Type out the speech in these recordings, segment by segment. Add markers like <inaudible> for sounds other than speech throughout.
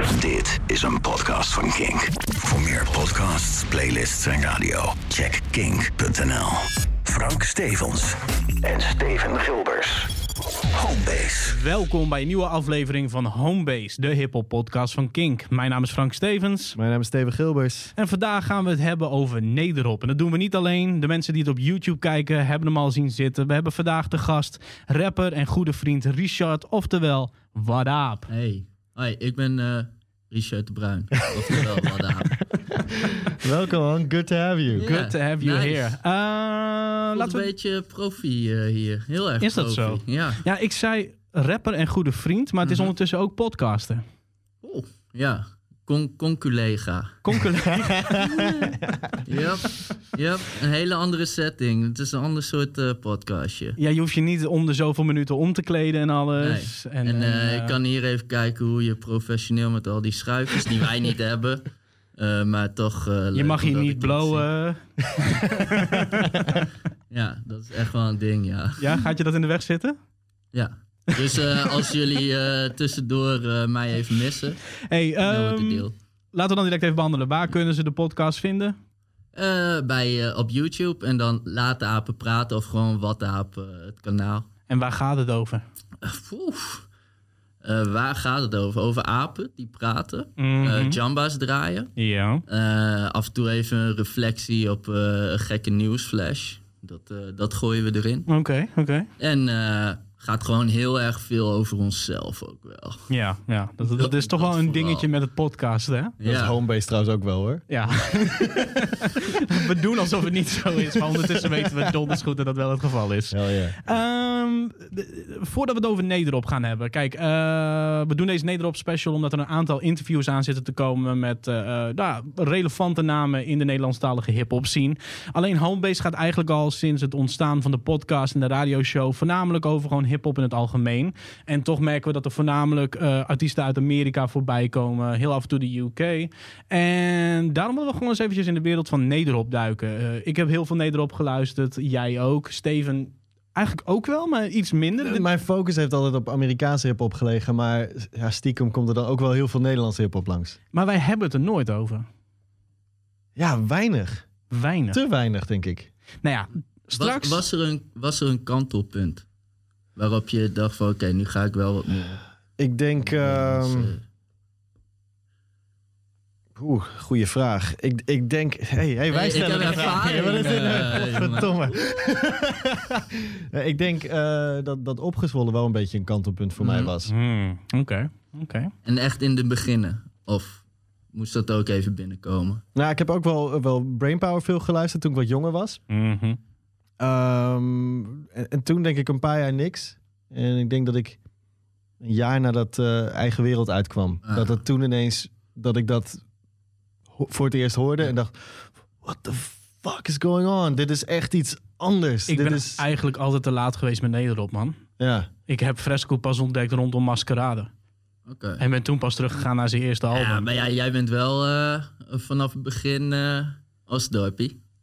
Dit is een podcast van Kink. Voor meer podcasts, playlists en radio, check kink.nl. Frank Stevens en Steven Gilbers. Homebase. Welkom bij een nieuwe aflevering van Homebase, de hip-hop podcast van Kink. Mijn naam is Frank Stevens. Mijn naam is Steven Gilbers. En vandaag gaan we het hebben over Nederop. En dat doen we niet alleen. De mensen die het op YouTube kijken hebben hem al zien zitten. We hebben vandaag de gast, rapper en goede vriend Richard, oftewel Wadaap. Hey, hoi, ik ben eh, Richard de Bruin. Oftewel. <laughs> Welkom man, good to have you. Good to have you nice. here. Uh, Laten laten een we... beetje profi eh, hier. Heel erg Is dat profi. zo? Ja. Ja, ik zei rapper en goede vriend, maar het is Mhm. ondertussen ook podcasten. Oeh, ja. Con conculega. Conculega. <laughs> Yep. yep. Een hele andere setting. Het is een ander soort eh, podcastje. ja, je hoeft je niet om de zoveel minuten om te kleden en alles. En, eh, ik kan hier even kijken hoe je professioneel met al die schuifjes die wij niet <laughs> hebben. eh, maar toch. eh, Je mag hier niet blowen. <laughs> Ja, dat is echt wel een ding, ja. Ja, gaat je dat in de weg zitten? Ja. Dus eh, als jullie eh, tussendoor eh, mij even missen, Hey, deel. laten we dan direct even behandelen. Waar kunnen ze de podcast vinden? Bij, op YouTube en dan Laat de Apen Praten of gewoon Wat de Aap, eh, het kanaal. En waar gaat het over? Waar gaat het over? Over apen die praten, eh, jamba's draaien. Ja. Af en toe even een reflectie op een gekke nieuwsflash. Dat, dat gooien we erin. Oké, oké. En gaat gewoon heel erg veel over onszelf ook wel. Ja, ja. Dat, dat, Dat- is toch dat wel een vooral. dingetje met het podcasten, hè? Dat is Ja. Homebase trouwens ook wel hoor. Ja. <laughs> we doen alsof het niet zo is, maar ondertussen weten we donders goed dat dat wel het geval is. Hell yeah. Ehm, de- voordat we het over Nederop gaan hebben. Kijk, eh, we doen deze Nederop special omdat er een aantal interviews aan zitten te komen met eh, eh, nou, relevante namen in de Nederlandstalige hip-hop scene. Alleen Homebase gaat eigenlijk al sinds het ontstaan van de podcast en de radioshow voornamelijk over gewoon hip-hop in het algemeen. En toch merken we dat er voornamelijk eh, artiesten uit Amerika voorbij komen, heel af en toe de UK. En daarom willen we gewoon eens eventjes in de wereld van Nederop duiken. Eh, ik heb heel veel Nederop geluisterd, jij ook. Steven Eigenlijk ook wel, maar iets minder. Mijn focus heeft altijd op Amerikaanse hip-hop gelegen, maar ja, stiekem komt er dan ook wel heel veel Nederlandse hip-hop langs. Maar wij hebben het er nooit over. Ja, weinig. Weinig. Te weinig, denk ik. Nou ja, straks... Was, was, er een, was er een kantelpunt waarop je dacht van oké, nu ga ik wel wat meer. Ik denk. Ehm eh, Oeh, goede vraag. Ik, ik denk. Hey, hey, wij Hey, stellen de vraag. Wat is dit? Verdomme. Ik denk eh, dat, dat opgezwollen wel een beetje een kantelpunt voor mij Mhm. was. Hmm, Oké, oké. En echt in de beginnen? Of moest dat ook even binnenkomen? Nou, ik heb ook wel, wel Brainpower veel geluisterd toen ik wat jonger was. Mhm. Ehm, en, en toen denk ik een paar jaar niks. En ik denk dat ik een jaar nadat eh Eigen Wereld uitkwam, Ah. dat het toen ineens, dat ik dat voor het eerst hoorde en dacht, what the fuck is going on? Dit is echt iets anders. Ik Dit ben is, eigenlijk altijd te laat geweest met Nederop, man. ja. Ik heb Fresco pas ontdekt rondom Maskerade. Oké. En ben toen pas teruggegaan naar zijn eerste album. Ja, maar ja, jij bent wel eh, vanaf het begin eh als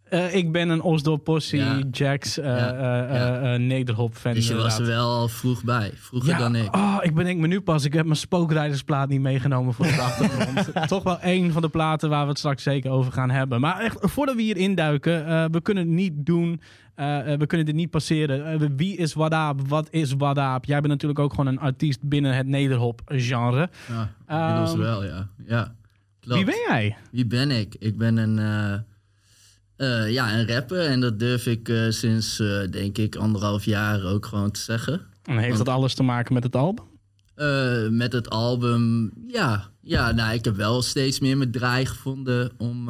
Eh, ik ben een Osdorp Possie, Ja. Jax, eh Ja, eh, Nederhop fan. Dus je was er wel al vroeg bij. Vroeger Ja, dan ik. Oh, ik bedenk me nu pas. Ik heb mijn spookrijdersplaat niet meegenomen voor de <laughs> achtergrond. Toch wel één van de platen waar we het straks zeker over gaan hebben. Maar echt, voordat we hier induiken, we kunnen het niet doen. we kunnen dit niet passeren. Wie is Wadaap? Wat is Wadaap? Jij bent natuurlijk ook gewoon een artiest binnen het Nederhop-genre. Ja, inmiddels Ehm, wel, ja. ja. Klopt. Wie ben jij? Wie ben ik? Ik ben een, eh, ja, een rapper en dat durf ik eh, sinds, eh, denk ik, anderhalf jaar ook gewoon te zeggen. En heeft dat alles te maken met het album? Met het album, ja. Ja, nou, ik heb wel steeds meer mijn draai gevonden om,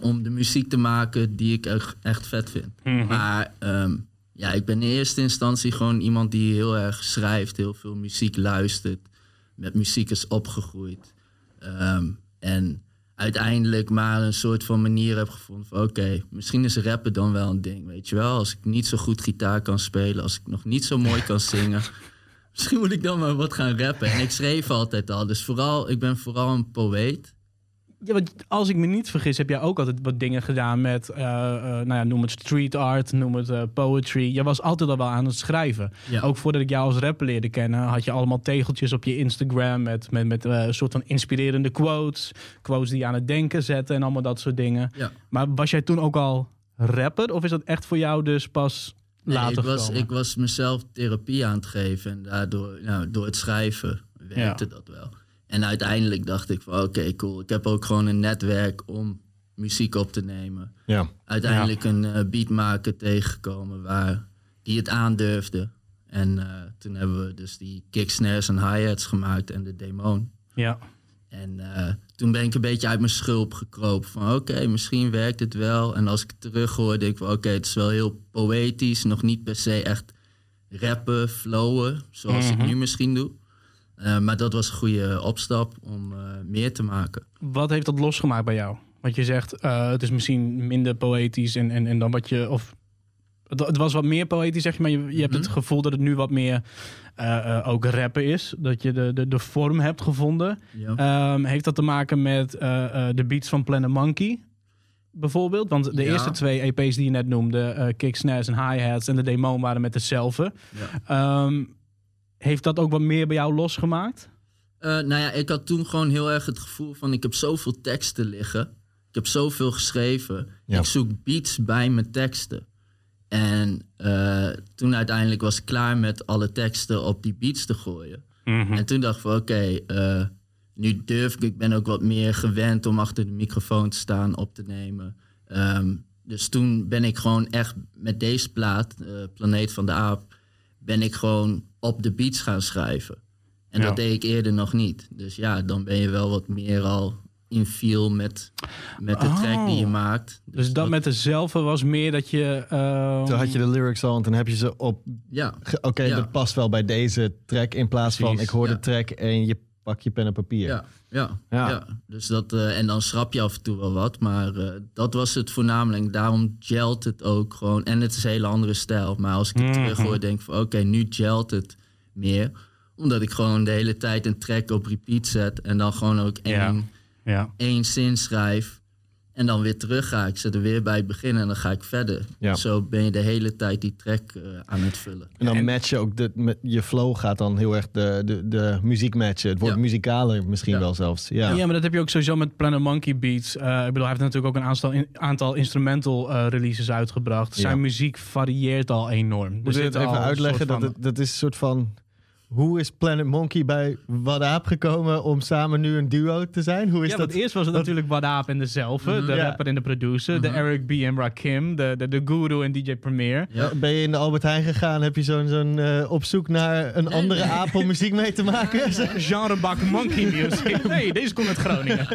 om de muziek te maken die ik echt, echt vet vind. Mhm. Maar ehm, ja, ik ben in eerste instantie gewoon iemand die heel erg schrijft, heel veel muziek luistert, met muziek is opgegroeid. Ehm, en uiteindelijk maar een soort van manier heb gevonden van oké, misschien is rappen dan wel een ding, weet je wel. Als ik niet zo goed gitaar kan spelen, als ik nog niet zo mooi kan <laughs> zingen, misschien moet ik dan maar wat gaan rappen. En ik schreef altijd al, dus vooral, ik ben vooral een poëet. Ja, want als ik me niet vergis, heb jij ook altijd wat dingen gedaan met, eh, nou ja, noem het street art, noem het eh, poetry. Je was altijd al wel aan het schrijven. Ja. Ook voordat ik jou als rapper leerde kennen, had je allemaal tegeltjes op je Instagram met, met, met een soort van inspirerende quotes. Quotes die je aan het denken zetten en allemaal dat soort dingen. Ja. Maar was jij toen ook al rapper of is dat echt voor jou dus pas Nee, later ik was, gekomen? ik was mezelf therapie aan het geven. En daardoor, nou, door het schrijven werkte dat wel. En uiteindelijk dacht ik van oké, cool. Ik heb ook gewoon een netwerk om muziek op te nemen. Ja. Uiteindelijk een eh, beatmaker tegengekomen waar die het aandurfde. En eh, toen hebben we dus die kick snares en hi-hats gemaakt en de demon. Ja. En eh, toen ben ik een beetje uit mijn schulp gekropen. Van oké, misschien werkt het wel. En als ik het terug hoor, denk ik van oké, het is wel heel poëtisch. Nog niet per se echt rappen, flowen, zoals ik nu misschien doe. Eh, maar dat was een goede opstap om eh, meer te maken. Wat heeft dat losgemaakt bij jou? Want je zegt, eh, het is misschien minder poëtisch en, en, en dan wat je... Of, het, het was wat meer poëtisch, zeg je, maar je, je hebt het gevoel dat het nu wat meer ook rappen is. Dat je de, de, de vorm hebt gevonden. Ja. Ehm, heeft dat te maken met de beats van Planet Monkey? Bijvoorbeeld, want de Ja. eerste twee EP's die je net noemde, eh kick, snares en hi-hats en de demo waren met dezelfde. Ja. Ehm, heeft dat ook wat meer bij jou losgemaakt? Eh, nou ja, ik had toen gewoon heel erg het gevoel van... ik heb zoveel teksten liggen. Ik heb zoveel geschreven. Ja. Ik zoek beats bij mijn teksten. En eh, toen uiteindelijk was ik klaar met alle teksten op die beats te gooien. En toen dacht ik van oké, eh, nu durf ik. Ik ben ook wat meer gewend om achter de microfoon te staan, op te nemen. Ehm, dus toen ben ik gewoon echt met deze plaat, eh, Planeet van de Aap... ben ik gewoon op de beats gaan schrijven. En Ja. dat deed ik eerder nog niet. Dus ja, dan ben je wel wat meer al in feel met, met de track die je Oh. maakt. Dus dat met dezelfde was meer dat je... ehm, Toen had je de lyrics al en toen heb je ze op... Ja, Oké, Ja. dat past wel bij deze track. In plaats van ik hoor ja. de track en je pak je pen en papier. Ja, ja, Ja. ja. Dus dat, eh, en dan schrap je af en toe wel wat. Maar eh, dat was het voornamelijk. Daarom gelt het ook gewoon. En het is een hele andere stijl. Maar als ik het terug hoor, denk ik van... Oké, nu gelt het meer. Omdat ik gewoon de hele tijd een track op repeat zet. En dan gewoon ook één, Ja. Ja. één zin schrijf. En dan weer terug ga. Ik zet er weer bij het begin en dan ga ik verder. Ja. Zo ben je de hele tijd die track eh, aan het vullen. En dan match je ook de, met je flow gaat dan heel erg de, de, de muziek matchen. Het wordt Ja. muzikaler misschien Ja. wel zelfs. Ja. Ja. maar dat heb je ook sowieso met Planet Monkey Beats. Eh, ik bedoel, hij heeft natuurlijk ook een aantal, in- aantal instrumental eh, releases uitgebracht. Zijn Ja. muziek varieert al enorm. Moet je het even uitleggen? Dat, van- het, dat is een soort van... Hoe is Planet Monkey bij Wadaap gekomen om samen nu een duo te zijn? Hoe is ja, dat? want eerst was het natuurlijk Wadaap en dezelfde. De Ja. rapper en de producer. De Eric B. en Rakim. De, de, de Guru en DJ Premier. Ja. Ben je in de Albert Heijn gegaan? Heb je zo'n zo'n eh, op zoek naar een andere aap om muziek mee te maken? <laughs> Genrebak monkey music. <laughs> Nee, deze komt uit Groningen.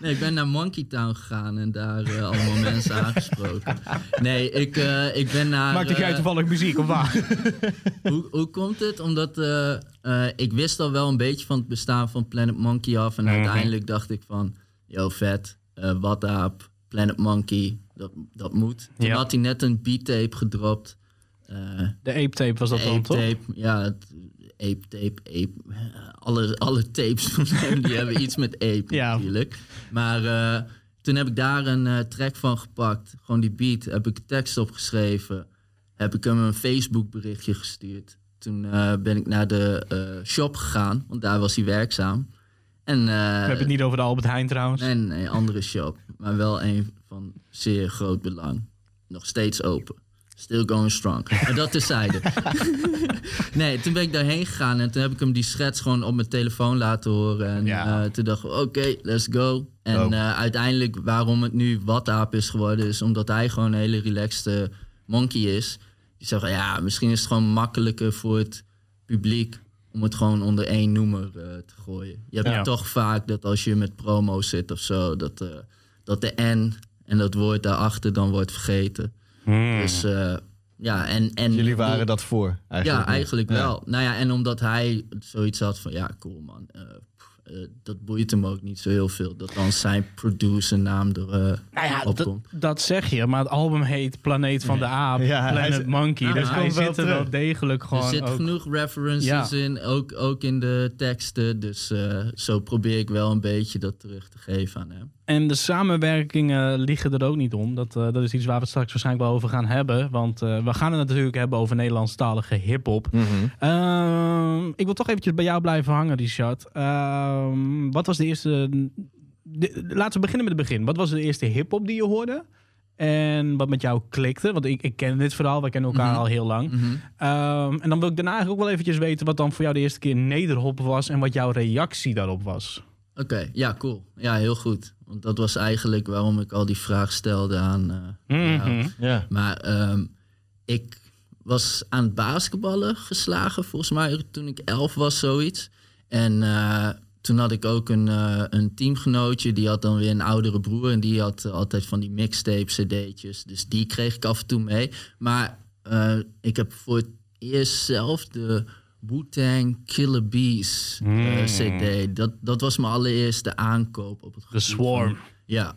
Nee, ik ben naar Monkey Town gegaan en daar eh, allemaal mensen aangesproken. Nee, ik, eh, ik ben naar... Maakte jij toevallig muziek of waar? <laughs> hoe, hoe komt het? Omdat eh, eh, ik wist al wel een beetje van het bestaan van Planet Monkey af. En uiteindelijk dacht ik van, yo vet, wat aap, Planet Monkey, dat, dat moet. Toen Ja. had hij net een beat-tape gedropt. De Ape Tape was dat dan, toch? tape, ja, het, ape tape, ape. Alle, alle tapes van hem die hebben iets met ape Ja. natuurlijk. Maar toen heb ik daar een track van gepakt. Gewoon die beat. Heb ik tekst opgeschreven. Heb ik hem een Facebook berichtje gestuurd. Toen eh, ben ik naar de eh, shop gegaan, want daar was hij werkzaam. En, eh, We hebben het niet over de Albert Heijn trouwens. Nee, nee, andere shop. Maar wel een van zeer groot belang. Nog steeds open. Still going strong. Maar dat terzijde. <laughs> <laughs> nee, toen ben ik daarheen gegaan en toen heb ik hem die schets gewoon op mijn telefoon laten horen. En Ja. toen dacht ik, oké, let's go. En uiteindelijk waarom het nu Wataap is geworden, is omdat hij gewoon een hele relaxed eh, monkey is. Die zegt, ja, misschien is het gewoon makkelijker voor het publiek om het gewoon onder één noemer eh, te gooien. Je hebt Ja. toch vaak dat als je met promo zit of zo, dat, eh, dat de N en dat woord daarachter dan wordt vergeten. Dus eh, ja, en... en Jullie waren dat voor eigenlijk. ja, eigenlijk Ja. wel. Nou ja, en omdat hij zoiets had van, ja, cool man. Eh, dat boeit hem ook niet zo heel veel. Dat dan zijn producernaam er uh, nou ja, dat, opkomt. dat zeg je, maar het album heet Planeet van de Aap, Ja, hij Planet is- Monkey. Ah, dus hij hij komt wel zit er wel degelijk gewoon er zit ook- genoeg references Ja. in, ook, ook in de teksten. Dus eh, zo probeer ik wel een beetje dat terug te geven aan hem. En de samenwerkingen liggen er ook niet om. Dat, eh, dat is iets waar we het straks waarschijnlijk wel over gaan hebben. Want eh, we gaan het natuurlijk hebben over Nederlandstalige hip-hop. Ehm, ik wil toch eventjes bij jou blijven hangen, Richard. Ehm, wat was de eerste. de- laten we beginnen met het begin. Wat was de eerste hip-hop die je hoorde? En wat met jou klikte? Want ik, ik ken dit verhaal, we kennen elkaar Mhm. al heel lang. Ehm, en dan wil ik daarna eigenlijk ook wel eventjes weten wat dan voor jou de eerste keer nederhop was en wat jouw reactie daarop was. Oké, ja, cool. Ja, heel goed. Want dat was eigenlijk waarom ik al die vraag stelde aan eh, jou. Mhm. Ja. Maar ehm, ik was aan het basketballen geslagen, volgens mij toen ik elf was, zoiets. En eh, toen had ik ook een, eh, een teamgenootje, die had dan weer een oudere broer. En die had altijd van die mixtape cd'tjes. Dus die kreeg ik af en toe mee. Maar eh, ik heb voor het eerst zelf de Wu-Tang Killer Bees eh, Mm. cd. Dat, dat was mijn allereerste aankoop op het De gebied Swarm. van- ja,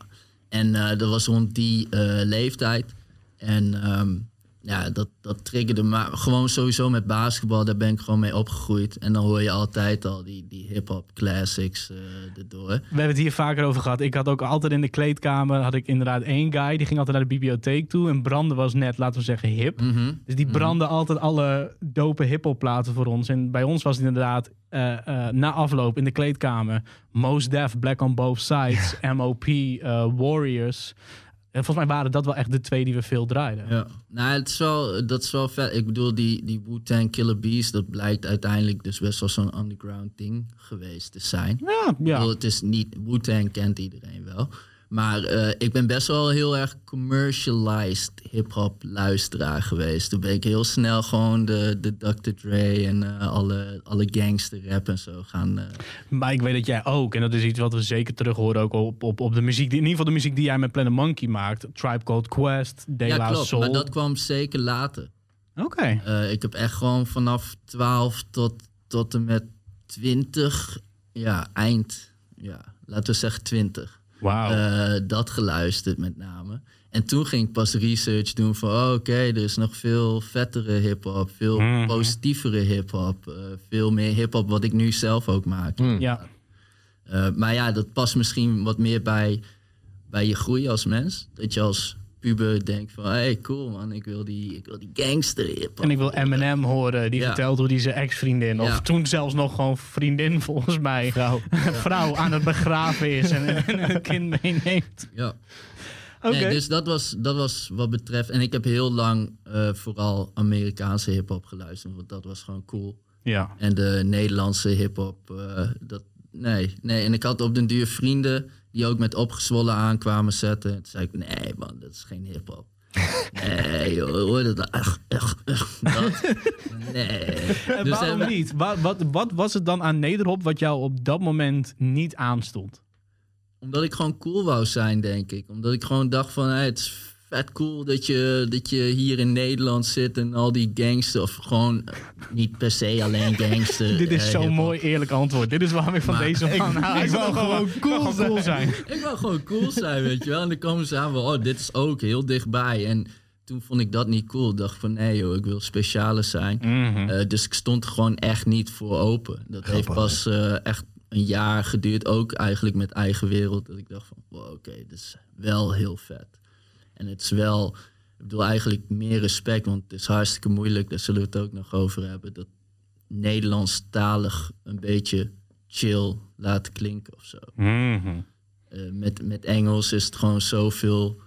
en eh, dat was rond die eh, leeftijd. En ehm, ja, dat, dat triggerde me gewoon sowieso met basketbal. Daar ben ik gewoon mee opgegroeid. En dan hoor je altijd al die, die hip-hop classics eh erdoor. We hebben het hier vaker over gehad. Ik had ook altijd in de kleedkamer had ik inderdaad één guy. Die ging altijd naar de bibliotheek toe. En Branden was net, laten we zeggen, hip. Mhm. Dus die brandde altijd alle dope hip-hop platen voor ons. En bij ons was het inderdaad eh, eh, na afloop in de kleedkamer. Most Def, Black on Both Sides, MOP, Warriors. En volgens mij waren dat wel echt de twee die we veel draaiden. Ja. Nou, het is wel, dat is wel vet. Ik bedoel, die, die Wu-Tang Killer Bees, dat blijkt uiteindelijk dus best wel zo'n underground ding geweest te zijn. Ja, Ik ja. bedoel, het is niet, Wu-Tang kent iedereen wel. Maar eh, ik ben best wel heel erg commercialized hip-hop luisteraar geweest. Toen ben ik heel snel gewoon de, de Dr. Dre en eh, alle, alle gangster rap en zo gaan. eh, Maar ik weet dat jij ook, en dat is iets wat we zeker terug horen ook op, op, op de muziek, die, in ieder geval de muziek die jij met Planet Monkey maakt. Tribe Called Quest, De ja, La klopt. Soul. Maar dat kwam zeker later. Oké. Ik heb echt gewoon vanaf 12 tot, tot en met 20, ja, eind, ja, laten we zeggen 20. Wauw. eh, dat geluisterd met name. En toen ging ik pas research doen van, oh, oké, er is nog veel vettere hip-hop, veel Mhm. positievere hip-hop, eh, veel meer hip-hop wat ik nu zelf ook maak. ja. Eh, maar ja, dat past misschien wat meer bij, bij je groei als mens. Dat je als puber denkt van, hey, cool man, ik wil die, ik wil die gangster. En ik wil Eminem horen, die Ja. vertelt hoe die zijn ex-vriendin, of Ja. toen zelfs nog gewoon vriendin volgens mij, vrouw, <laughs> vrouw aan het begraven is en, en een kind meeneemt. Ja. Oké. Nee, dus dat was, dat was wat betreft. En ik heb heel lang eh, vooral Amerikaanse hip-hop geluisterd, want dat was gewoon cool. Ja. En de Nederlandse hip-hop, eh, dat. Nee, nee. En ik had op den duur vrienden die ook met opgezwollen aankwamen zetten. Toen zei ik: Nee, man, dat is geen hip-hop. <laughs> Nee, joh, hoor dat? Ach, ach, ach, dat. Nee. En Dus waarom niet? Wat, wat, wat was het dan aan nederhop wat jou op dat moment niet aanstond? Omdat ik gewoon cool wou zijn, denk ik. Omdat ik gewoon dacht van, hey, het is vet cool dat je, dat je hier in Nederland zit en al die gangster, of gewoon niet per se alleen gangster. <laughs> Dit is eh, zo'n mooi eerlijk antwoord. Dit is waarom ik van Maar deze man ik wil gewoon cool wil cool zijn. <laughs> Ik wou gewoon cool zijn, weet je wel. En dan komen ze aan van, oh, dit is ook heel dichtbij. En toen vond ik dat niet cool. Ik dacht van, nee joh, ik wil specialer zijn. Mhm. Eh, dus ik stond er gewoon echt niet voor open. Dat heeft pas eh, echt een jaar geduurd, ook eigenlijk met eigen wereld. Dat ik dacht van, wow, oké, dit is wel heel vet. En het is wel, ik bedoel eigenlijk meer respect, want het is hartstikke moeilijk, daar zullen we het ook nog over hebben, dat Nederlandstalig een beetje chill laten klinken of zo. Mhm. Eh, met, met Engels is het gewoon zoveel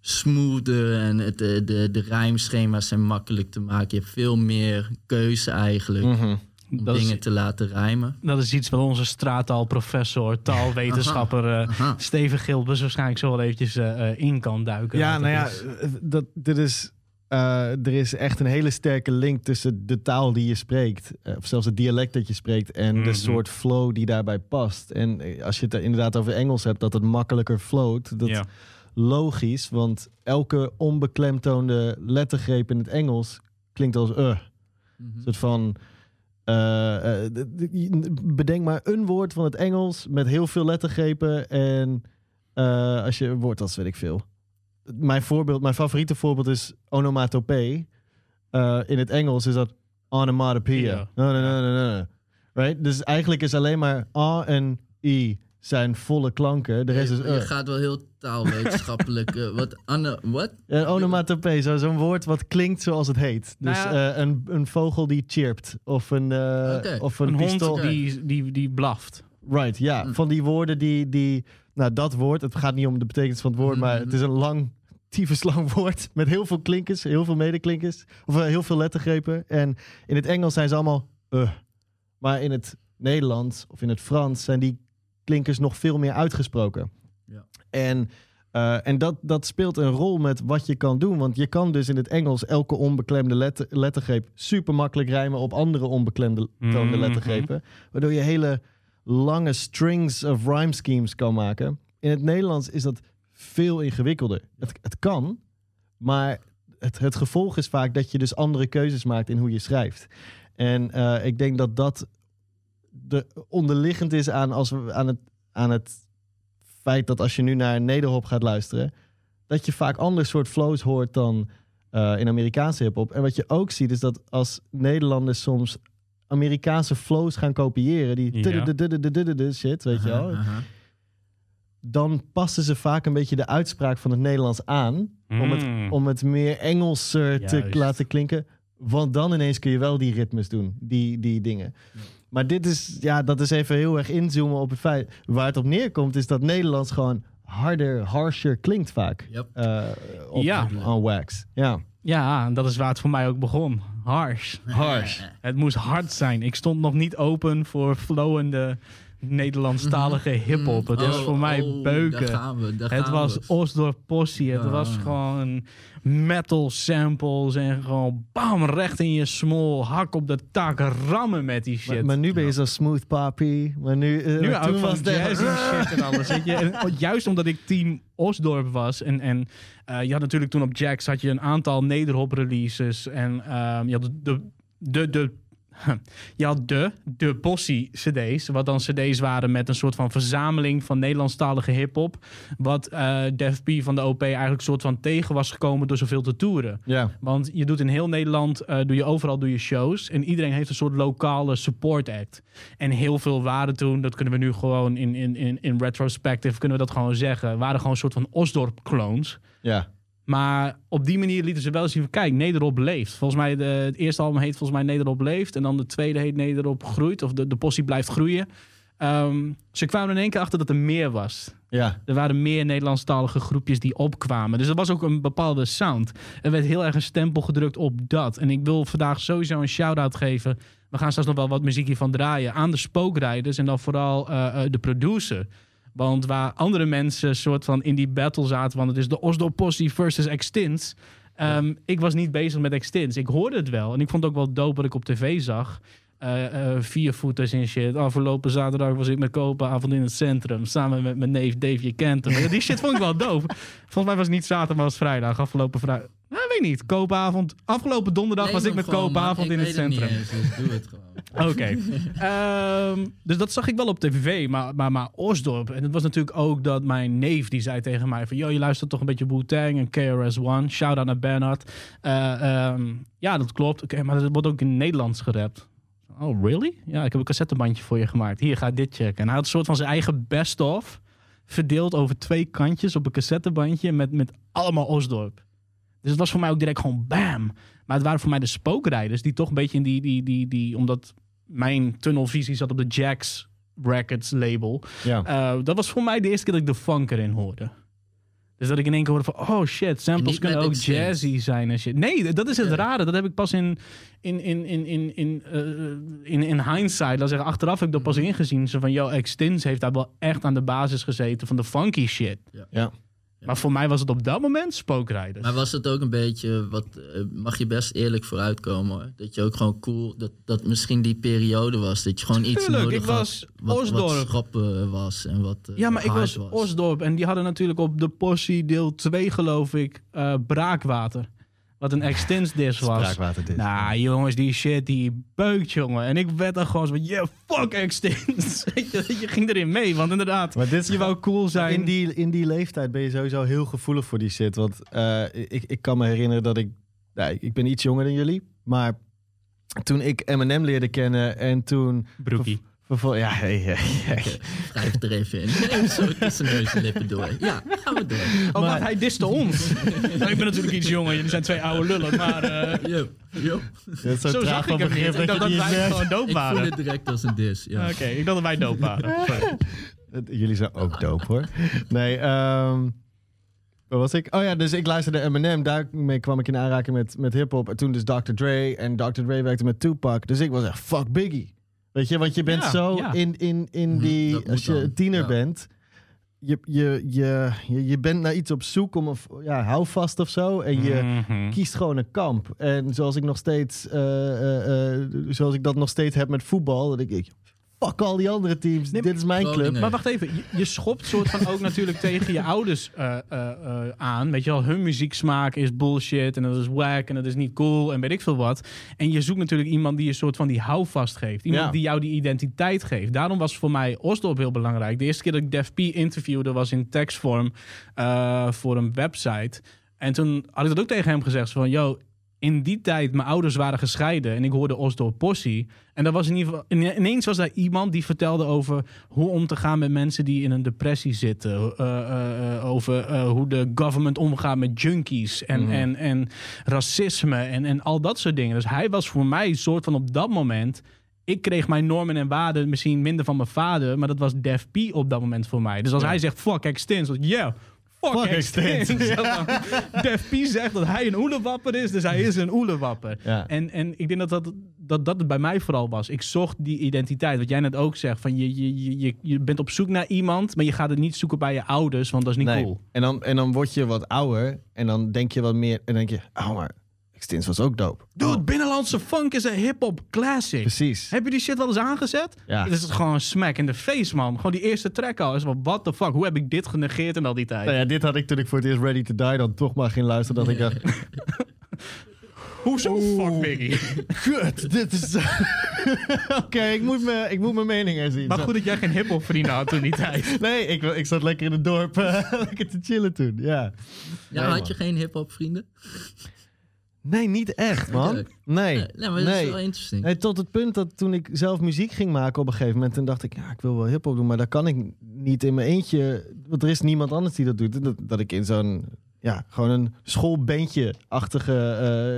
smoother en het, de, de, de rijmschema's zijn makkelijk te maken. Je hebt veel meer keuze eigenlijk om Dat is- dingen te laten rijmen. Dat is iets wat onze straattaalprofessor, taalwetenschapper <laughs> eh, Aha. Steven Gilbers waarschijnlijk zo wel eventjes eh, in kan duiken. Ja, nou ja, is. eh, dat, dit is, eh, er is echt een hele sterke link tussen de taal die je spreekt, of zelfs het dialect dat je spreekt, en Mhm. de soort flow die daarbij past. En als je het er inderdaad over Engels hebt, dat het makkelijker float, dat Ja. logisch, want elke onbeklemtoonde lettergreep in het Engels klinkt als uh. Mhm. Een soort van bedenk maar een woord van het Engels met heel veel lettergrepen. En eh, als je een woord als weet ik veel. Mijn voorbeeld, mijn favoriete voorbeeld is onomatopee. Eh, in het Engels is dat onomatopoeia. No, no, no, no, no. Right? Dus eigenlijk is alleen maar A en I zijn volle klanken. De rest is uh. je gaat wel heel taalwetenschappelijk. eh, <laughs> wat? Anne, wat? Ja, onomatopee, zo- zo'n woord wat klinkt zoals het heet. Dus Nou ja. eh, een, een vogel die chirpt. Of een, eh, Oké. of een, Een pistool. hond die, die, die blaft. Right, ja. Hm. Van die woorden die, die... Nou, dat woord, het gaat niet om de betekenis van het woord... Mhm, maar het is een lang, tyfus lang <laughs> woord... met heel veel klinkers, heel veel medeklinkers. Of eh, heel veel lettergrepen. En in het Engels zijn ze allemaal... eh. Maar in het Nederlands of in het Frans... zijn die klinkers nog veel meer uitgesproken. En, eh, en dat, dat speelt een rol met wat je kan doen. Want je kan dus in het Engels elke onbeklemde letter, lettergreep... super makkelijk rijmen op andere onbeklemde Mhm. lettergrepen. Waardoor je hele lange strings of rhyme schemes kan maken. In het Nederlands is dat veel ingewikkelder. Het, het kan, maar het, het gevolg is vaak dat je dus andere keuzes maakt in hoe je schrijft. En eh, ik denk dat dat de onderliggend is aan, als we, aan, het, aan het feit dat als je nu naar nederhop gaat luisteren, dat je vaak ander soort flows hoort dan uh, in Amerikaanse hip-hop. En wat je ook ziet is dat als Nederlanders soms Amerikaanse flows gaan kopiëren, die shit, weet je wel. Dan passen ze vaak een beetje de uitspraak van het Nederlands aan. Om, het, om het meer Engelser te laten klinken. Want dan ineens kun je wel die ritmes doen, die, die dingen. Maar dit is, ja, dat is even heel erg inzoomen op het feit. Waar het op neerkomt, is dat Nederlands gewoon harder, harsher klinkt vaak. Yep. eh, op, Ja. on wax. Ja. Ja, en dat is waar het voor mij ook begon. Harsh. <laughs> Harsh. Het moest hard zijn. Ik stond nog niet open voor flowende Nederlandstalige hip-hop. Het was Oh, voor mij oh, beuken. Daar gaan we, daar Het gaan was we. Osdorp Possie. Het Ja. was gewoon metal samples en gewoon bam, recht in je small. Hak op de tak, rammen met die shit. Maar, maar nu ben je zo smooth papi. Maar nu, eh, nu toen was echt- jazzy <laughs> shit en alles. Weet je? En <laughs> juist omdat ik team Osdorp was. En, en eh, je had natuurlijk toen op Jax had je een aantal nederhop releases. En ehm, je had de, de, de, je had de, de Possie cd's. Wat dan cd's waren met een soort van verzameling van Nederlandstalige hiphop. Wat eh Def P van de OP eigenlijk soort van tegen was gekomen door zoveel te toeren. Want je doet in heel Nederland, eh, doe je overal doe je shows. En iedereen heeft een soort lokale support act. En heel veel waren toen, dat kunnen we nu gewoon in, in, in, in retrospective, kunnen we dat gewoon zeggen. Waren gewoon een soort van Osdorp-clones. Ja. Maar op die manier lieten ze wel zien van, kijk, Nederop leeft. Volgens mij, de, het eerste album heet volgens mij Nederop leeft. En dan de tweede heet Nederop groeit. Of de, de possie blijft groeien. Ehm, ze kwamen in één keer achter dat er meer was. Ja. Er waren meer Nederlandstalige groepjes die opkwamen. Dus er was ook een bepaalde sound. Er werd heel erg een stempel gedrukt op dat. En ik wil vandaag sowieso een shout-out geven. We gaan straks nog wel wat muziek hiervan draaien. Aan de spookrijders en dan vooral eh, eh, de producer. Want waar andere mensen soort van in die battle zaten... want het is de Oslo Posse versus Extins... Ehm, Ik was niet bezig met Extins. Ik hoorde het wel. En ik vond het ook wel dope wat ik op tv zag. Eh eh viervoeters en shit. Afgelopen zaterdag was ik met Kopenavond in het centrum. Samen met mijn neef Dave, je kent hem. Ja, Die shit vond ik wel dope. <laughs> Volgens mij was het niet zaterdag, maar was het vrijdag. Afgelopen vrijdag. Weet niet. Koopavond. Afgelopen donderdag was ik met. Koopavond in het centrum. eens, dus doe het gewoon. <laughs> Oké. Ehm, dus dat zag ik wel op tv. Maar, maar, maar Osdorp. En het was natuurlijk ook dat mijn neef die zei tegen mij: van joh, je luistert toch een beetje Wu-Tang en KRS-One. Shout out naar Bernard. Eh, ehm, ja, dat klopt. Oké, maar het wordt ook in het Nederlands gerapt. Oh, really? Ja, ik heb een cassettebandje voor je gemaakt. Hier, ga dit checken. En hij had een soort van zijn eigen best-of. Verdeeld over twee kantjes op een cassettebandje met, met allemaal Osdorp. Dus het was voor mij ook direct gewoon bam. Maar het waren voor mij de spookrijders die toch een beetje in die, die, die, die omdat mijn tunnelvisie zat op de Jax Records label. Ja. Eh, dat was voor mij de eerste keer dat ik de funk erin hoorde. Dus dat ik in één keer hoorde van, oh shit, samples kunnen ook jazzy zijn en shit. Nee, dat is het Ja. rare. Dat heb ik pas in, in, in, in, in, in, eh, in, in hindsight, laat zeggen, achteraf heb ik dat pas Mhm. ingezien. Zo van, yo, Extins heeft daar wel echt aan de basis gezeten van de funky shit. Ja. Maar voor mij was het op dat moment spookrijders. Maar was het ook een beetje, wat, eh, mag je best eerlijk vooruitkomen hoor. Dat je ook gewoon cool, dat, dat misschien die periode was. Dat je gewoon iets nodig ik had was wat, wat Osdorp. schrappen was en wat eh, Ja, maar ik was, Osdorp en die hadden natuurlijk op de Possie deel 2 geloof ik eh, Braakwater. Wat een extens diss <laughs> was. Spraakwater Nou, jongens, die shit, die beukt, jongen. En ik werd dan gewoon zo van, yeah, fuck extens. <laughs> Weet je, je ging erin mee, want inderdaad, Maar dit je wou cool zijn. In die, in die leeftijd ben je sowieso heel gevoelig voor die shit. Want eh, ik, ik kan me herinneren dat ik... Nou, ik ben iets jonger dan jullie. Maar toen ik Eminem leerde kennen en toen... Broekie. Vervol- ja, hey, hey, hey. Wrijf er even in. Nee, zo tussen neus en lippen door. Ja, gaan we door. Oh, Maar- wat, hij diste ons. <laughs> nou, ik ben natuurlijk iets jonger, jullie zijn twee oude lullen, maar... eh, Yo, yo. Is zo Zo traag zag ik hem begrip niet. Ik dat dacht wij gewoon dood Ik voel waren. het direct als een dis. Ja. Oké, ik dacht dat wij dood waren. <laughs> Jullie zijn ook dope hoor. Nee, ehm waar was ik? Oh ja, dus ik luisterde Eminem. Daarmee kwam ik in aanraking met, met hip-hop. En toen dus Dr. Dre. En Dr. Dre werkte met Tupac. Dus ik was echt fuck Biggie. Weet je, want je bent Ja, zo ja. in, in, in Mhm, die. dat als je dan, tiener ja. bent. Je, je, je, je, je bent naar iets op zoek om een ja, houvast of zo. En je Mhm. kiest gewoon een kamp. En zoals ik nog steeds, eh, eh, eh, zoals ik dat nog steeds heb met voetbal, dat ik, ik fuck al die andere teams. Nee, Dit is mijn club. Maar wacht even, je, je schopt soort van ook natuurlijk tegen je ouders eh, eh, eh, aan. Weet je wel, hun muzieksmaak is bullshit en dat is whack en dat is niet cool en weet ik veel wat. En je zoekt natuurlijk iemand die je soort van die houvast geeft. Iemand Ja. die jou die identiteit geeft. Daarom was voor mij Osdorp heel belangrijk. De eerste keer dat ik Def P interviewde was in tekstvorm eh, voor een website. En toen had ik dat ook tegen hem gezegd. Van, yo, in die tijd, mijn ouders waren gescheiden en ik hoorde Osdorp Possie. En dat was in ieder geval, ine- ineens was daar iemand die vertelde over hoe om te gaan met mensen die in een depressie zitten. Eh, eh, eh, over hoe de government omgaat met junkies en, Mhm. en, en racisme en, en al dat soort dingen. Dus hij was voor mij een soort van op dat moment. Ik kreeg mijn normen en waarden misschien minder van mijn vader, maar dat was Def P op dat moment voor mij. Dus als Ja. hij zegt fuck extins, dan yeah. Fuck, Fuck. <laughs> Def P zegt dat hij een oelewapper is, dus hij is een oelewapper. Ja. En, en ik denk dat dat, dat dat het bij mij vooral was. Ik zocht die identiteit. Wat jij net ook zegt. Van je, je, je- je, je bent op zoek naar iemand. Maar je gaat het niet zoeken bij je ouders. Want dat is niet Nee. cool. En, dan, en dan word je wat ouder en dan denk je wat meer. En dan denk je, oh maar, Extins was ook dope. Dude, Oh, binnenlandse funk is een hip-hop classic. precies. Heb je die shit wel eens aangezet? Ja. Dit is gewoon een smack in de face, man. Gewoon die eerste track al. Is van, what the fuck? Hoe heb ik dit genegeerd in al die tijd? Nou ja, dit had ik toen ik voor het eerst Ready to Die dan toch maar ging luisteren. Dat ik dacht, <laughs> Hoezo fuck Biggie? <laughs> kut, dit is... <laughs> Oké, ik moet mijn ik moet mijn mening herzien. Maar Zo. goed dat jij geen hip-hop vrienden had toen die tijd. Nee, ik, ik zat lekker in het dorp eh, lekker te chillen toen, ja. Ja, Nee, had man. je geen hip-hop vrienden? Nee, niet echt, man. Nee, Nee, nee, maar dat is wel interessant. Nee, tot het punt dat toen ik zelf muziek ging maken op een gegeven moment... toen dacht ik, ja, ik wil wel hiphop doen, maar dat kan ik niet in mijn eentje. Want er is niemand anders die dat doet. Dat, dat ik in zo'n, ja, gewoon een schoolbandje-achtige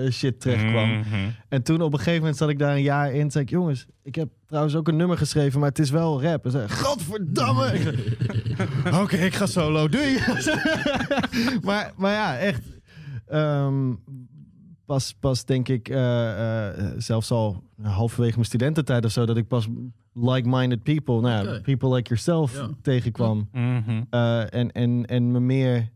eh, shit terecht kwam. Mhm. En toen op een gegeven moment zat ik daar een jaar in. zei ik, jongens, ik heb trouwens ook een nummer geschreven, maar het is wel rap. En zei, godverdamme! <laughs> <laughs> Oké, ik ga solo, doei! <laughs> maar, maar ja, echt. ehm, pas, pas denk ik, eh, eh, zelfs al halverwege mijn studententijd of zo, dat ik pas like-minded people, nou people like yourself Ja. tegenkwam. Eh, en, en, en me meer,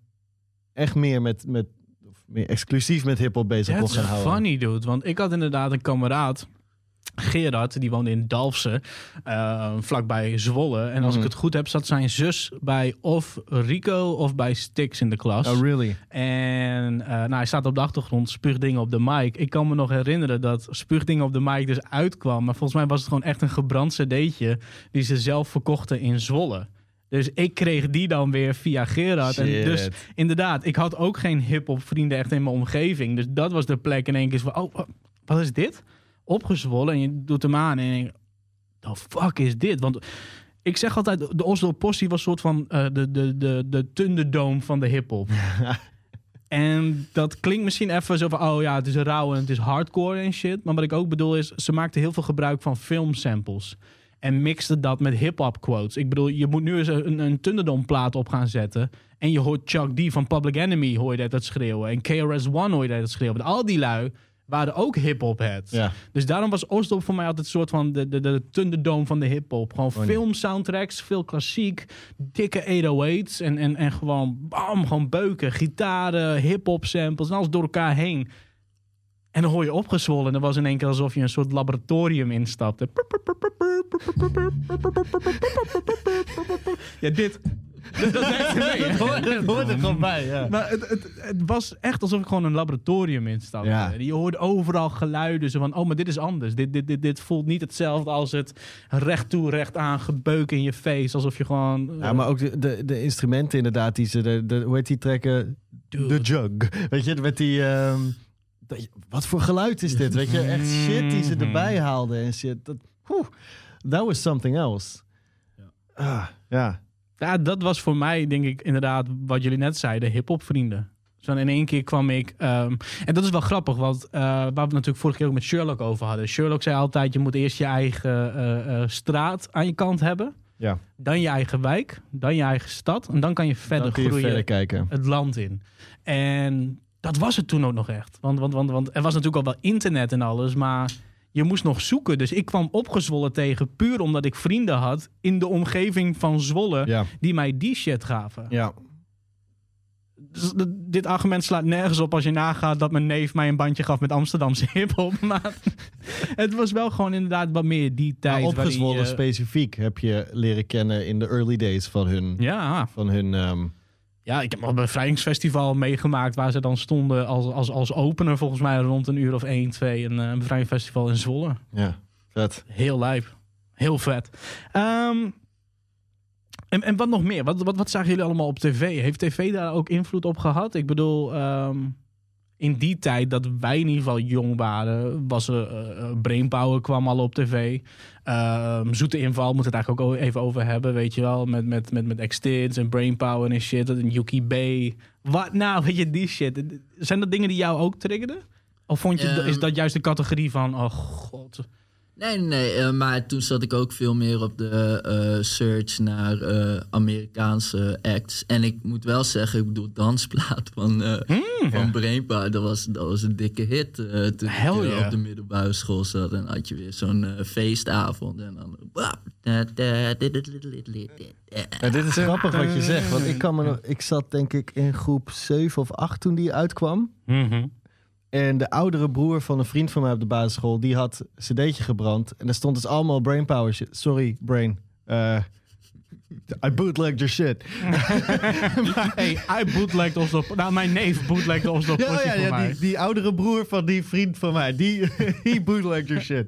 echt meer met, met of meer exclusief met hip-hop bezig kon That's gaan houden. funny, dude. Want ik had inderdaad een kameraad, Gerard, die woonde in Dalfsen, eh, vlakbij Zwolle. En als Mhm. ik het goed heb, zat zijn zus bij of Rico of bij Stix in de klas. Oh, really? En eh, nou, hij staat op de achtergrond, spuugdingen op de mic. Ik kan me nog herinneren dat spuugdingen op de mic dus uitkwam. Maar volgens mij was het gewoon echt een gebrand cd'tje die ze zelf verkochten in Zwolle. Dus ik kreeg die dan weer via Gerard. En dus inderdaad, ik had ook geen hip-hop vrienden echt in mijn omgeving. Dus dat was de plek in één keer van, oh, wat is dit? Opgezwollen en je doet hem aan en je denkt, the fuck is dit? Want ik zeg altijd, de Oslo Possie was een soort van eh, de, de, de, de Thunderdome van de hip-hop. <laughs> en dat klinkt misschien even zo van, oh ja, het is rauw en het is hardcore en shit. Maar wat ik ook bedoel is, ze maakten heel veel gebruik van filmsamples. En mixte dat met hip-hop quotes. Ik bedoel, je moet nu eens een, een Thunderdome plaat op gaan zetten. En je hoort Chuck D van Public Enemy, hoor je dat, dat schreeuwen. En KRS-One hoor je dat, dat schreeuwen. Al die lui waren ook hip-hop heads. Ja. Dus daarom was Oostdorp voor mij altijd een soort van de, de, de Thunderdome van de hip-hop. Gewoon Oh, nee. film soundtracks, veel klassiek, dikke 808's en, en, en gewoon bam, gewoon beuken, gitaren, hip-hop samples en alles door elkaar heen. En dan hoor je opgezwollen. En dat was in één keer alsof je een soort laboratorium instapte. Ja, dit. Het hoort, er gewoon bij, ja. Maar het, het, het was echt alsof ik gewoon een laboratorium instapte. Ja. Je hoorde overal geluiden. Zo van, oh, maar dit is anders. Dit, dit, dit, dit voelt niet hetzelfde als het recht toe, recht aan, gebeuk in je face. Alsof je gewoon... Ja, maar ook de, de, de instrumenten inderdaad, die ze, de, de, hoe heet die trekken? De jug. Weet je, met die... ehm, dat wat voor geluid is dit? Weet je, echt shit die ze erbij haalden en shit. Dat, whew, that was something else. Ah, ja. Ja, dat was voor mij, denk ik, inderdaad, wat jullie net zeiden, hip-hop vrienden. Dus dan in één keer kwam ik. ehm, en dat is wel grappig, want eh, waar we het natuurlijk vorige keer ook met Sherlock over hadden. Sherlock zei altijd: je moet eerst je eigen eh, eh, straat aan je kant hebben. Ja, Dan je eigen wijk, dan je eigen stad. En dan kan je verder dan kun je groeien verder kijken. het land in. En dat was het toen ook nog echt. Want, want, want, want er was natuurlijk al wel internet en alles, maar je moest nog zoeken. Dus ik kwam opgezwollen tegen, puur omdat ik vrienden had in de omgeving van Zwolle, Ja, die mij die shit gaven. ja. Dus dit argument slaat nergens op als je nagaat dat mijn neef mij een bandje gaf met Amsterdamse <laughs> hiphop. Maar <laughs> het was wel gewoon inderdaad wat meer die tijd. Maar opgezwollen je- specifiek heb je leren kennen in de early days van hun... Ja, Van hun ehm, Ja, ik heb nog een bevrijdingsfestival meegemaakt waar ze dan stonden als, als, als opener volgens mij rond een uur of 1, 2. Een, eh, een bevrijdingsfestival in Zwolle. ja, vet. Heel lijp. Heel vet. Ehm, en, en wat nog meer? Wat, wat, wat zagen jullie allemaal op tv? Heeft tv daar ook invloed op gehad? Ik bedoel, ehm, in die tijd dat wij in ieder geval jong waren, was er eh, eh, Brainpower kwam al op tv. Ehm, Zoete inval, moet het eigenlijk ook even over hebben, weet je wel. Met, met, met, met Extins en Brainpower en shit. En Yuki B. Wat nou, weet je, die shit. Zijn dat dingen die jou ook triggerden? Of vond je, Ehm. is dat juist de categorie van, oh god... Nee, nee, eh, maar toen zat ik ook veel meer op de eh, search naar eh, Amerikaanse acts. En ik moet wel zeggen, ik bedoel, dansplaat van, eh van Brainpower, dat was, dat was een dikke hit eh, toen Hell ik yeah. op de middelbare school zat. En had je weer zo'n feestavond. En dan... Ja, dit is grappig wat je zegt. Want ik, kan me nog, ik zat denk ik in groep 7 of 8 toen die uitkwam. Mhm. En de oudere broer van een vriend van mij op de basisschool, die had een cd'tje gebrand. En daar stond dus allemaal Brainpower shit. Sorry, Brain. Eh I bootlegged your shit. <laughs> hey, hij bootlegde ons op... Nou, mijn neef bootlegde ons op Ja, ja, ja die, die oudere broer van die vriend van mij, die <laughs> he bootlegged your shit.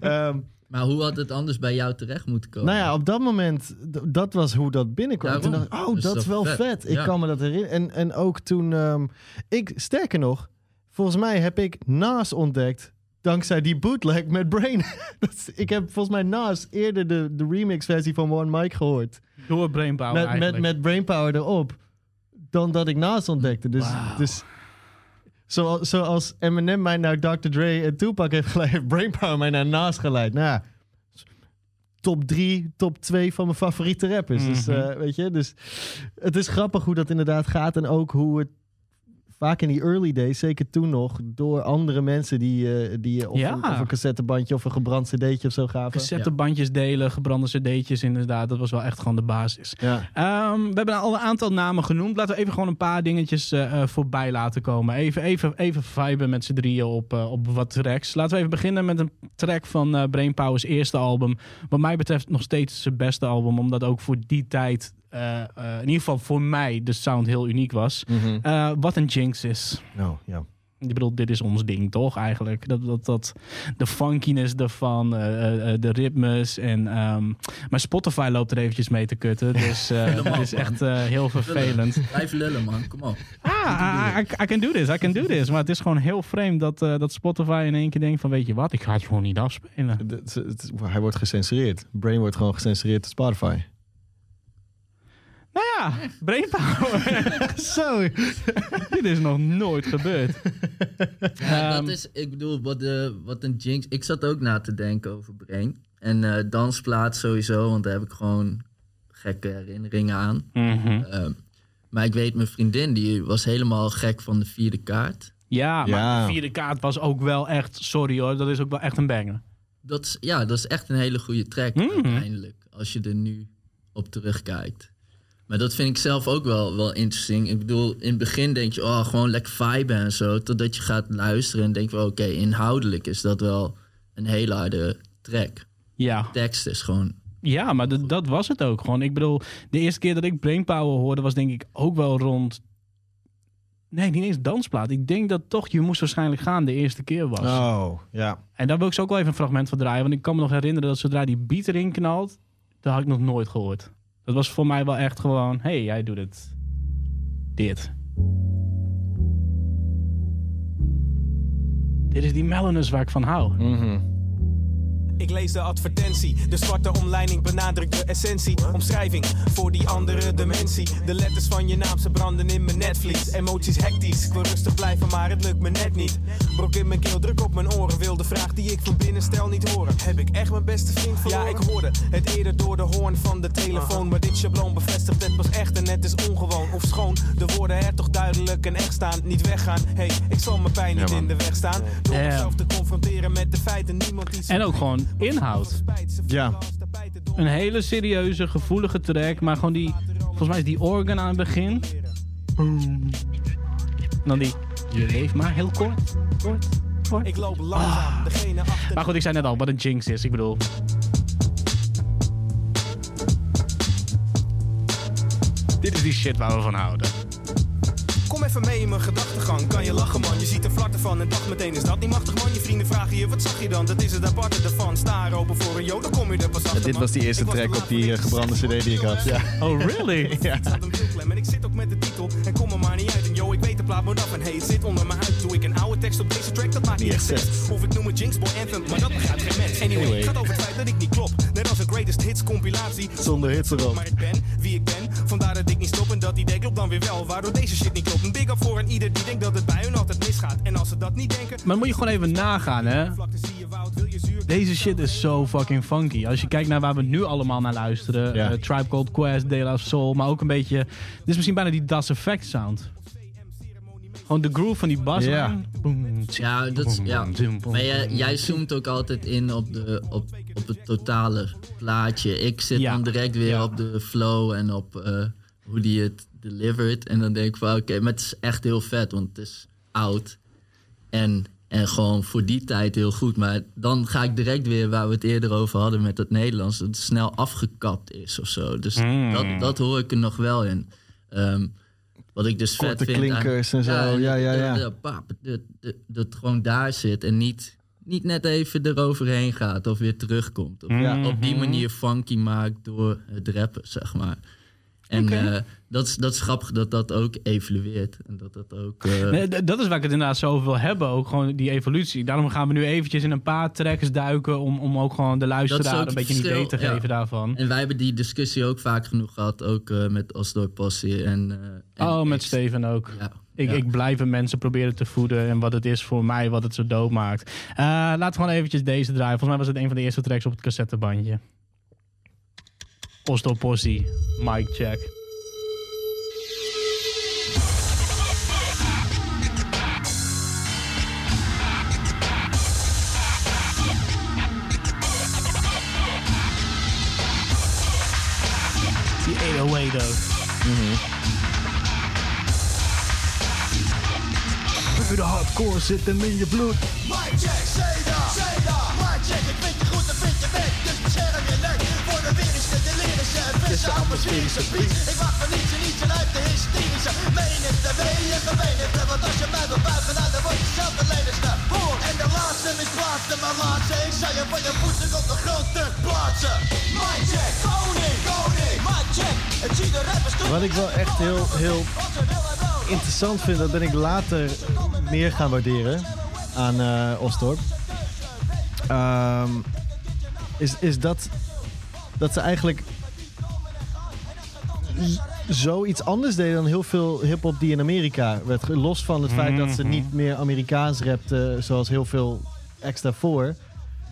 Ehm, Maar hoe had het anders bij jou terecht moeten komen? nou ja, op dat moment, dat was hoe dat binnenkwam. En Toen dacht ik, oh, dat dat is wel vet. vet. Ik Ja. kan me dat herinneren. En, en ook toen, ehm, ik, sterker nog, volgens mij heb ik Nas ontdekt dankzij die bootleg met Brain. <laughs> Is- ik heb volgens mij Nas eerder de, de remix-versie van One Mic gehoord. Door Brainpower met, met, eigenlijk. met Brainpower erop. Dan dat ik Nas ontdekte. Dus, dus zoals, zoals Eminem mij naar Dr. Dre en Tupac heeft geleid, heeft <laughs> Brainpower mij naar Nas geleid. Nou ja, top 3, top 2 van mijn favoriete rappers. Dus Mhm. eh, weet je, dus het is grappig hoe dat inderdaad gaat. En ook hoe het vaak in die early days, zeker toen nog, door andere mensen die, eh, die je of, Ja. een, of een cassettebandje of een gebrand cd'tje of zo gaven. Cassettebandjes delen, gebrande cd'tjes inderdaad. Dat was wel echt gewoon de basis. Ja. Ehm, we hebben al een aantal namen genoemd. Laten we even gewoon een paar dingetjes eh, eh, voorbij laten komen. Even, even, even viben met z'n drieën op, op wat tracks. Laten we even beginnen met een track van Brainpower's eerste album. Wat mij betreft nog steeds zijn beste album. Omdat ook voor die tijd, eh, eh, in ieder geval voor mij, de sound heel uniek was. Mhm. Eh, wat een jinx is. Nou, ja. Ik bedoel, dit is ons ding, toch? Eigenlijk. Dat, dat, dat, de funkiness ervan, de ritmes. En, ehm, maar Spotify loopt er eventjes mee te kutten. <laughs> Dus Helemaal, dat is man. echt heel vervelend. Blijf lullen, man. Kom op. Ah, I, I- I can do this, I can do this. Maar het is gewoon heel vreemd dat, dat Spotify in één keer denkt van... weet je wat, ik ga het gewoon niet afspelen. Het- het- het- hij wordt gecensureerd. Brain wordt gewoon gecensureerd door Spotify. Ja, Brainpower. <laughs> Zo. <laughs> Dit is nog nooit gebeurd. Ja, Ehm, dat is, ik bedoel, wat, de, wat een jinx. Ik zat ook na te denken over Brain. En eh, dansplaat sowieso, want daar heb ik gewoon gekke herinneringen aan. mhm. Ehm, maar ik weet, mijn vriendin, die was helemaal gek van de vierde kaart. Ja, maar Ja. de vierde kaart was ook wel echt... Sorry hoor, dat is ook wel echt een banger. Dat is, ja, dat is echt een hele goede track Mhm. uiteindelijk. Als je er nu op terugkijkt. Maar dat vind ik zelf ook wel, wel interessant. Ik bedoel, in het begin denk je, oh, gewoon lekker viben en zo. Totdat je gaat luisteren en denk je, oké, inhoudelijk is dat wel een hele harde track. Ja. tekst is gewoon Ja, maar dat was het ook gewoon. Ik bedoel, de eerste keer dat ik Brainpower hoorde was denk ik ook wel rond... Nee, niet eens dansplaat. Ik denk dat toch Je moest waarschijnlijk gaan de eerste keer was. Oh, ja. En daar wil ik ze ook wel even een fragment van draaien. Want ik kan me nog herinneren dat zodra die beat erin knalt... Dat had ik nog nooit gehoord. Dat was voor mij wel echt gewoon... hey, jij doet het. Dit. Dit is die Melonus waar ik van hou. Mhm. Ik lees de advertentie, de zwarte omleiding benadrukt de essentie. Omschrijving voor die andere dimensie. De letters van je naam, ze branden in mijn netvlies. Emoties hectisch, ik wil rustig blijven, maar het lukt me net niet. Brok in mijn keel, druk op mijn oren. Wil de vraag die ik van binnen stel niet horen. Heb ik echt mijn beste vriend verloren? Ja, ik hoorde het eerder door de hoorn van de telefoon. Maar dit schabloon bevestigt het pas echt en het is ongewoon of schoon. De woorden er toch duidelijk en echt staan, niet weggaan. Hey, ik zal mijn pijn niet Ja, in de weg staan. Door mezelf te confronteren met de feiten, niemand die En ook gewoon inhoud. Ja. Een hele serieuze, gevoelige track. Maar gewoon die... Volgens mij is die organ aan het begin. En dan die... Je leeft maar heel kort. Kort. Kort. Ik loop langzaam, degene achter. Maar goed, ik zei net al wat een jinx is. Ik bedoel... Dit is die shit waar we van houden. Kom even mee in mijn gedachtegang, kan je lachen man? Je ziet er vlak ervan en dacht meteen is dat niet machtig man. Je vrienden vragen je wat zag je dan, dat is het aparte ervan. Sta open voor een jo, dan kom je er pas achter dit man. was die eerste track op die eh, gebrande cd die ik had. Ja. Oh, really? <laughs> Ja. En ik zit ook met de titel. En kom er maar niet uit. En yo, ik weet de plaat moet af En hey, het zit onder me uit Doe ik een oude tekst op deze track, dat maakt niet echt sens. Of ik noem het Jinx Boy Anthem, maar dat begrijpt geen mens. Anyway, Anyway. het gaat over het feit dat ik niet klop. Net als een greatest hits compilatie. Zonder hits erop. Maar ik ben wie ik ben, vandaar dat ik niet stop En dat idee klopt dan weer wel, waardoor deze shit niet klopt Een big up voor een ieder die denkt dat het bij hun altijd misgaat En als ze dat niet denken Maar dan moet je gewoon even nagaan, hè. Deze shit is zo fucking funky. Als je kijkt naar waar we nu allemaal naar luisteren. Ja. eh, Tribe Called Quest, De La Soul. Maar ook een beetje... Dit is misschien bijna die Das Effect sound. Gewoon de groove van die bas. Ja. Ja, dat is, ja. Maar jij, jij zoomt ook altijd in op, de, op, op het totale plaatje. Ik zit Ja. dan direct weer Ja. op de flow en op eh, hoe die het delivered. En dan denk ik van oké, maar het is echt heel vet, want het is oud. En, en gewoon voor die tijd heel goed. Maar dan ga ik direct weer waar we het eerder over hadden met het Nederlands. Dat het snel afgekapt is of zo. Dus Mm. dat, dat hoor ik er nog wel in. Ehm, wat ik dus Korte vet vind. aan- klinkers en zo. Ja, ja, ja. dat- gewoon daar zit en niet, niet net even eroverheen gaat of weer terugkomt. Of Ja. op die manier funky maakt door het rappen, zeg maar. En eh, dat, is, dat is grappig dat dat ook evolueert. En dat dat ook... eh, Nee, dat is waar ik het inderdaad zo over wil hebben. Ook gewoon die evolutie. Daarom gaan we nu eventjes in een paar tracks duiken. Om, om ook gewoon de luisteraar een beetje een idee te ja. geven daarvan. En wij hebben die discussie ook vaak genoeg gehad. Ook eh, met Osdorp Passie en... en oh, met Steven ook. Ja, Ik, ja. ik blijf mensen proberen te voeden en wat het is voor mij, wat het zo dood maakt. Laten we gewoon eventjes deze draaien. Volgens mij was het een van de eerste tracks op het cassettebandje. Oslo Possie, mic check. Die 808 ook. De hardcore zit hem in je bloed. Mic check, say that, say that. Mic check, ik vind je goed en vind je weg. Ik wacht van niets en niets en uit de hysterische. Menigte, menige menigte, want als je mij wil buigen, nou, dan word je zelf de lenigste. Hoor, en de laatste misplaatste, maar laatste. Ik zou je van je voeten op de grond terugplaatsen. Mic check, koning, koning. Mic check, ik zie de rappers doen. Wat ik wel echt heel, heel interessant vind, dat ben ik later meer gaan waarderen aan eh Osdorp. Ehm, is, is dat, dat ze eigenlijk zoiets anders deden dan heel veel hip-hop die in Amerika werd. Los van het feit dat ze niet meer Amerikaans rapten, zoals heel veel extra voor.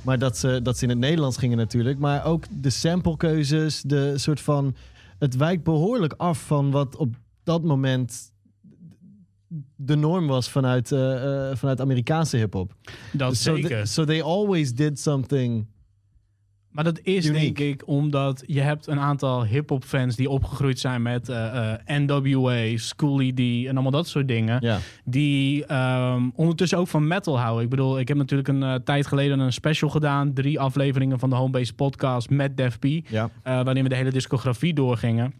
Maar dat ze, dat ze in het Nederlands gingen natuurlijk. Maar ook de samplekeuzes, de soort van. Het wijkt behoorlijk af van wat op dat moment de norm was vanuit, eh, eh, vanuit Amerikaanse hip-hop. Dat So, zeker. th- so they always did something Maar dat is Uniek. denk ik omdat je hebt een aantal hip-hop fans die opgegroeid zijn met eh, eh, NWA, Schoolie D en allemaal dat soort dingen. Ja. Die ehm, ondertussen ook van metal houden. Ik bedoel, ik heb natuurlijk een eh, tijd geleden een special gedaan. Drie afleveringen van de Homebase podcast met Def P. Ja. waarin we de hele discografie doorgingen.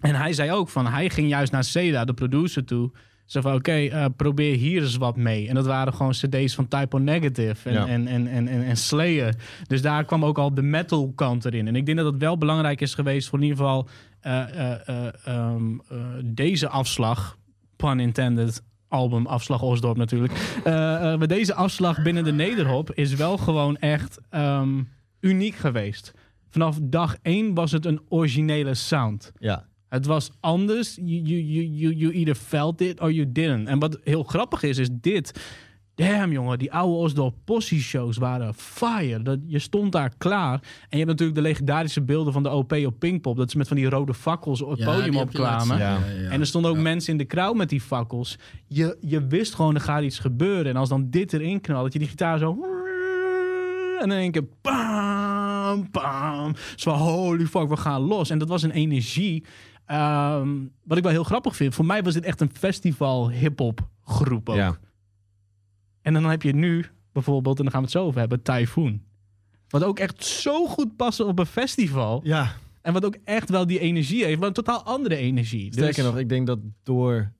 En hij zei ook van, hij ging juist naar Seda, de producer, toe. Zo van, oké, eh, probeer hier eens wat mee. En dat waren gewoon cd's van Typo Negative en, Ja. en, en, en, en, en Slayer. Dus daar kwam ook al de metal kant erin. En ik denk dat het wel belangrijk is geweest voor in ieder geval eh, eh, eh, ehm, eh, deze afslag, pun intended, album Afslag Osdorp natuurlijk. Maar deze afslag binnen de Nederhop is wel gewoon echt ehm, uniek geweest. Vanaf dag één was het een originele sound. Ja. Het was anders. You, you, you, you, either felt it or you didn't. En wat heel grappig is, is dit. Damn, jongen, die oude Osdorp Possie shows waren fire. Dat, je stond daar klaar. En je hebt natuurlijk de legendarische beelden van de OP op Pinkpop. Dat ze met van die rode fakkels op het Ja, podium opkwamen. Ja. Ja, ja. En er stonden ook mensen in de crowd met die fakkels. Je, je wist gewoon, er gaat iets gebeuren. En als dan dit erin knalt, dat je die gitaar zo... <laughs> En in één keer... Bam, bam. Zo holy fuck, we gaan los. En dat was een energie... ehm, wat ik wel heel grappig vind. Voor mij was dit echt een festival hip-hop groep ook. Ja. En dan heb je nu bijvoorbeeld, en dan gaan we het zo over hebben, Typhoon. Wat ook echt zo goed past op een festival. ja. En wat ook echt wel die energie heeft, maar een totaal andere energie. Sterker Dus- nog, ik denk dat door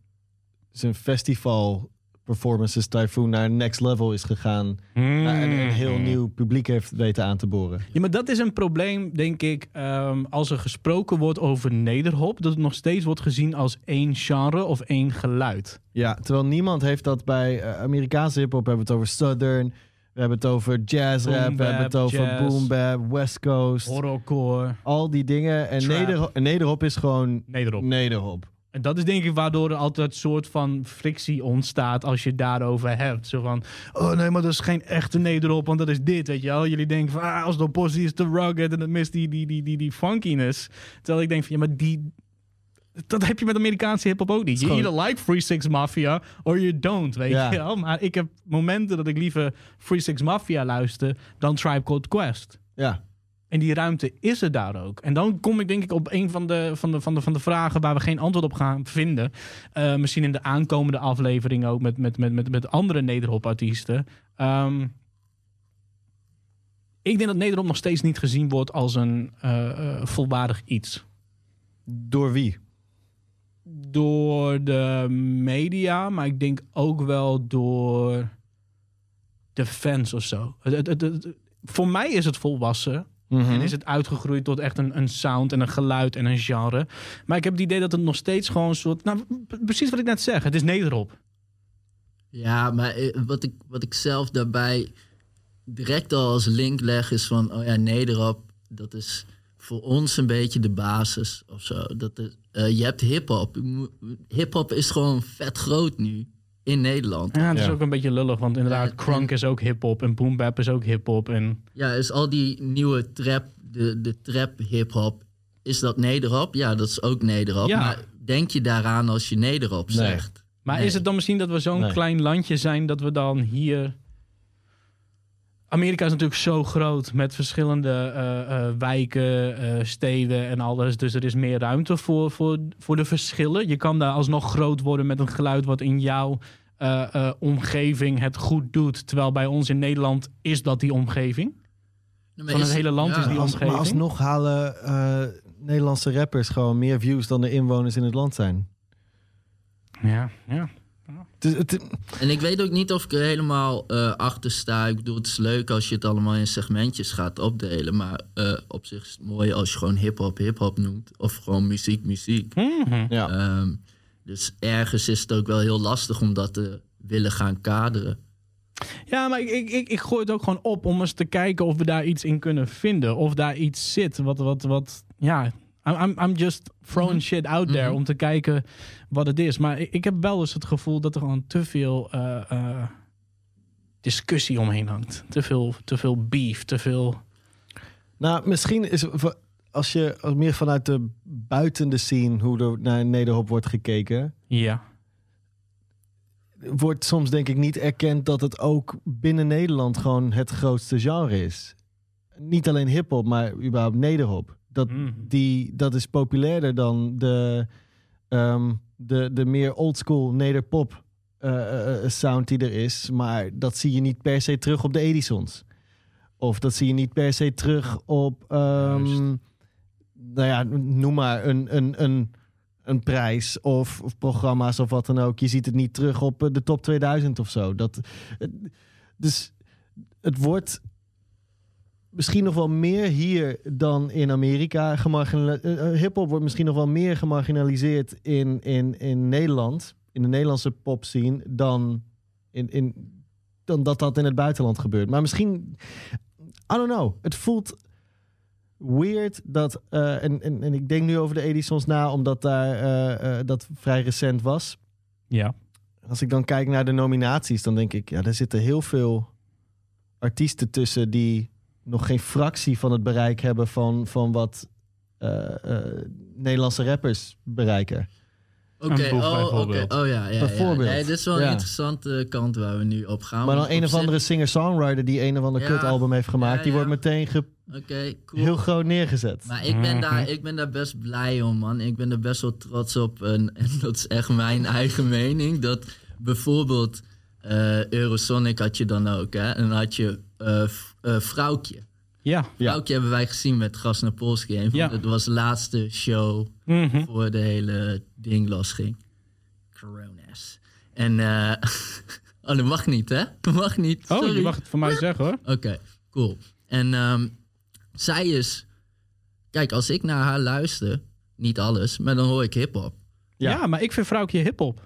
zijn festival performances Typhoon naar next level is gegaan. Hmm. En een heel nieuw publiek heeft weten aan te boren. Ja, maar dat is een probleem, denk ik, ehm, als er gesproken wordt over nederhop, dat het nog steeds wordt gezien als één genre of één geluid. Ja, terwijl niemand heeft dat bij eh, Amerikaanse hip-hop. We hebben het over Southern. We hebben het over jazz rap. Boom We hebben het over jazz. boom bap, West Coast. Horrorcore, Al die dingen. En nederhop, is gewoon nederhop. nederhop. En dat is denk ik waardoor er altijd een soort van frictie ontstaat als je het daarover hebt. Zo van, oh nee, maar dat is geen echte nederop, want dat is dit, weet je wel. Jullie denken van, ah, als de possie is te rugged en het mist die, die, die, die, die funkiness. Terwijl ik denk van, ja, maar die... Dat heb je met Amerikaanse hip-hop ook niet. Je either like Free Six Mafia or you don't, weet je wel. Maar ik heb momenten dat ik liever Free Six Mafia luister dan Tribe Called Quest. Ja. En die ruimte is er daar ook. En dan kom ik denk ik op een van de, van de, van de, van de vragen waar we geen antwoord op gaan vinden. Eh, misschien in de aankomende aflevering ook met, met, met, met, met andere Nederhop-artiesten. Ehm, ik denk dat Nederhop nog steeds niet gezien wordt als een eh, eh, volwaardig iets. Door wie? Door de media, maar ik denk ook wel door de fans of zo. Het, het, het- het- voor mij is het volwassen. Mhm. En is het uitgegroeid tot echt een, een sound en een geluid en een genre. Maar ik heb het idee dat het nog steeds gewoon een soort... Nou, precies wat ik net zeg. Het is nederop. Ja, maar eh, wat ik, wat ik zelf daarbij direct al als link leg is van, oh ja, nederop, dat is voor ons een beetje de basis of zo. Dat is, eh, je hebt hip-hop. Hip-hop is gewoon vet groot nu in Nederland. Ja, het is Ja. ook een beetje lullig. Want inderdaad, Ja, crunk is ook hip-hop. En boom bap is ook hip-hop. En Ja, is al die nieuwe trap, de, de trap hip-hop, is dat nederop? Ja, dat is ook nederop. Ja. Maar denk je daaraan als je nederop Nee. zegt? Maar Nee. is het dan misschien dat we zo'n Nee. klein landje zijn dat we dan hier. Amerika is natuurlijk zo groot met verschillende eh, eh, wijken, eh, steden en alles. Dus er is meer ruimte voor, voor, voor de verschillen. Je kan daar alsnog groot worden met een geluid wat in jouw eh, eh, omgeving het goed doet. Terwijl bij ons in Nederland is dat die omgeving. Van is- het hele land is die Als, omgeving. maar alsnog halen eh, Nederlandse rappers gewoon meer views dan de inwoners in het land zijn. Ja, ja. En ik weet ook niet of ik er helemaal eh, achter sta. Ik bedoel, het is leuk als je het allemaal in segmentjes gaat opdelen. Maar eh, op zich is het mooi als je gewoon hip-hop hip-hop noemt. Of gewoon muziek muziek. Mhm. ja. Ehm, dus ergens is het ook wel heel lastig om dat te willen gaan kaderen. Ja, maar ik, ik, ik, ik gooi het ook gewoon op om eens te kijken of we daar iets in kunnen vinden. Of daar iets zit wat, wat, wat ja... I'm, I'm, I'm just throwing shit out there Mhm. om te kijken wat het is. Maar ik, ik heb wel eens het gevoel dat er gewoon te veel eh, eh, discussie omheen hangt. Te veel, te veel beef, te veel... Nou, misschien is als je als meer vanuit de buitende scene hoe er naar Nederhop wordt gekeken, Ja. wordt soms denk ik niet erkend dat het ook binnen Nederland gewoon het grootste genre is. niet alleen hip-hop, maar überhaupt nederhop. Dat, Mhm. die, dat is populairder dan de, ehm, de, de meer oldschool nederpop eh, eh, eh, sound die er is. Maar dat zie je niet per se terug op de Edisons. Of dat zie je niet per se terug op, ehm, nou ja, noem maar een, een, een, een prijs of, of programma's of wat dan ook. Je ziet het niet terug op de top 2000 of zo. Dat, dus het wordt misschien nog wel meer hier dan in Amerika gemarginaliseerd. Hip-hop wordt misschien nog wel meer gemarginaliseerd in, in, in Nederland, in de Nederlandse pop scene, dan, in, in, dan dat dat in het buitenland gebeurt. Maar misschien, I don't know. Het voelt weird dat, eh, en, en, en ik denk nu over de Edisons na, omdat daar eh, eh, dat vrij recent was. Ja. Als ik dan kijk naar de nominaties, dan denk ik, ja, er zitten heel veel artiesten tussen die nog geen fractie van het bereik hebben van, van wat eh, eh, Nederlandse rappers bereiken. Oké, oh, oké. bijvoorbeeld. oh ja, ja, Bijvoorbeeld. ja. Nee, dit is wel een Ja. interessante kant waar we nu op gaan. Maar dan een of andere singer-songwriter die een of ander Ja. kutalbum heeft gemaakt, Ja, die wordt meteen ge- cool. heel groot neergezet. Maar ik ben, daar, Mhm. ik ben daar best blij om, man. Ik ben er best wel trots op. En, <laughs> en dat is echt mijn <laughs> eigen mening. Dat bijvoorbeeld eh, Eurosonic had je dan ook, hè. En dan had je eh, Vrouwtje. Ja. Ja. Vrouwtje hebben wij gezien met Gas naar Polski. Een van Ja. de- Dat was de laatste show Mhm. voor de hele ding losging. Coronas. En, eh <laughs> oh, dat mag niet, hè? Dat mag niet. Oh, Sorry. je mag het van mij zeggen hoor. Oké, cool. En ehm, zij is... Kijk, als ik naar haar luister, niet alles, maar dan hoor ik hip-hop. Ja. Ja. maar ik vind vrouwtje hip-hop.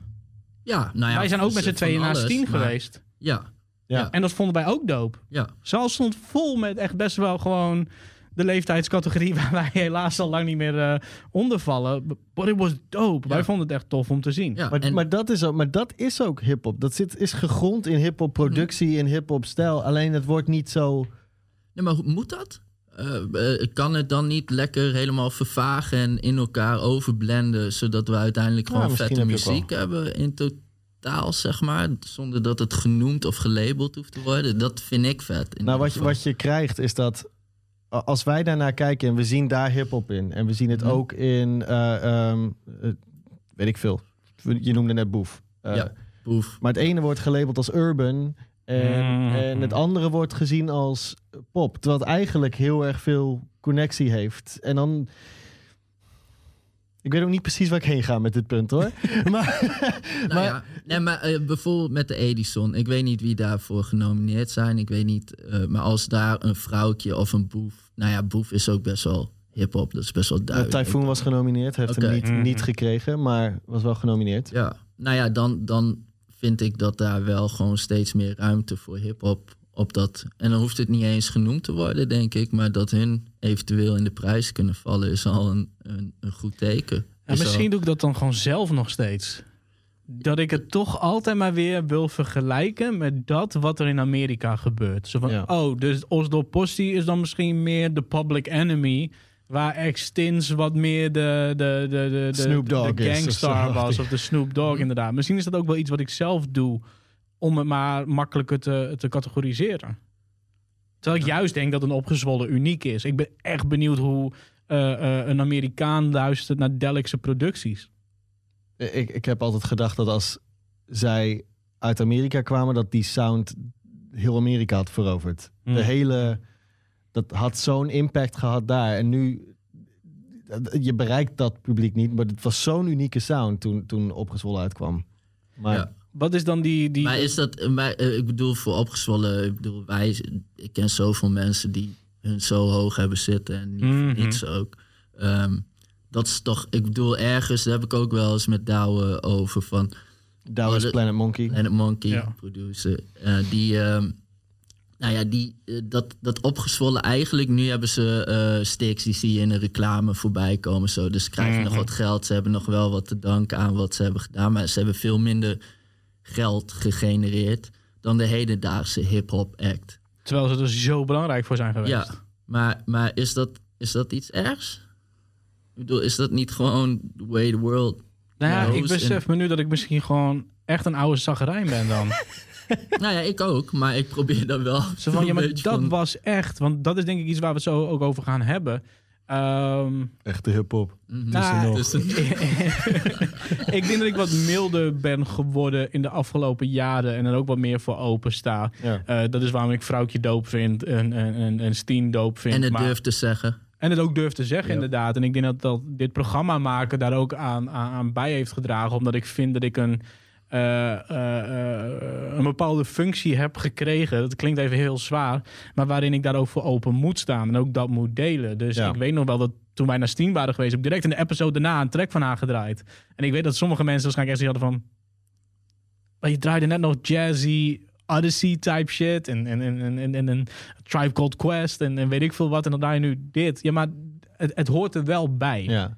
Ja, nou ja. wij zijn ook met z'n tweeën naast tien geweest. Ja, Ja. En dat vonden wij ook dope. ja. Zaal stond vol met echt best wel gewoon de leeftijdscategorie <laughs> waar wij helaas al lang niet meer eh onder vallen. But it was dope. Wij vonden het echt tof om te zien. ja. Maar, en, maar, dat is ook, maar dat is ook hip-hop. Dat zit, is gegrond in hip-hop productie en hip-hop stijl. Alleen het wordt niet zo. nee, maar hoe moet dat? Eh, eh, kan het dan niet lekker helemaal vervagen en in elkaar overblenden, zodat we uiteindelijk Ja, gewoon vette muziek hebben in totaal, zeg maar, zonder dat het genoemd of gelabeld hoeft te worden? Dat vind ik vet. Nou, wat je, wat je krijgt is dat. Als wij daarnaar kijken en we zien daar hip-hop in. En we zien het Mhm. ook in. eh, ehm, eh, weet ik veel. Je noemde net Boef. Eh, Ja. Boef. Maar het ene wordt gelabeld als urban. En, Mhm. en het andere wordt gezien als pop. Terwijl het eigenlijk heel erg veel connectie heeft. En dan. Ik weet ook niet precies waar ik heen ga met dit punt hoor. <laughs> maar, Nou <laughs> maar ja, nee, maar eh, bijvoorbeeld met de Edison. Ik weet niet wie daarvoor genomineerd zijn. Ik weet niet. eh, maar als daar een vrouwtje of een boef. Nou ja, boef is ook best wel hip-hop. Dat is best wel uh, duidelijk. Typhoon was genomineerd. Heeft hem niet, Mhm. niet gekregen, maar was wel genomineerd. Ja, nou ja, dan, dan vind ik dat daar wel gewoon steeds meer ruimte voor hip-hop op dat. En dan hoeft het niet eens genoemd te worden, denk ik. Maar dat hun eventueel in de prijs kunnen vallen, is al een, een, een goed teken. Ja, al- misschien doe ik dat dan gewoon zelf nog steeds. Dat ik het toch altijd maar weer wil vergelijken met dat wat er in Amerika gebeurt. Zo van, Ja. oh, dus Oslo Posse is dan misschien meer de public enemy. Waar Extins wat meer de, de, de, de, de, Snoop Dogg de is of gangstar zo. was. Of de Snoop Dogg, <laughs> inderdaad. Misschien is dat ook wel iets wat ik zelf doe. Om het maar makkelijker te, te categoriseren. Terwijl ik juist denk dat een opgezwollen uniek is. Ik ben echt benieuwd hoe eh, eh, een Amerikaan luistert naar Delikse producties. Ik, ik heb altijd gedacht dat als zij uit Amerika kwamen, dat die sound heel Amerika had veroverd. Hmm. De hele. Dat had zo'n impact gehad daar. En nu. Je bereikt dat publiek niet, maar het was zo'n unieke sound toen, toen Opgezwollen uitkwam. Maar Ja. Wat is dan die... die Maar is dat, eh, maar, eh, ik bedoel, voor opgezwollen, ik bedoel, wij, ik ken zoveel mensen die hun zo hoog hebben zitten en niet Mhm. niets ook. Ehm, dat is toch, ik bedoel, ergens, daar heb ik ook wel eens met Douwe over van Douwe is de- Planet Monkey. Planet Monkey, Ja. producer, eh, die, ehm, nou ja, die, eh, dat, dat opgezwollen eigenlijk, nu hebben ze eh sticks, die zie je in de reclame voorbij komen zo. Dus ze krijgen nog wat geld, ze hebben nog wel wat te danken aan wat ze hebben gedaan, maar ze hebben veel minder geld gegenereerd dan de hedendaagse hip-hop act. Terwijl ze er zo belangrijk voor zijn geweest. Ja, maar, maar is, dat, is dat iets ergs? Ik bedoel, is dat niet gewoon the way the world Nou ja, ik besef en- me nu dat ik misschien gewoon echt een oude zaggerijn ben dan. <laughs> nou ja, ik ook. Maar ik probeer dan wel. Zo van, <laughs> ja, maar dat van- was echt. Want dat is denk ik iets waar we het zo ook over gaan hebben. Ehm, Echte hip-hop. Mhm. nou, Dus een- <laughs> ik denk dat ik wat milder ben geworden in de afgelopen jaren. En er ook wat meer voor open sta. Ja. Eh, dat is waarom ik Vrouwtje doop vind en, en, en, en Steen doop vind. en het maar- durft te zeggen. En het ook durft te zeggen, Ja. inderdaad. En ik denk dat, dat dit programma maken daar ook aan, aan, aan bij heeft gedragen. Omdat ik vind dat ik een, eh, eh, eh, een bepaalde functie heb gekregen. Dat klinkt even heel zwaar. Maar waarin ik daar ook voor open moet staan. En ook dat moet delen. Dus Ja. ik weet nog wel dat toen wij naar Steam waren geweest... heb ik direct in de episode daarna een track van haar gedraaid. En ik weet dat sommige mensen waarschijnlijk echt hadden van... Maar je draaide net nog jazzy... Odyssey type shit en, en, en, en, en, en een Tribe Called Quest en, en weet ik veel wat. En dan draai je nu dit. Ja, maar het, het hoort er wel bij. Ja.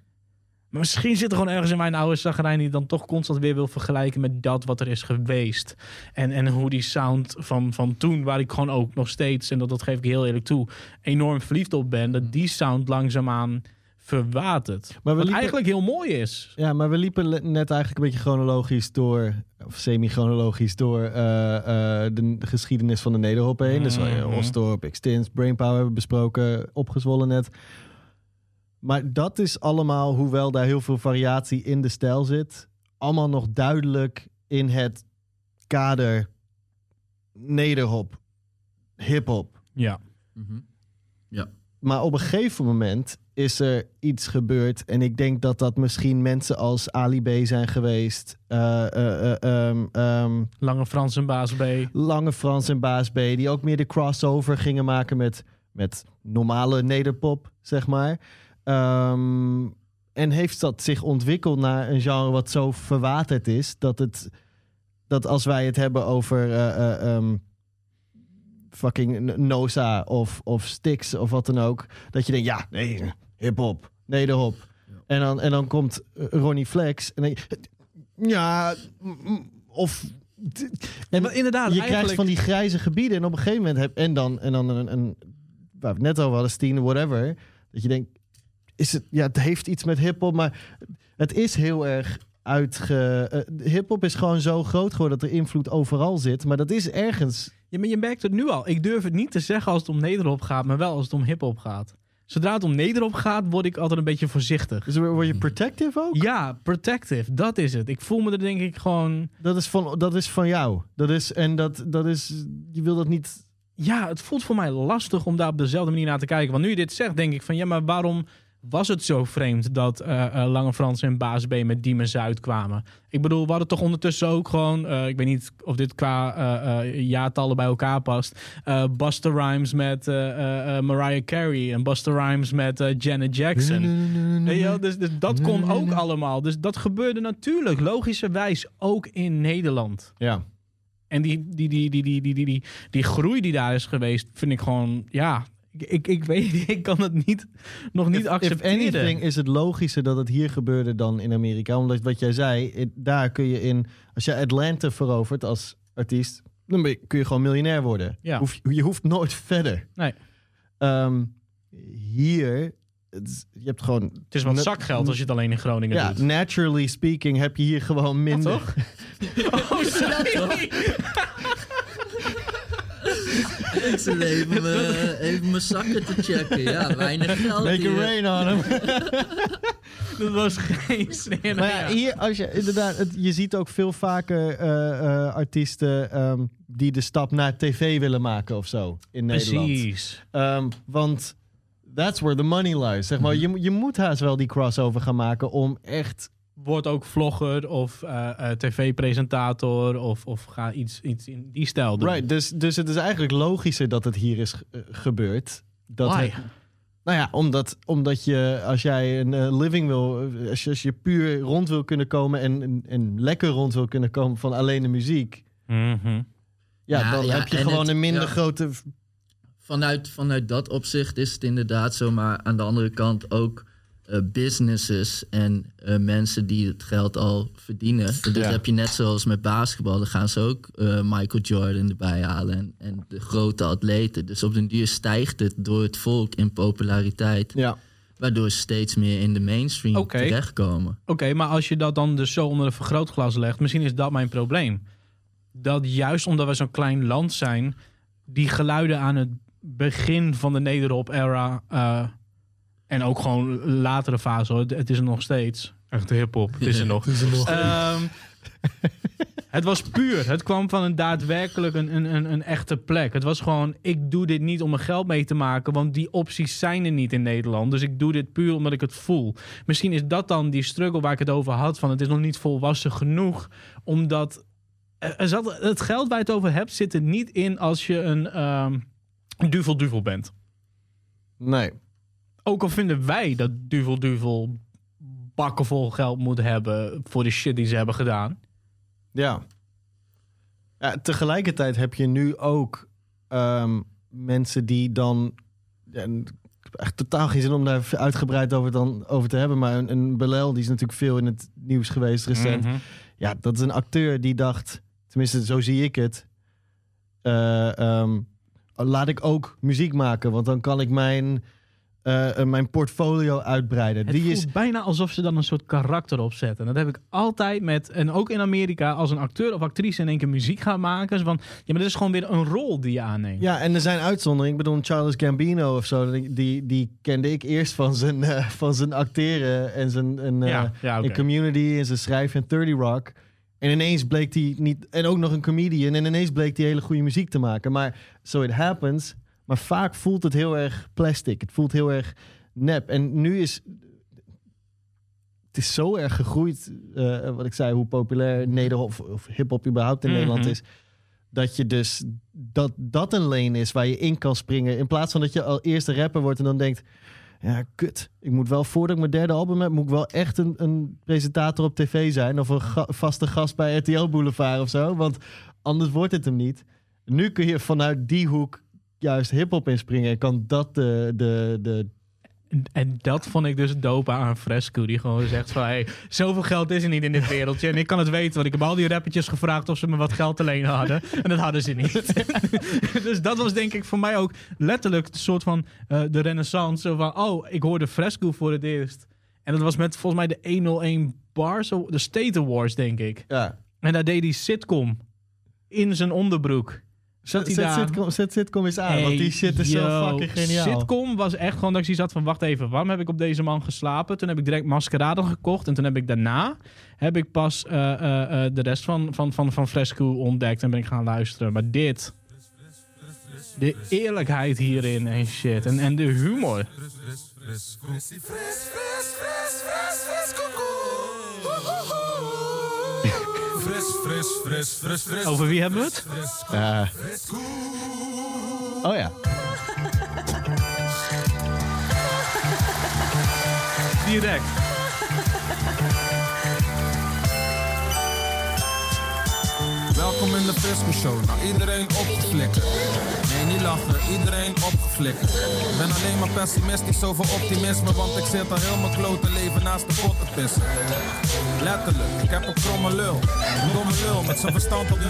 Maar misschien zit er gewoon ergens in mijn oude zagrijn die dan toch constant weer wil vergelijken met dat wat er is geweest. En, en hoe die sound van, van toen, waar ik gewoon ook nog steeds, en dat, dat geef ik heel eerlijk toe, enorm verliefd op ben, dat die sound langzaamaan verwatert. Maar we Wat liepen- eigenlijk heel mooi is. Ja, maar we liepen net eigenlijk een beetje chronologisch door, of semi-chronologisch door eh, eh, de geschiedenis van de Nederhop heen. Dus uh, Mhm. Osdorp, Extins, Brainpower hebben we besproken, opgezwollen net. Maar dat is allemaal, hoewel daar heel veel variatie in de stijl zit, allemaal nog duidelijk in het kader Nederhop, hip-hop. Ja. Mhm. Maar op een gegeven moment is er iets gebeurd. En ik denk dat dat misschien mensen als Ali B zijn geweest. eh, eh, eh, ehm, ehm, Lange Frans en Baas B. Lange Frans en Baas B. Die ook meer de crossover gingen maken met, met normale nederpop, zeg maar. Ehm, en heeft dat zich ontwikkeld naar een genre wat zo verwaterd is. Dat, het, dat als wij het hebben over ehm, fucking Noza of, of Styx of wat dan ook. Dat je denkt, ja, nee, hip-hop, nederhop. En, dan, en dan komt eh, Ronnie Flex. En dan, ja, of... En maar inderdaad, je krijgt eigenlijk- van die grijze gebieden. En op een gegeven moment heb en dan, en dan een, een waar we het net over hadden, Steen, whatever. Dat je denkt, is het, ja, het heeft iets met hip-hop, maar het is heel erg uitge. eh, hip-hop is gewoon zo groot geworden dat er invloed overal zit. Maar dat is ergens. Ja, maar je merkt het nu al. Ik durf het niet te zeggen als het om nederop gaat, maar wel als het om hip-hop gaat. Zodra het om nederop gaat, word ik altijd een beetje voorzichtig. Dus word je protective ook? Ja, protective, dat is het. Ik voel me er denk ik gewoon... Dat, is van, dat is van jou. Dat is, en dat, dat is. Je wil dat niet. Ja, het voelt voor mij lastig om daar op dezelfde manier naar te kijken. Want nu je dit zegt, denk ik van... Ja, maar waarom was het zo vreemd dat eh, eh, Lange Frans en Baas B met Diemen Zuid kwamen? Ik bedoel, we hadden toch ondertussen ook gewoon... eh, ik weet niet of dit qua jaartallen bij elkaar past. Buster Rhymes met Mariah Carey. En Buster Rhymes met Janet Jackson. Wel, dus, dus dat kon ook allemaal. Dus dat gebeurde natuurlijk logischerwijs ook in Nederland. Ja. En die, die, die, die, die, die, die, die, die groei die daar is geweest, vind ik gewoon, ja, ik, ik, ik weet niet, <laughs> ik kan het niet, nog niet If accepteren. anything is het logischer dat het hier gebeurde dan in Amerika. Omdat wat jij zei, daar kun je in... Als je Atlanta verovert als artiest, dan je- kun je gewoon miljonair worden. Ja. Hoef, je hoeft nooit verder. Nee. Ehm, hier, het is- je hebt gewoon... Het is wat na- zakgeld als je het alleen in Groningen Ja, doet. naturally speaking heb je hier gewoon minder. toch? <laughs> Oh, sorry. <laughs> Ik zit even, mijn- even mijn zakken te checken. Ja, weinig geld Make hier. rain on him. <laughs> Dat was geen sneer. Maar ja, hier, als je inderdaad, het- je ziet ook veel vaker eh, eh, artiesten ehm, die de stap naar tv willen maken of zo in Nederland. Precies. Ehm, want that's where the money lies. Zeg maar, je, moet- je moet haast wel die crossover gaan maken om echt. Wordt ook vlogger of eh, eh, tv-presentator of, of ga iets, iets in die stijl doen. Right, dus, dus het is eigenlijk logischer dat het hier is eh, gebeurd. Dat Why? het- nou ja, omdat, omdat je, als jij een eh, living wil, als je, als je puur rond wil kunnen komen en, en, en lekker rond wil kunnen komen van alleen de muziek. Mhm. Ja, Ja, dan ja, heb je gewoon het- een minder ja. grote. Vanuit, vanuit dat opzicht is het inderdaad zo, maar aan de andere kant ook eh, businesses en eh, mensen die het geld al verdienen. Ja. heb je net zoals met basketbal, dan gaan ze ook eh, Michael Jordan erbij halen en, en de grote atleten. Dus op den duur stijgt het door het volk in populariteit, Ja. waardoor ze steeds meer in de mainstream terechtkomen. Oké, maar als je dat dan dus zo onder een vergrootglas legt, misschien is dat mijn probleem. dat juist omdat we zo'n klein land zijn, die geluiden aan het begin van de nederop-era en ook gewoon latere fase, hoor, het- het is er nog steeds. Echt hip-hop, <laughs> het is er nog. Ehm, het was puur. Het kwam van een daadwerkelijk een, een, een, een echte plek. Het was gewoon, ik doe dit niet om mijn geld mee te maken, want die opties zijn er niet in Nederland. Dus ik doe dit puur omdat ik het voel. Misschien is dat dan die struggle waar ik het over had, van het is nog niet volwassen genoeg, omdat er zat, het geld waar je het over hebt zit er niet in als je een ehm duvel duvel bent. Nee. Ook al vinden wij dat duvel duvel bakken vol geld moet hebben voor de shit die ze hebben gedaan. Ja. ja. Tegelijkertijd heb je nu ook ehm, mensen die dan. en ik heb echt totaal geen zin om daar uitgebreid over, dan, over te hebben. Maar een, een Belel, die is natuurlijk veel in het nieuws geweest recent. Mhm. Ja, dat is een acteur die dacht, tenminste zo zie ik het. eh, ehm, laat ik ook muziek maken, want dan kan ik mijn, eh, eh, mijn portfolio uitbreiden. Het die voelt is, bijna alsof ze dan een soort karakter opzetten. Dat heb ik altijd met, en ook in Amerika, als een acteur of actrice in één keer muziek gaat maken. van, ja, maar dit is gewoon weer een rol die je aanneemt. Ja, en er zijn uitzonderingen. Ik bedoel, Charles Gambino of zo, die, die, kende ik eerst van zijn, eh, van zijn acteren en zijn en, ja, ja Community en zijn schrijven en 30 Rock. En ineens bleek hij niet, en ook nog een comedian, en ineens bleek hij hele goede muziek te maken. Maar so it happens. Maar vaak voelt het heel erg plastic. Het voelt heel erg nep. En nu is. Het is zo erg gegroeid, eh, wat ik zei, hoe populair nederhop of, of hip-hop überhaupt in Mhm. Nederland is. Dat je dus dat dat een lane is waar je in kan springen. In plaats van dat je al eerste rapper wordt en dan denkt. Ja, kut. Ik moet wel, voordat ik mijn derde album heb, moet ik wel echt een, een presentator op tv zijn. Of een ga- vaste gast bij RTL Boulevard of zo. Want anders wordt het hem niet. Nu kun je vanuit die hoek juist hip-hop inspringen. En kan dat de, de, de En, dat vond ik dus dope aan Fresco. Die gewoon zegt van, hey, zoveel geld is er niet in dit wereldje. En ik kan het weten, want ik heb al die rappertjes gevraagd of ze me wat geld te lenen hadden. En dat hadden ze niet. <laughs> dus dat was denk ik voor mij ook letterlijk een soort van eh, de renaissance. Zo van, oh, ik hoorde Fresco voor het eerst. En dat was met volgens mij de 101 Bars, zo- de State Awards, denk ik. Ja. En daar deed hij sitcom in zijn onderbroek. Zat hij Zet, daar... sitcom, zet sitcom eens aan, want die shit is zo yo, fucking geniaal. Sitcom was echt gewoon dat ik zoiets had van... wacht even, waarom heb ik op deze man geslapen? Toen heb ik direct Maskerade gekocht. En toen heb ik daarna... heb ik pas eh, eh, eh, de rest van, van, van, van Fresco ontdekt. En ben ik gaan luisteren. Maar dit... De eerlijkheid hierin en shit. En, en de humor. Fris, fris, fris, fris, fris. Over wie hebben we het? Ja. Oh ja. Direct. Welkom in de Frisco Show. Nou, iedereen opgeflikkerd. Nee, niet lachen, iedereen opgeflikkerd. Ik ben alleen maar pessimistisch over optimisme, want ik zit al heel mijn klote leven naast de pot te pissen. Letterlijk, ik heb een kromme lul. Een domme lul met zijn verstand op 0,0.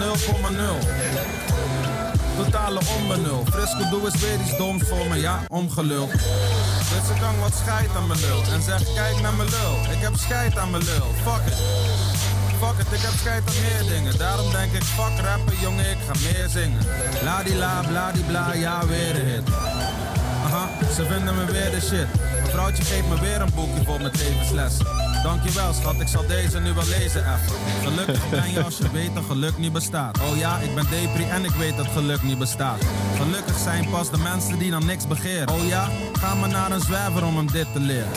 Totale onbenul. Frisco doe eens weer iets doms voor me, ja, omgelul. Dus ik kan wat scheid aan mijn lul. En zeg, kijk naar mijn lul. Ik heb scheid aan mijn lul. Fuck it. Fuck it, ik heb scheid aan meer dingen. Daarom denk ik, fuck rappen, jongen, ik ga meer zingen. Ladila, bladibla, ja, weer een hit. Aha, ze vinden me weer de shit. Mijn vrouwtje geeft me weer een boekje vol met levenslessen. Dankjewel, schat, ik zal deze nu wel lezen even. Gelukkig ben je als je weet dat geluk niet bestaat. Oh ja, ik ben depri en ik weet dat geluk niet bestaat. Gelukkig zijn pas de mensen die dan niks begeren. Oh ja, ga maar naar een zwerver om hem dit te leren.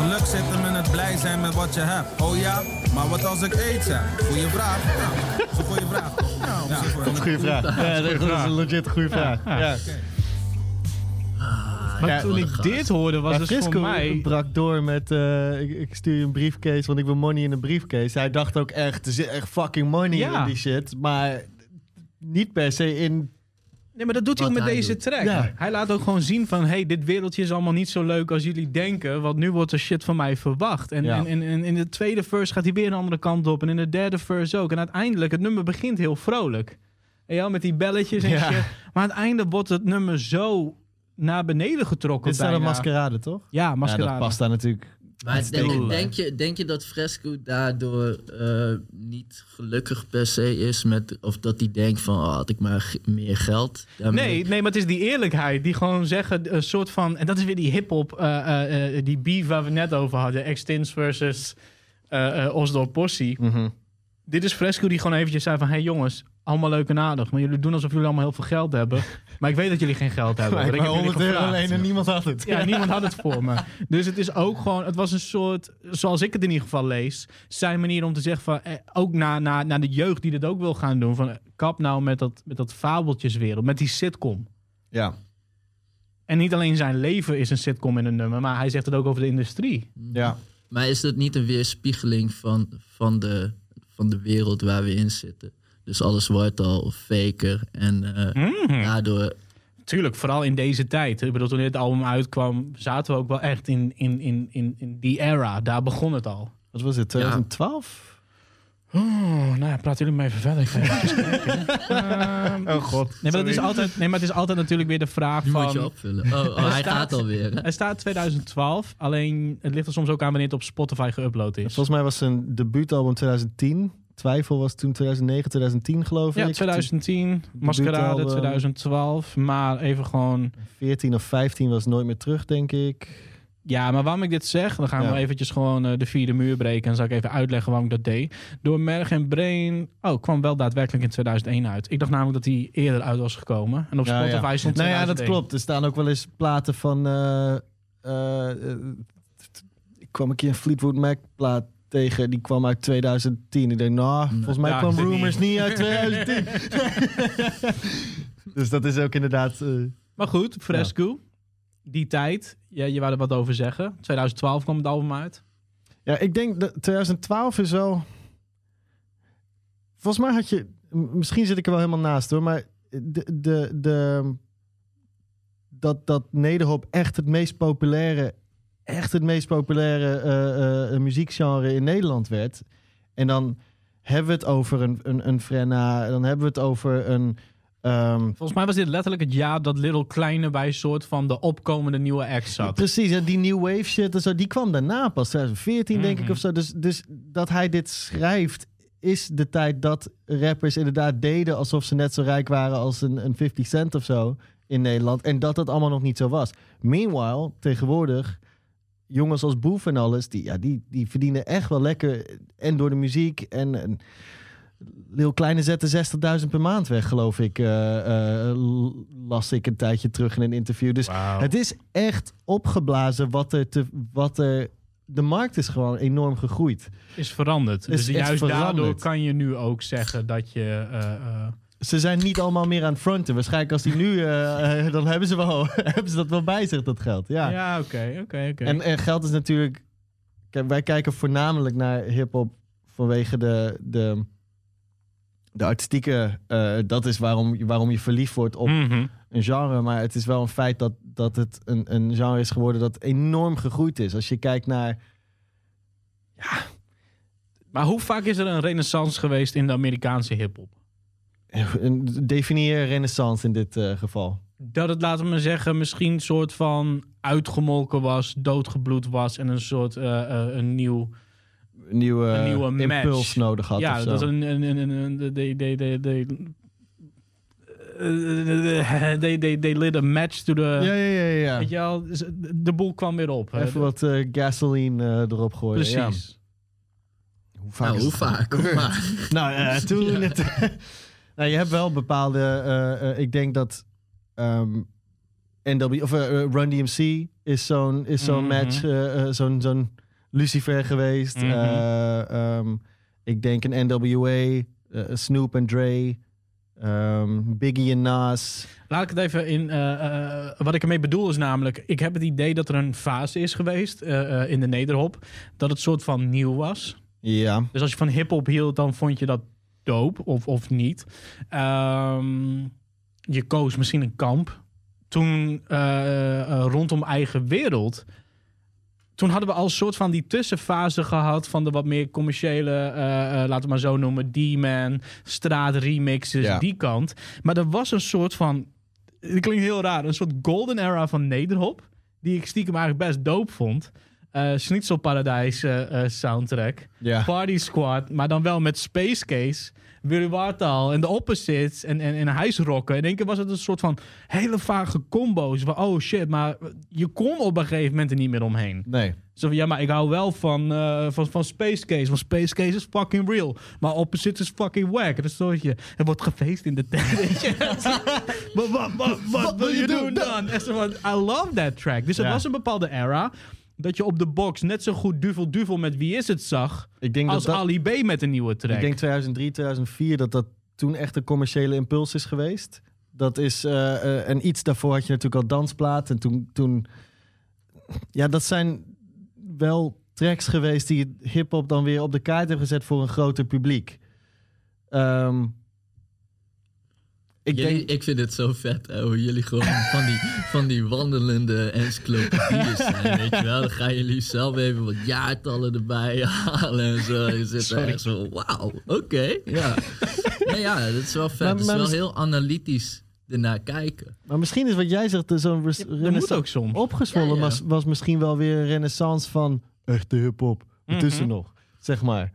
Geluk zit hem in het blij zijn met wat je hebt. Oh ja, maar wat als ik aids heb? Goeie vraag. Ja, dat is een goeie vraag. toch? Ja. Dat is een goede vraag. Ja, dat, dat is een legit goede vraag. Ja. Maar Ja, toen ik dit hoorde, was Maar dus voor mij... brak door met... eh, ik, ik stuur je een briefcase, want ik wil money in een briefcase. Hij dacht ook echt, er zit echt fucking money Ja. in die shit. Maar niet per se in... Nee, maar dat doet hij ook met hij deze doet. track. Ja. Hij laat ook gewoon zien van... hey, dit wereldje is allemaal niet zo leuk als jullie denken... want nu wordt er shit van mij verwacht. En, Ja. en, en, en in de tweede verse gaat hij weer een andere kant op... en in de derde verse ook. En uiteindelijk, het nummer begint heel vrolijk. En ja, met die belletjes en Ja. shit. Maar aan het einde wordt het nummer zo naar beneden getrokken Dit is dan een maskerade, toch? Ja, Ja, maskerade. dat past daar natuurlijk Maar denk, denk, je, denk je dat Fresco daardoor eh, niet gelukkig per se is met, of dat hij denkt van, oh, had ik maar meer geld? daarmee? Nee, nee, maar het is die eerlijkheid. Die gewoon zeggen, een soort van... En dat is weer die hip-hop, eh, eh, eh, die beef waar we net over hadden. Extins versus eh eh Osdorp Posse. Dit is Fresco die gewoon eventjes zei van... Hé hey jongens, allemaal leuk en aardig. Maar jullie doen alsof jullie allemaal heel veel geld hebben. <laughs> maar ik weet dat jullie geen geld hebben. Maar ik heb maar jullie 100 euro gevraagd. alleen en niemand had het. Ja, <laughs> niemand had het voor me. Dus het is ook gewoon, het was een soort, zoals ik het in ieder geval lees, zijn manier om te zeggen van, eh, ook naar, naar, naar de jeugd die dit ook wil gaan doen, van eh, kap nou met dat, met dat fabeltjeswereld, met die sitcom. Ja. En niet alleen zijn leven is een sitcom in een nummer, maar hij zegt het ook over de industrie. ja. Maar is dat niet een weerspiegeling van, van, de, van de wereld waar we in zitten? Dus alles wordt al faker en eh, Mhm. daardoor... Tuurlijk, vooral in deze tijd. Ik bedoel, toen dit album uitkwam, zaten we ook wel echt in, in, in, in, in die era. Daar begon het al. Wat was het, 2012? Oh, nou, praten jullie maar even verder. Ik ga even <laughs> kijken. Oh god. Nee, maar, het is altijd, nee, maar het is altijd natuurlijk weer de vraag Die van... moet je opvullen. Oh, oh, <laughs> hij staat- gaat alweer. hè? Hij staat 2012, alleen het ligt er soms ook aan wanneer het op Spotify geüpload is. Volgens mij was zijn debuutalbum 2010. Twijfel was toen 2009, 2010 geloof Ja, ik. 2010, Maskerade debuutalbum. 2012, maar even gewoon... 14 of 15 was nooit meer terug, denk ik. Ja, maar waarom ik dit zeg, dan gaan Ja. we eventjes gewoon eh, de vierde muur breken en zal ik even uitleggen waarom ik dat deed. Door Merg en Brain, oh, kwam wel daadwerkelijk in 2001 uit. Ik dacht namelijk dat hij eerder uit was gekomen. En op Ja, Spotify ja. stond Nou ja, dat 2001. klopt. Er staan ook wel eens platen van... eh, eh, eh, ik kwam een keer een Fleetwood Mac plaat tegen. Die kwam uit 2010. Ik denk, nou, volgens mij kwam ik Rumors niet. niet uit <laughs> 2010. <laughs> dus dat is ook inderdaad... Maar goed, Fresco, die tijd, ja, je wou er wat over zeggen. 2012 kwam het album uit. Ja, ik denk dat 2012 is wel. Volgens mij had je. Misschien zit ik er wel helemaal naast hoor. Maar de, de, de, dat, dat Nederhop echt het meest populaire. Echt het meest populaire eh, muziekgenre in Nederland werd. En dan hebben we het over een, een, een Frenna. Dan hebben we het over een. Ehm, Volgens mij was dit letterlijk het jaar dat Little Kleine bij soort van de opkomende nieuwe act zat. Precies, en die new wave shit en zo, die kwam daarna pas, 2014 denk ik Mhm. of zo. Dus, dus dat hij dit schrijft, is de tijd dat rappers inderdaad deden alsof ze net zo rijk waren als een, een 50 cent of zo in Nederland. En dat dat allemaal nog niet zo was. Meanwhile, tegenwoordig, jongens als Boef en alles, die, ja, die, die verdienen echt wel lekker. En door de muziek en... en Lil Kleine zette 60.000 per maand weg, geloof ik. eh, eh, las ik een tijdje terug in een interview. Dus het is echt opgeblazen wat er, te, wat er. De markt is gewoon enorm gegroeid. Is veranderd. Is dus juist daardoor kan je nu ook zeggen dat je... eh, eh, Ze zijn niet allemaal meer aan het fronten. Waarschijnlijk als die nu. dan hebben ze, wel, <laughs> hebben ze dat wel bij zich, dat geld. Ja. ja, oké, oké, oké. En, en geld is natuurlijk. Kijk, wij kijken voornamelijk naar hip-hop vanwege de. de de artistieke, eh, dat is waarom, waarom je verliefd wordt op Mhm. een genre. Maar het is wel een feit dat, dat het een, een genre is geworden dat enorm gegroeid is. Als je kijkt naar Maar hoe vaak is er een renaissance geweest in de Amerikaanse hip-hop? Definieer renaissance in dit eh, geval. Dat het, laten we maar zeggen, misschien een soort van uitgemolken was, doodgebloed was en een soort eh, een nieuw. Een nieuwe, Een nieuwe match. impuls nodig had. ja, of zo. dat een, een, een, een, een- de, de, de, de, de, they, they, they lit a match to the... ja, ja, ja, ja. Weet je wel, dus de boel kwam weer op. Even wat eh, gasoline eh, erop gooien. Ja. Precies. Hoe vaak Nou, is hoe vaak? Hoe <laughs> vaak? Nou, eh, <laughs> toen het, <laughs> nou, je hebt wel bepaalde. eh, eh, ik denk dat ehm, NW of Run DMC is zo'n is zo'n Mhm. match, eh, eh, zo'n zo'n Lucifer geweest. Mhm. Eh, ehm, ik denk een NWA, eh, Snoop en Dre, ehm, Biggie en Nas. Laat ik het even in. eh, wat ik ermee bedoel is namelijk. Ik heb het idee dat er een fase is geweest in de nederhop. Dat het soort van nieuw was. Ja, Dus als je van hip-hop hield, dan vond je dat dope of, of niet. Ehm, je koos misschien een kamp. Toen rondom eigen wereld. Toen hadden we al een soort van die tussenfase gehad van de wat meer commerciële, eh, eh, laten we maar zo noemen, D-Man, straat remixes, Ja. die kant. Maar er was een soort van, het klinkt heel raar, een soort golden era van nederhop, die ik stiekem eigenlijk best dope vond. Schnitzelparadijs eh, eh, soundtrack. Ja. Party Squad, maar dan wel met Space Case. Willy Wartaal en de Opposites en, en, en huisrocken. In één keer was het een soort van hele vage combo's. Van, oh shit, maar je kon op een gegeven moment er niet meer omheen. Nee. Zo van, ja, maar ik hou wel van, eh, van, van Space Case. Want Space Case is fucking real. Maar Opposites is fucking wack. Soort je, er wordt gefeest in de tent. <laughs> weet je. Maar wat, wat, wat wil je doen dan? En zo van, I love that track. Dus Ja. was een bepaalde era... dat je op de box net zo goed Duvel Duvel met Wie is het zag... Ik denk als dat dat, Ali B met een nieuwe track. Ik denk 2003, 2004 dat dat toen echt een commerciële impuls is geweest. Dat is, eh, eh, en iets daarvoor had je natuurlijk al dansplaat. En toen, toen, ja, dat zijn wel tracks geweest die hip-hop dan weer op de kaart hebben gezet voor een groter publiek. Ehm, ik Jullie- denk, Ik vind het zo vet hè, hoe jullie gewoon van die, van die wandelende encyclopedieën zijn, <laughs> weet je wel. Dan gaan jullie zelf even wat jaartallen erbij <laughs> halen en zo. Je zit er echt zo, wauw, oké, ja. Nee, ja, dat is wel vet. Maar- Het is wel mis- heel analytisch ernaar kijken. maar misschien is wat jij zegt, dus zo'n moet renaissance- ook soms. opgezwollen Ja, ja. Was, was misschien wel weer een renaissance van echte hip-hop. Ertussen Mhm. nog, zeg maar.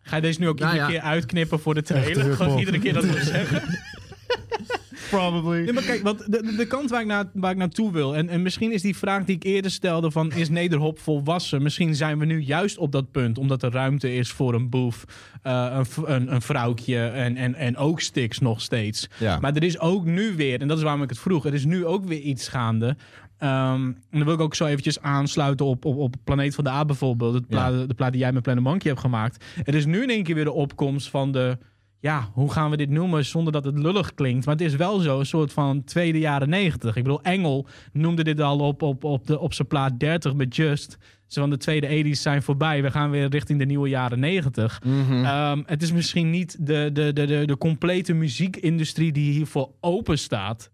Ga je deze nu ook Ja, iedere ja. keer uitknippen voor de trailer? Gewoon iedere keer dat we zeggen. <laughs> <laughs> Probably. Nee, maar kijk, want de, de, kant waar ik, naar, waar ik naartoe wil... En, en misschien is die vraag die ik eerder stelde van... is Nederhop volwassen? Misschien zijn we nu juist op dat punt... omdat er ruimte is voor een boef, eh, een, een, een vrouwtje... En, en, en ook Stix nog steeds. Ja. Maar er is ook nu weer, en dat is waarom ik het vroeg... er is nu ook weer iets gaande... Ehm, en dan wil ik ook zo eventjes aansluiten op, op, op Planeet van de A bijvoorbeeld. Het plaat, De plaat die jij met Planet Monkey hebt gemaakt. Er is nu in één keer weer de opkomst van de... Ja, hoe gaan we dit noemen zonder dat het lullig klinkt? Maar het is wel zo, een soort van tweede jaren negentig. Ik bedoel, Engel noemde dit al op, op, op, de, op zijn plaat 30 met Just. Zo van de tweede 80's zijn voorbij. We gaan weer richting de nieuwe jaren 90. Mhm. Ehm, het is misschien niet de, de, de, de, de complete muziekindustrie die hiervoor open staat.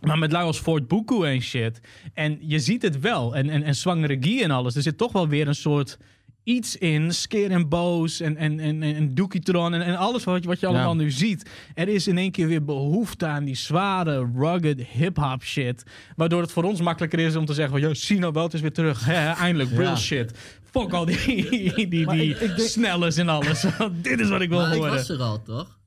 Maar met lui als Fort Buku en shit. En je ziet het wel. En, en, en zwangere Guy en alles. Er zit toch wel weer een soort iets in. Skeer en Boos en, en, en, en Dookitron en, en alles wat, je- wat je allemaal nu ziet. Er is in één keer weer behoefte aan die zware, rugged hip-hop shit. Waardoor het voor ons makkelijker is om te zeggen: van, ja, nou het is weer terug. <laughs> Eindelijk, real Ja. shit. Fuck al <laughs> die, die, die, Maar ik- ik denk- snellers en alles. <laughs> Dit is wat ik wil Maar ik horen. was er al, toch?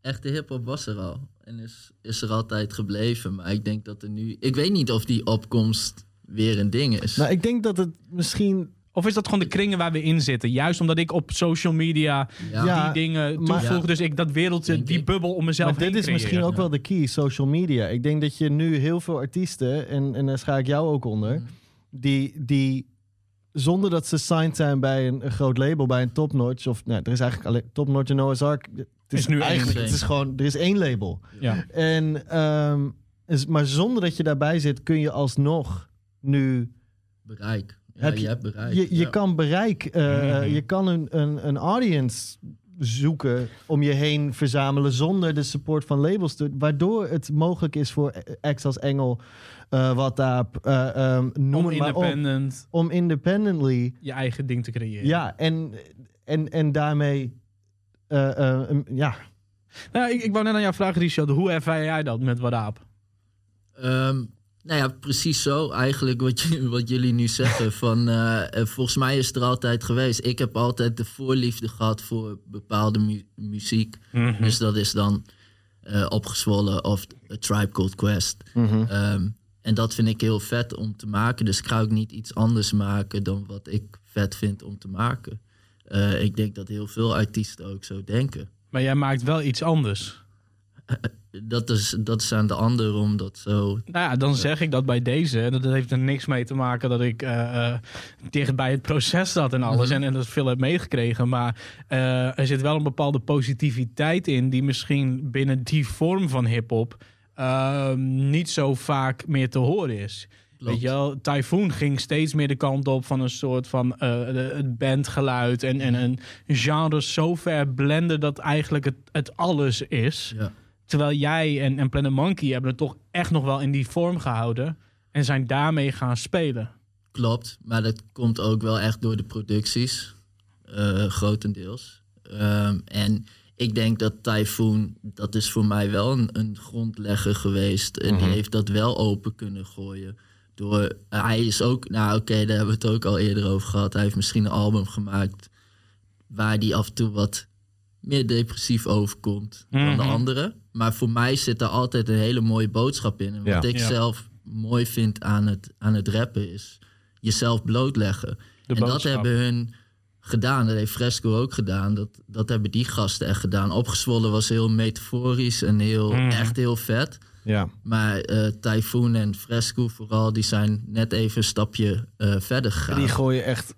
Echte hip-hop was er al. En is, is er altijd gebleven. Maar ik denk dat er nu. Ik weet niet of die opkomst weer een ding is. Nou, ik denk dat het misschien Of is dat gewoon de kringen waar we in zitten? Juist omdat ik op social media ja. Ja, die dingen toevoeg. Dus ik dat wereldje, die bubbel om mezelf Maar dit is misschien ook wel de key, social media. Ik denk dat je nu heel veel artiesten, en, en daar schaar ik jou ook onder, Mm. die, die zonder dat ze signed zijn bij een, een groot label, bij een topnotch, of nou, er is eigenlijk alleen topnotch en Noah's Ark. Het is, Is nu één. eigenlijk, het is gewoon, er is één label. Ja. En, ehm, is- maar zonder dat je daarbij zit, kun je alsnog nu Bereik. Ja, Heb je, je- hebt bereik. Je, je ja. kan bereik, eh, Mhm. je kan een, een, een audience zoeken om je heen verzamelen zonder de support van labels, te, waardoor het mogelijk is voor acts als Engel, eh WhatsApp, eh, ehm, noem Om het maar op, independent om independently, je eigen ding te creëren. ja, en, en, en daarmee, eh, eh, ja, Nou, ik, ik wou net aan jou vragen, Richard. Hoe ervaar jij dat met Wadaap? Ehm, nou ja, precies zo. Eigenlijk wat, je, wat jullie nu zeggen. <laughs> Van, eh, eh, volgens mij is het er altijd geweest. Ik heb altijd de voorliefde gehad voor bepaalde mu- muziek. Dus dat is dan eh, opgezwollen of A Tribe Called Quest. Ehm, en dat vind ik heel vet om te maken. Dus ik ga ook niet iets anders maken dan wat ik vet vind om te maken. Ik denk dat heel veel artiesten ook zo denken. Maar jij maakt wel iets anders. Dat is, dat is aan de ander om dat zo Nou ja, dan zeg ik dat bij deze. Dat heeft er niks mee te maken dat ik eh, dicht bij het proces zat en alles. en, en dat veel heb meegekregen. Maar eh, er zit wel een bepaalde positiviteit in... die misschien binnen die vorm van hiphop... eh, niet zo vaak meer te horen is. Klopt. Weet je wel, Typhoon ging steeds meer de kant op van een soort van het bandgeluid en, en een genre zo ver blenden dat eigenlijk het, het alles is. Ja. Terwijl jij en, en Planet Monkey hebben het toch echt nog wel in die vorm gehouden en zijn daarmee gaan spelen. Klopt, maar dat komt ook wel echt door de producties, eh, grotendeels. Ehm, en ik denk dat Typhoon, dat is voor mij wel een, een grondlegger geweest. En die heeft dat wel open kunnen gooien. Door, hij is ook, nou oké, daar hebben we het ook al eerder over gehad. Hij heeft misschien een album gemaakt waar die af en toe wat meer depressief overkomt dan de Mhm. andere. Maar voor mij zit er altijd een hele mooie boodschap in. En wat Ja. ik Ja. zelf mooi vind aan het, aan het rappen is jezelf blootleggen. De en dat hebben hun gedaan. Dat heeft Fresco ook gedaan. Dat, dat hebben die gasten echt gedaan. Opgezwollen was heel metaforisch en heel, Mhm. echt heel vet. Ja. Maar eh Typhoon en Fresco vooral, die zijn net even een stapje eh, verder gegaan. Die gooien echt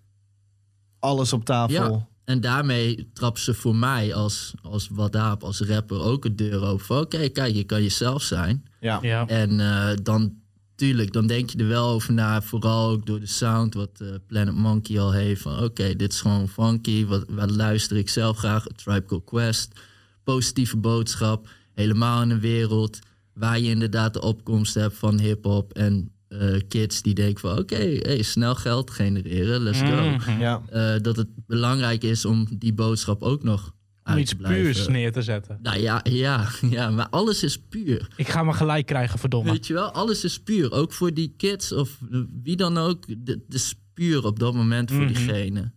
alles op tafel. Ja. En daarmee trappen ze voor mij als, als Wadaap, als rapper ook een deur open. van, Oké, kijk, je kan jezelf zijn. Ja. Ja. En eh, dan, tuurlijk, dan denk je er wel over na. Vooral ook door de sound wat eh, Planet Monkey al heeft. Van oké, dit is gewoon funky. Wat, wat luister ik zelf graag? A Tribe Called Quest. Positieve boodschap. Helemaal in een wereld waar je inderdaad de opkomst hebt van hip-hop. En eh, kids die denken van oké, hey, snel geld genereren, let's go. Mhm. Ja. Eh, dat het belangrijk is om die boodschap ook nog Om uit iets te blijven. puurs neer te zetten. Nou ja, ja, ja, maar alles is puur. Ik ga me gelijk krijgen, verdomme. Weet je wel, alles is puur. Ook voor die kids of wie dan ook. Het is puur op dat moment voor Mhm. diegene.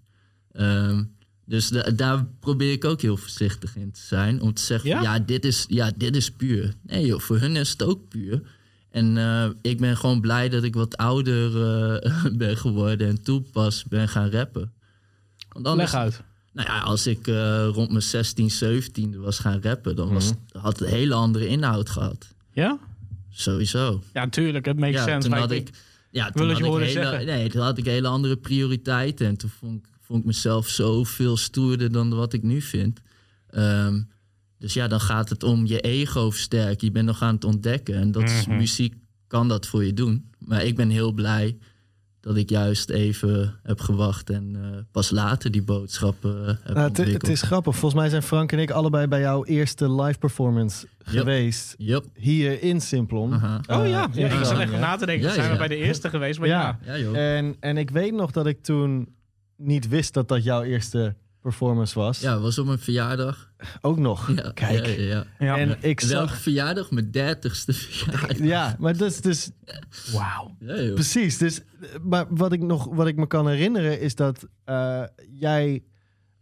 Ehm, dus da- daar probeer ik ook heel voorzichtig in te zijn. Om te zeggen, Ja? ja, dit, is, ja dit is puur. Nee joh, voor hun is het ook puur. En eh, ik ben gewoon blij dat ik wat ouder eh, <laughs> ben geworden en toen pas ben gaan rappen. Want anders, Leg uit. nou ja, als ik eh, rond mijn 16, 17 was gaan rappen, dan was, had het een hele andere inhoud gehad. Ja? Sowieso. Ja, tuurlijk. Het makes Ja, sense. toen had ik- ja, toen had ik hele, zeggen. nee, toen had ik hele andere prioriteiten. En toen vond, ik- vond ik mezelf zoveel stoerder dan wat ik nu vind. Ehm, dus ja, dan gaat het om je ego versterken. Je bent nog aan het ontdekken. En dat is, Mhm. muziek kan dat voor je doen. Maar ik ben heel blij dat ik juist even heb gewacht en eh, pas later die boodschappen eh, heb Nou, het, het ontwikkeld. is grappig. Volgens mij zijn Frank en ik allebei bij jouw eerste live performance geweest. Yep. Hier in Simplon. Eh, Oh ja, ja ik zat even na te denken. Ja, zijn we bij de eerste geweest? Maar ja. Ja. Ja, joh. En, en ik weet nog dat ik toen niet wist dat dat jouw eerste performance was. ja, was op mijn verjaardag. Ook nog. Ja, Kijk. Ja, ja, ja. Ja. En ik Welke zag... verjaardag? Mijn dertigste verjaardag. Ja, maar dat is dus Wauw. Ja, joh. precies. Dus, maar wat ik, nog, wat ik me kan herinneren is dat eh, jij,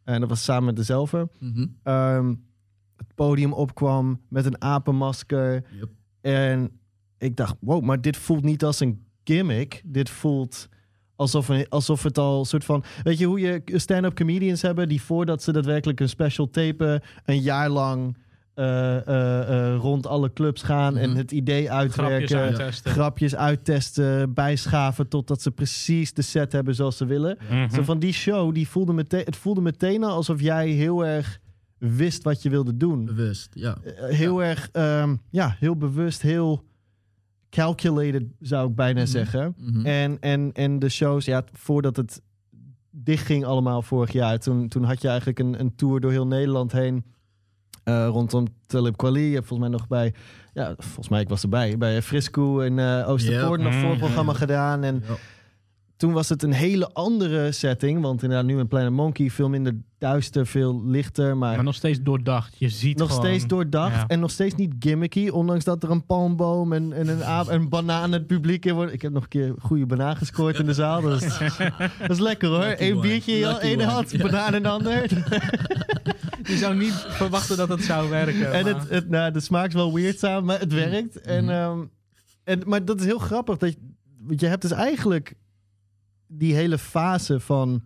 en dat was samen met dezelfde, Mhm. ehm, het podium opkwam met een apenmasker. Yep. En ik dacht, wow, maar dit voelt niet als een gimmick. Dit voelt alsof, een, alsof het al een soort van... Weet je hoe je stand-up comedians hebben... die voordat ze daadwerkelijk een special tapen... een jaar lang eh, eh, eh, rond alle clubs gaan... en Mhm. het idee Grapjes uitwerken... uittesten. grapjes uittesten, bijschaven... totdat ze precies de set hebben zoals ze willen. Mhm. Zo van die show, die voelde meteen, het voelde meteen al alsof jij heel erg wist wat je wilde doen. Bewust, ja. Eh, heel erg, ehm, ja, heel bewust, heel calculated zou ik bijna Mhm. zeggen. Mhm. En, en, en de shows, ja, voordat het dichtging allemaal vorig jaar, toen, toen had je eigenlijk een, een tour door heel Nederland heen. eh, rondom Talib Kweli. Je hebt volgens mij nog bij, ja, volgens mij ik was erbij, bij Frisco en eh Oosterpoort nog Mhm. voorprogramma gedaan. En Ja. Toen was het een hele andere setting. Want inderdaad, nu in Planet Monkey veel minder duister, veel lichter. Maar, Maar nog steeds doordacht. Je ziet nog gewoon... steeds doordacht. ja. En nog steeds niet gimmicky. Ondanks dat er een palmboom en, en een, aap, een banaan het publiek in wordt. Ik heb nog een keer een goede banaan gescoord in de zaal. Dat is, <laughs> dat is lekker hoor. Lucky Eén biertje in ene one. hand, Ja. banaan in de ander. <laughs> Je zou niet verwachten dat het zou werken. En maar- het, het, nou, de smaak is wel weird samen, maar het werkt. En, Mhm. ehm, en, maar dat is heel grappig. Dat je, want je hebt dus eigenlijk die hele fase van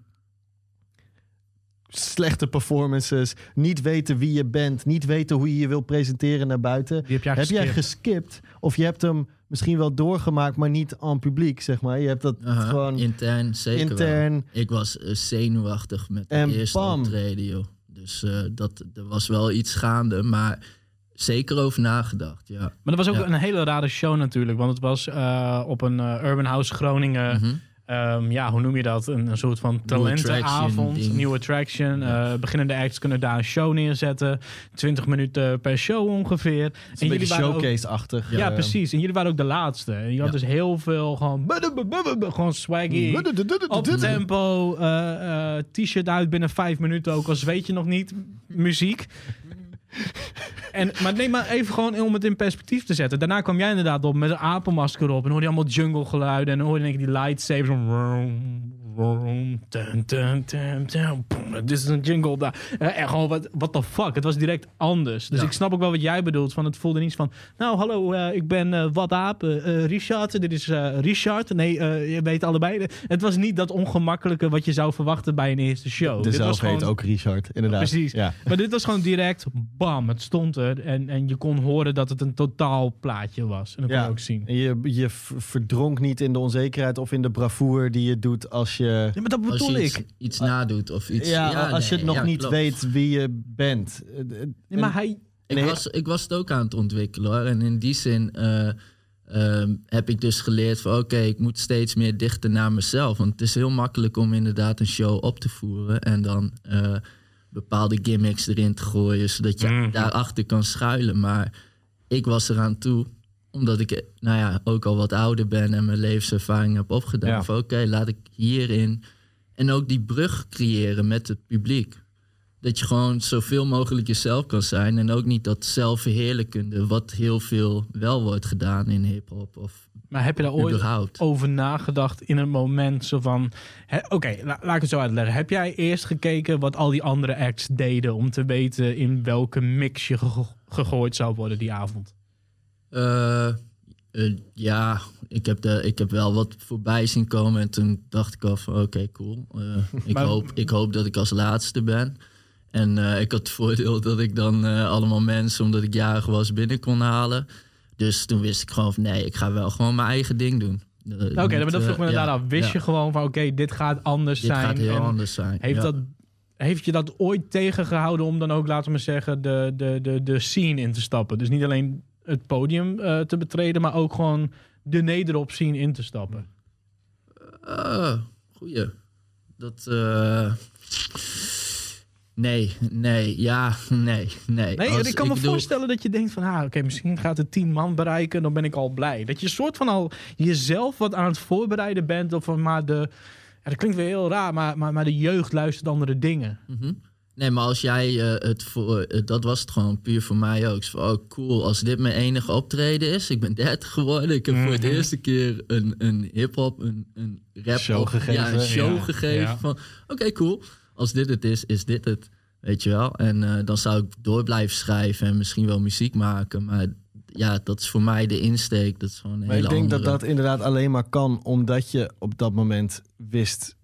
slechte performances, niet weten wie je bent, niet weten hoe je je wil presenteren naar buiten. Die heb jij heb jij geskipt. of je hebt hem misschien wel doorgemaakt, maar niet aan publiek, zeg maar. Je hebt dat gewoon intern, zeker wel. intern. Ik was eh, zenuwachtig met de En eerste bam. optreden, joh. Dus eh, dat, er was wel iets gaande, maar zeker over nagedacht, ja. Maar dat was ook Ja. een hele rare show natuurlijk. Want het was eh, op een Urban House Groningen. Mhm. Ehm, ja, hoe noem je dat? Een, een soort van talentenavond. Nieuwe attraction. Eh, beginnende acts kunnen daar een show neerzetten. 20 minuten per show ongeveer. Is een ook- showcase-achtig. ja, eh. precies. En jullie waren ook de laatste. En je had dus heel veel gewoon... Gewoon swaggy. Op tempo. T-shirt uit binnen vijf minuten ook. Al weet je nog niet. Muziek. <laughs> En, maar neem maar even gewoon om het in perspectief te zetten. Daarna kwam jij inderdaad op met een apenmasker op. En hoorde je allemaal jungle geluiden. En hoorde je die lightsabers. Dit is een jingle daar. Eh, En gewoon, wat what the fuck. Het was direct anders. Dus Ja. ik snap ook wel wat jij bedoelt. Van het voelde niet van... Nou, hallo, eh, ik ben eh Wat Aap. Richard. Dit is Richard. Nee, je weet allebei. Het was niet dat ongemakkelijke wat je zou verwachten bij een eerste show. De Dit was zelf heet gewoon- ook Richard, inderdaad. Precies. Ja. Maar dit was gewoon direct, bam, het stond er. En, en je kon horen dat het een totaal plaatje was. En dat kon Ja. je ook zien. En je, je verdronk niet in de onzekerheid of in de bravoure die je doet als je... Ja, maar dat Als bedoel je iets, ik. iets nadoet of iets. Ja, als je het nog ja, niet klopt. weet wie je bent. Eh, eh, Nee, maar hij... Ik, Nee. was, ik was het ook aan het ontwikkelen hoor. En in die zin eh, ehm, heb ik dus geleerd van oké, ik moet steeds meer dichter naar mezelf. Want het is heel makkelijk om inderdaad een show op te voeren en dan eh, bepaalde gimmicks erin te gooien, zodat je Mhm. daarachter kan schuilen. Maar ik was eraan toe, omdat ik eh, nou ja, ook al wat ouder ben en mijn levenservaring heb opgedaan. Ja. Van oké, laat ik hierin en ook die brug creëren met het publiek. Dat je gewoon zoveel mogelijk jezelf kan zijn. En ook niet dat zelfverheerlijkende, wat heel veel wel wordt gedaan in hip-hop. Of Maar heb je daar ooit überhaupt. over nagedacht in een moment zo van... Oké, la- laat ik het zo uitleggen. Heb jij eerst gekeken wat al die andere acts deden... om te weten in welke mix je ge- gegooid zou worden die avond? Eh, eh, ja, ik heb, de, ik heb wel wat voorbij zien komen. En toen dacht ik al van oké, cool. Eh, ik, <laughs> Maar- hoop, ik hoop dat ik als laatste ben. En ik had het voordeel dat ik dan allemaal mensen, omdat ik jarig was, binnen kon halen. Dus toen wist ik gewoon van nee, ik ga wel gewoon mijn eigen ding doen. Oké, niet, maar dat vroeg me inderdaad ja, af. Wist ja. je gewoon van oké, dit gaat anders Dit zijn? gaat heel anders zijn. Heeft, ja. dat, heeft je dat ooit tegengehouden om dan ook, laten we zeggen, de, de, de, de scene in te stappen? Dus niet alleen het podium eh, te betreden, maar ook gewoon de nederop scene in te stappen. Ah, goeie. Dat. eh, Nee, nee, ja, nee, nee. Nee, Als- ik kan me voorstellen dat je denkt van, ah, oké, misschien gaat het tien man bereiken, dan ben ik al blij. Dat je soort van al jezelf wat aan het voorbereiden bent, of van, maar de, ja, dat klinkt weer heel raar, maar, maar, maar de jeugd luistert andere dingen. Mhm. Nee, maar als jij eh, het voor. eh, dat was het gewoon puur voor mij ook. Van, oh, cool. Als dit mijn enige optreden is. Ik ben 30 geworden. Ik heb voor het Mhm. eerste keer een, een hip-hop, een, een rap. Show gegeven. Ja, een show Ja, gegeven. ja. Van, oké, cool. Als dit het is, is dit het. Weet je wel? En eh, dan zou ik door blijven schrijven en misschien wel muziek maken. Maar ja, dat is voor mij de insteek. Dat is gewoon een Maar hele ik denk andere. dat dat inderdaad alleen maar kan omdat je op dat moment wist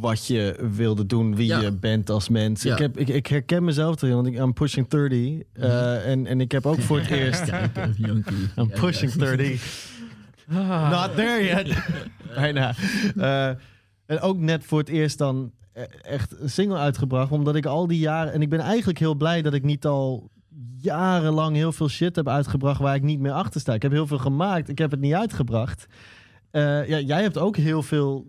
wat je wilde doen, wie Ja. je bent als mens. Ja. Ik, heb, ik, ik herken mezelf erin, want ik I'm pushing 30. eh, en, en ik heb ook voor het <laughs> eerst... Eh. <laughs> I'm pushing ja. 30. Not there yet. <laughs> Bijna. Eh, en ook net voor het eerst dan e- echt een single uitgebracht. Omdat ik al die jaren... En ik ben eigenlijk heel blij dat ik niet al jarenlang heel veel shit heb uitgebracht... waar ik niet meer achter sta. Ik heb heel veel gemaakt. Ik heb het niet uitgebracht. Eh, ja, jij hebt ook heel veel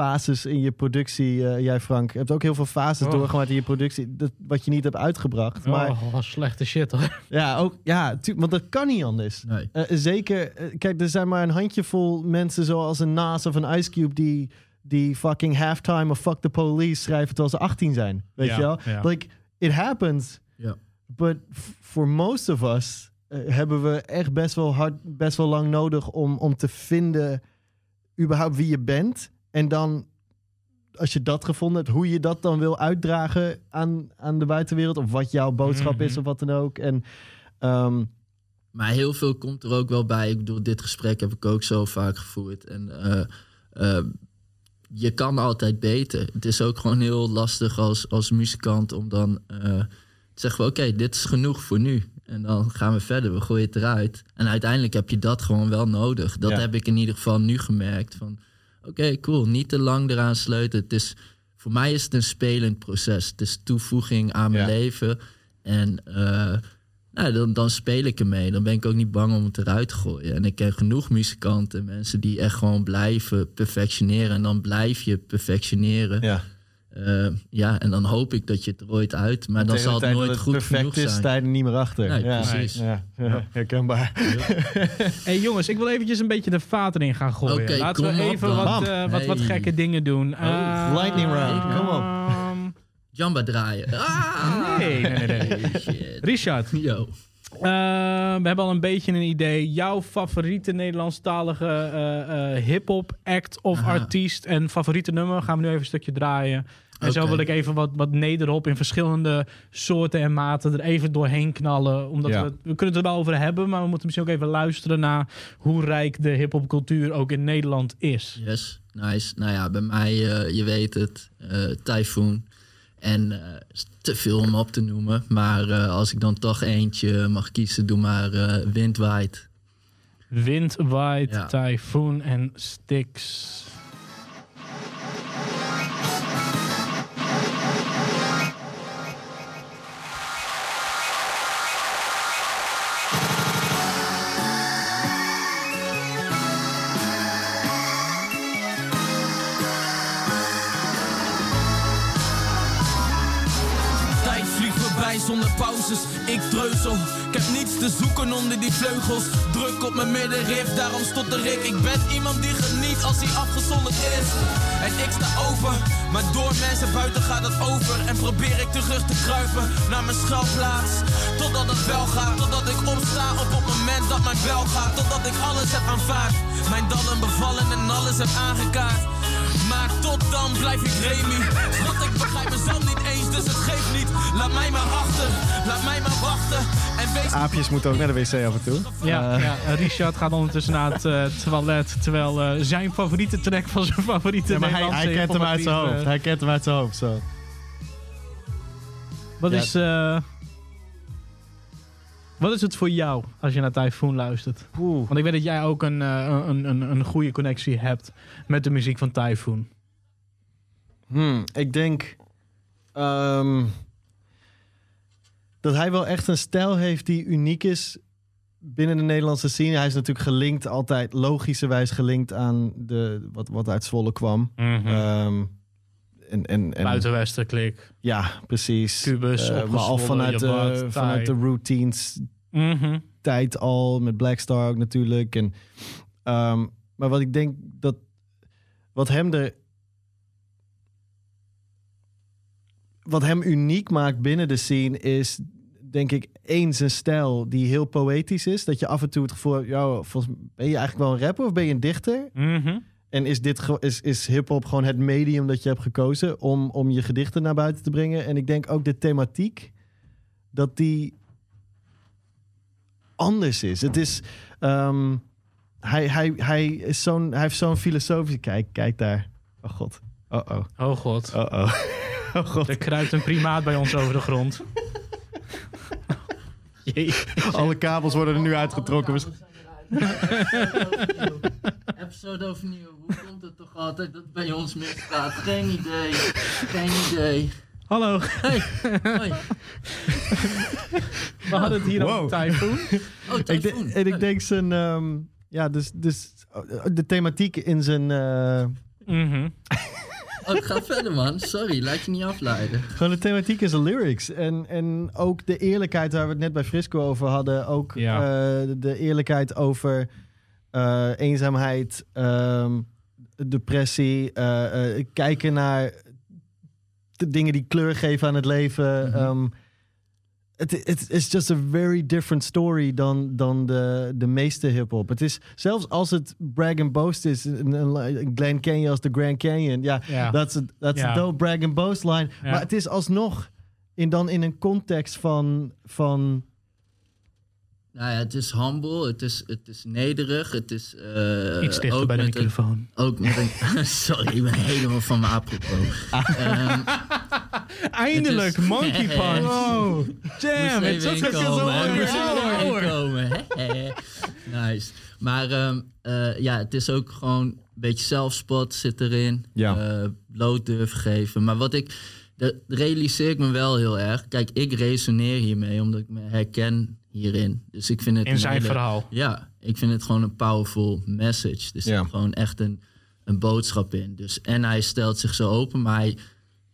fases in je productie, eh, jij Frank. Hebt ook heel veel fases Oh. doorgemaakt in je productie. Dat, wat je niet hebt uitgebracht. Maar Oh, slechte shit hoor. ja, ook, ja tu- want dat kan niet anders. Nee. Eh, zeker, eh, kijk, er zijn maar een handjevol mensen zoals een Nas of een Ice Cube die, die fucking halftime of fuck the police schrijven terwijl ze 18 zijn. Weet Ja, je wel? ja. Like, it happens. Ja. But f- for most of us hebben we echt best wel hard, best wel lang nodig om, om te vinden überhaupt wie je bent. En dan, als je dat gevonden hebt, hoe je dat dan wil uitdragen aan, aan de buitenwereld. Of wat jouw boodschap is Mhm. of wat dan ook. En ehm, Maar heel veel komt er ook wel bij. Ik bedoel, dit gesprek heb ik ook zo vaak gevoerd. En eh, eh, je kan altijd beter. Het is ook gewoon heel lastig als, als muzikant om dan eh, te zeggen: Oké, dit is genoeg voor nu. En dan gaan we verder, we gooien het eruit. En uiteindelijk heb je dat gewoon wel nodig. Dat Ja. heb ik in ieder geval nu gemerkt. Van oké, cool, niet te lang eraan sleutelen. Het is, voor mij is het een spelend proces. Het is toevoeging aan mijn Ja. leven. En eh, nou, dan, dan speel ik ermee. Dan ben ik ook niet bang om het eruit te gooien. En ik ken genoeg muzikanten, mensen die echt gewoon blijven perfectioneren. En dan blijf je perfectioneren. ja. Eh, ja, en dan hoop ik dat je het er ooit uit. Maar dan zal het nooit dat goed perfect genoeg is, zijn. sta je er niet meer achter. Nee, ja. precies. Ja, ja, herkenbaar. <laughs> hey, jongens, ik wil eventjes een beetje de vaat erin gaan gooien. Laten we op even wat, eh, wat, wat Hey. gekke dingen doen. Eh, Lightning round, kom op. ehm, Jamba draaien. Ah! Nee, nee, nee. nee. <laughs> Shit. Richard, Yo. eh, we hebben al een beetje een idee. Jouw favoriete Nederlandstalige eh, eh, hip-hop act of Aha. artiest en favoriete nummer gaan we nu even een stukje draaien. En zo wil ik even wat, wat nederop in verschillende soorten en maten er even doorheen knallen. Omdat Ja. we, we kunnen het er wel over hebben, maar we moeten misschien ook even luisteren naar hoe rijk de hip-hopcultuur ook in Nederland is. Yes, nice. Nou ja, bij mij, eh, je weet het, eh Typhoon. En eh, is te veel om op te noemen. Maar eh, als ik dan toch eentje mag kiezen, doe maar eh Wind Waait. Wind, Ja. Typhoon en Styx. Ik dreuzel. Ik heb niets te zoeken onder die vleugels. Druk op mijn middenrif, daarom stotter ik. Ik ben iemand die geniet als hij afgezonderd is. En ik sta open, maar door mensen buiten gaat het over. En probeer ik terug te kruipen naar mijn schuilplaats. Totdat het wel gaat, totdat ik opsta op het moment dat mijn bel gaat. Totdat ik alles heb aanvaard, mijn dallen bevallen en alles heb aangekaart. Maar tot dan blijf ik Remy. Want ik begrijp mezelf niet eens, dus het geeft niet. Laat mij maar achter, laat mij maar wachten. En wees Aapjes moeten ook naar de wc af en toe. Ja, Eh, ja, Richard gaat ondertussen naar het eh, toilet. Terwijl eh, zijn favoriete track van zijn favoriete ja, maar hij, Nederlandse hij kent hem uit zijn hoofd. Hij kent hem uit zijn hoofd, zo. eh, Wat, Ja. is, eh, wat is het voor jou als je naar Typhoon luistert? Oeh. Want ik weet dat jij ook een, eh, een, een, een goede connectie hebt met de muziek van Typhoon. Hmm, ik denk ehm, dat hij wel echt een stijl heeft die uniek is binnen de Nederlandse scene. Hij is natuurlijk gelinkt, altijd logischerwijs gelinkt aan de, wat, wat uit Zwolle kwam. Ehm, en, en, en, Buitenwestenklik. Ja, precies. Cubus, Eh, maar al vanuit de, Jabbat, vanuit de routines Mhm. tijd al, met Blackstar ook natuurlijk. En, ehm, maar wat ik denk dat wat hem er. Wat hem uniek maakt binnen de scene is, denk ik, één zijn stijl die heel poëtisch is. Dat je af en toe het gevoel hebt, volgens, ben je eigenlijk wel een rapper of ben je een dichter? Mhm. En is, dit is, is hip-hop gewoon het medium dat je hebt gekozen om, om je gedichten naar buiten te brengen? En ik denk ook de thematiek, dat die anders is. Het is. ehm, hij, hij, hij, is zo'n, hij heeft zo'n filosofische. Kijk, kijk daar. Oh god. Oh oh. Oh god. Oh oh. <laughs> Oh god. Er kruipt een primaat bij ons over de grond. <laughs> Jee. Alle kabels worden er nu uitgetrokken. Episode overnieuw. Hoe komt het toch altijd dat het bij ons misgaat? Geen idee. Geen idee. Hallo, Hey, hoi. <laughs> we hadden het hier Wow. over Typhoon. Oh, Ik de- tyfoon. en ik denk zijn. ehm, ja, dus, dus oh, de thematiek in zijn. eh, Mhm. Oh, ga verder, man. Sorry, laat je niet afleiden. Gewoon de thematiek is de lyrics. En, en ook de eerlijkheid waar we het net bij Frisco over hadden. Ook Ja. eh, de eerlijkheid over eh, eenzaamheid, ehm, depressie. eh, eh, kijken naar de dingen die kleur geven aan het leven. Het het is just a very different story dan, dan de, de meeste hip-hop. Het is zelfs als het brag and boast is, een, een, een Glen Canyon als de Grand Canyon. Ja, dat is a dope brag and boast line. Maar het is alsnog in, dan in een context van, van Nou ja, het is humble, het is, het is nederig, het is... eh, Iets dichter ook bij de met een- microfoon. Ook met een... <laughs> Sorry, ik ben helemaal van mijn apropos. <laughs> Ehm, Eindelijk, is- Monkey <laughs> Punch. Oh, Damn, het zat even zo hè? nice. Maar ehm, eh, ja, het is ook gewoon een beetje zelfspot zit erin. Ja. Eh, bloot durven geven. Maar wat ik... Dat realiseer ik me wel heel erg. Kijk, ik resoneer hiermee omdat ik me herken hierin. Dus ik vind het In een zijn hele- verhaal. Ja, ik vind het gewoon een powerful message. Er zit Ja. gewoon echt een, een boodschap in. Dus, en hij stelt zich zo open, maar hij,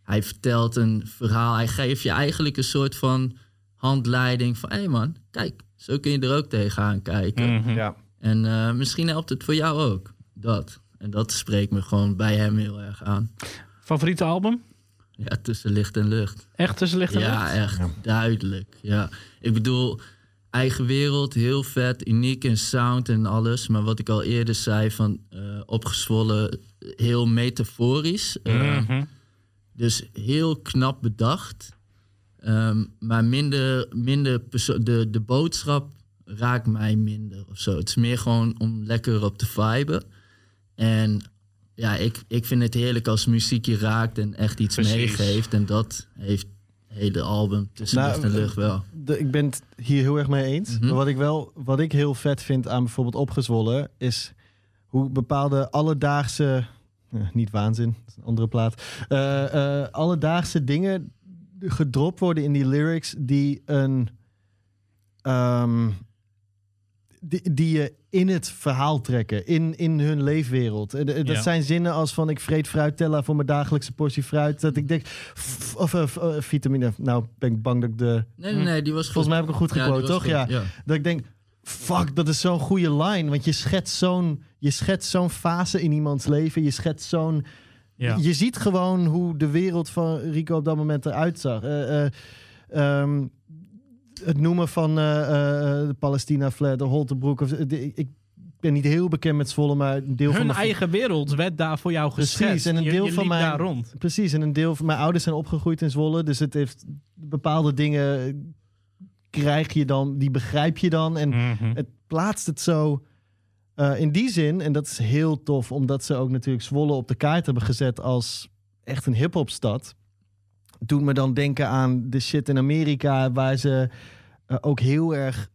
hij vertelt een verhaal. Hij geeft je eigenlijk een soort van handleiding van... hé hey man, kijk, zo kun je er ook tegenaan kijken. Mhm. ja. En eh, misschien helpt het voor jou ook, dat. En dat spreekt me gewoon bij hem heel erg aan. Favoriete album? Ja, tussen licht en lucht. Echt tussen licht en Ja, lucht? echt duidelijk. Ja. Ik bedoel, eigen wereld, heel vet, uniek in sound en alles. Maar wat ik al eerder zei, van eh, opgezwollen, heel metaforisch. Eh, Mhm. Dus heel knap bedacht. Ehm, maar minder, minder de, de boodschap raakt mij minder of zo. Het is meer gewoon om lekker op te viben. En ja, ik, ik vind het heerlijk als muziek je raakt en echt iets Precies. meegeeft. En dat heeft hele album tussen Nou, lucht en lucht wel. De- ik ben het hier heel erg mee eens. Mhm. Maar wat ik wel, wat ik heel vet vind aan bijvoorbeeld opgezwollen, is hoe bepaalde alledaagse, eh, niet waanzin, dat is een andere plaat, eh, alledaagse dingen gedropt worden in die lyrics die een, ehm, die, die je in het verhaal trekken, in, in hun leefwereld. Eh, Dat Ja. zijn zinnen als van ik vreet fruitella voor mijn dagelijkse portie fruit. Dat ik denk, of eh, eh, vitamine, nou ben ik bang dat ik de Nee, nee, nee, die was goed. Volgens mij heb ik hem goed gequote, was toch? goed, Ja. Dat ik denk, fuck, dat is zo'n goede line. Want je schetst zo'n, je schetst zo'n fase in iemands leven. Je schetst zo'n... Ja. Je ziet gewoon hoe de wereld van Rico op dat moment eruit zag. Eh, eh, ehm, het noemen van eh, eh, de Palestina flat, de Holtebroek. Of, de- ik ben niet heel bekend met Zwolle, maar een deel van Hun mijn eigen wereld werd daar voor jou Precies, geschetst. en een deel je van mijn- daar rond. Precies, en een deel van mijn ouders zijn opgegroeid in Zwolle, dus het heeft bepaalde dingen krijg je dan, die begrijp je dan en Mhm. het plaatst het zo eh, in die zin en dat is heel tof, omdat ze ook natuurlijk Zwolle op de kaart hebben gezet als echt een hip-hopstad. Doet me dan denken aan de shit in Amerika, waar ze eh, ook heel erg.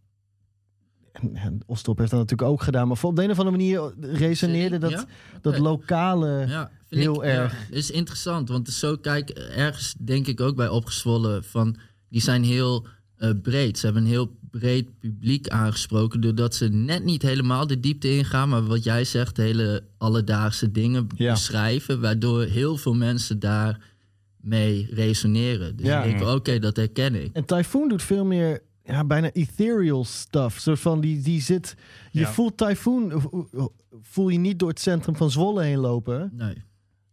En, Ostrop heeft dat natuurlijk ook gedaan, maar op de een of andere manier resoneerde dat, Ja? dat lokale. Ja, Heel ik, erg. Ja, is interessant, want zo, kijk, ergens denk ik ook bij opgezwollen van, die zijn heel eh, breed. Ze hebben een heel breed publiek aangesproken, doordat ze net niet helemaal de diepte ingaan, maar wat jij zegt, hele alledaagse dingen beschrijven, waardoor heel veel mensen daar mee resoneren. Dus Ja. ik denk, oké, dat herken ik. En Typhoon doet veel meer, ja, bijna ethereal stuff. Soort van die, die zit. Je Ja. voelt Typhoon, voel je niet door het centrum van Zwolle heen lopen. Nee.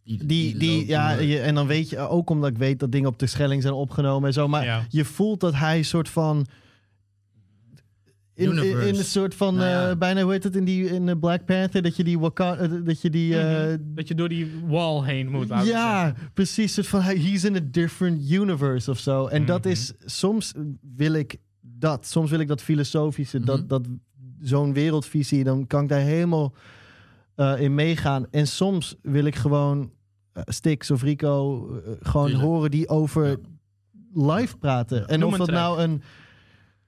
Die, Die, ja, je, en dan weet je ook omdat ik weet dat dingen op de Schelling zijn opgenomen en zo. Maar Ja. je voelt dat hij een soort van. In, in, Universe. in een soort van, Nou ja. eh, bijna, hoe heet het in, die, in eh, Black Panther, dat je die, eh, dat je die, eh, Dat je door die wall heen moet. ja, precies. Soort van, hij- he's in a different universe of zo. En dat Mhm. is, soms wil ik dat. Soms wil ik dat filosofische, Mhm. dat, dat zo'n wereldvisie. Dan kan ik daar helemaal in meegaan. En soms wil ik gewoon Stix of Rico gewoon Tuurlijk. horen die over Ja. live praten. En Noem of dat track. nou een...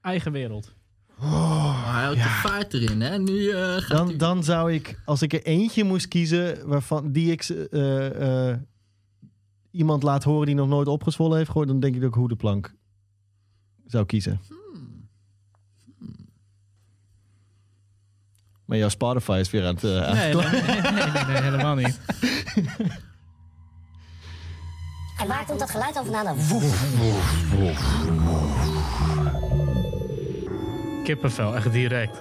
Eigen wereld. Maar hij houdt de vaart erin, hè? Nu eh, gaat Dan, hij- dan zou ik, als ik er eentje moest kiezen waarvan die ik eh, eh, iemand laat horen die nog nooit opgezwollen heeft gehoord, dan denk ik dat ik Hoedenplank zou kiezen. Maar jouw Spotify is weer aan het. eh, Nee, nee, nee, nee, nee, nee, helemaal niet. En waar komt dat geluid over vandaan? Kippenvel, echt direct.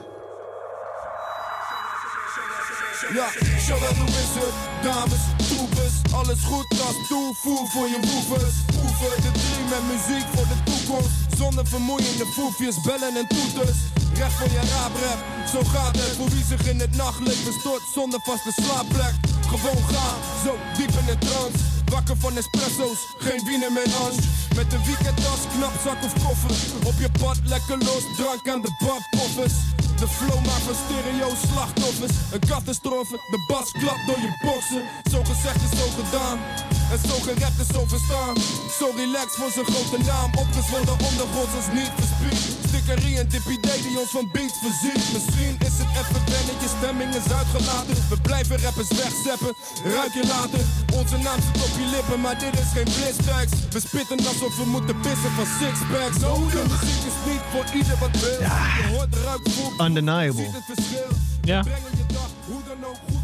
Ja, shout-out is het? Dames, troepers, alles goed als toevoer voor je woevers. Oefen de drie met muziek voor de toekomst. Zonder vermoeiende foefjes, bellen en toeters. Recht voor je raaprep, zo gaat het. Voor wie zich in het nachtleven stort zonder vaste slaapplek. Gewoon gaan, zo diep in de trance. Wakker van espresso's, geen wiener met hans. Met een weekendtas, knap zak of koffer. Op je pad lekker los, drank aan de badpoffers. De flow maakt van stereo slachtoffers. Een catastrofe, de bas klapt door je boksen. Zo gezegd is zo gedaan. En zo gerept is zo verstaan. Zo relaxed voor zijn grote naam. Opgezwollen ondergronds als niet verspied. Stickerie en DPD die ons van beats voorziet. Misschien is het even wennen, je stemming is uitgelaten. We blijven rappers wegzeppen, ruik je later. Onze naam zit op je lippen, maar dit is geen blitzbacks. We spitten alsof we moeten pissen van sixpacks. No, de muziek is niet voor ieder wat wil. Je hoort, ruikt, voelt, Undeniable. ziet het verschil. Ja. Brengen je dag, hoe dan ook, goed.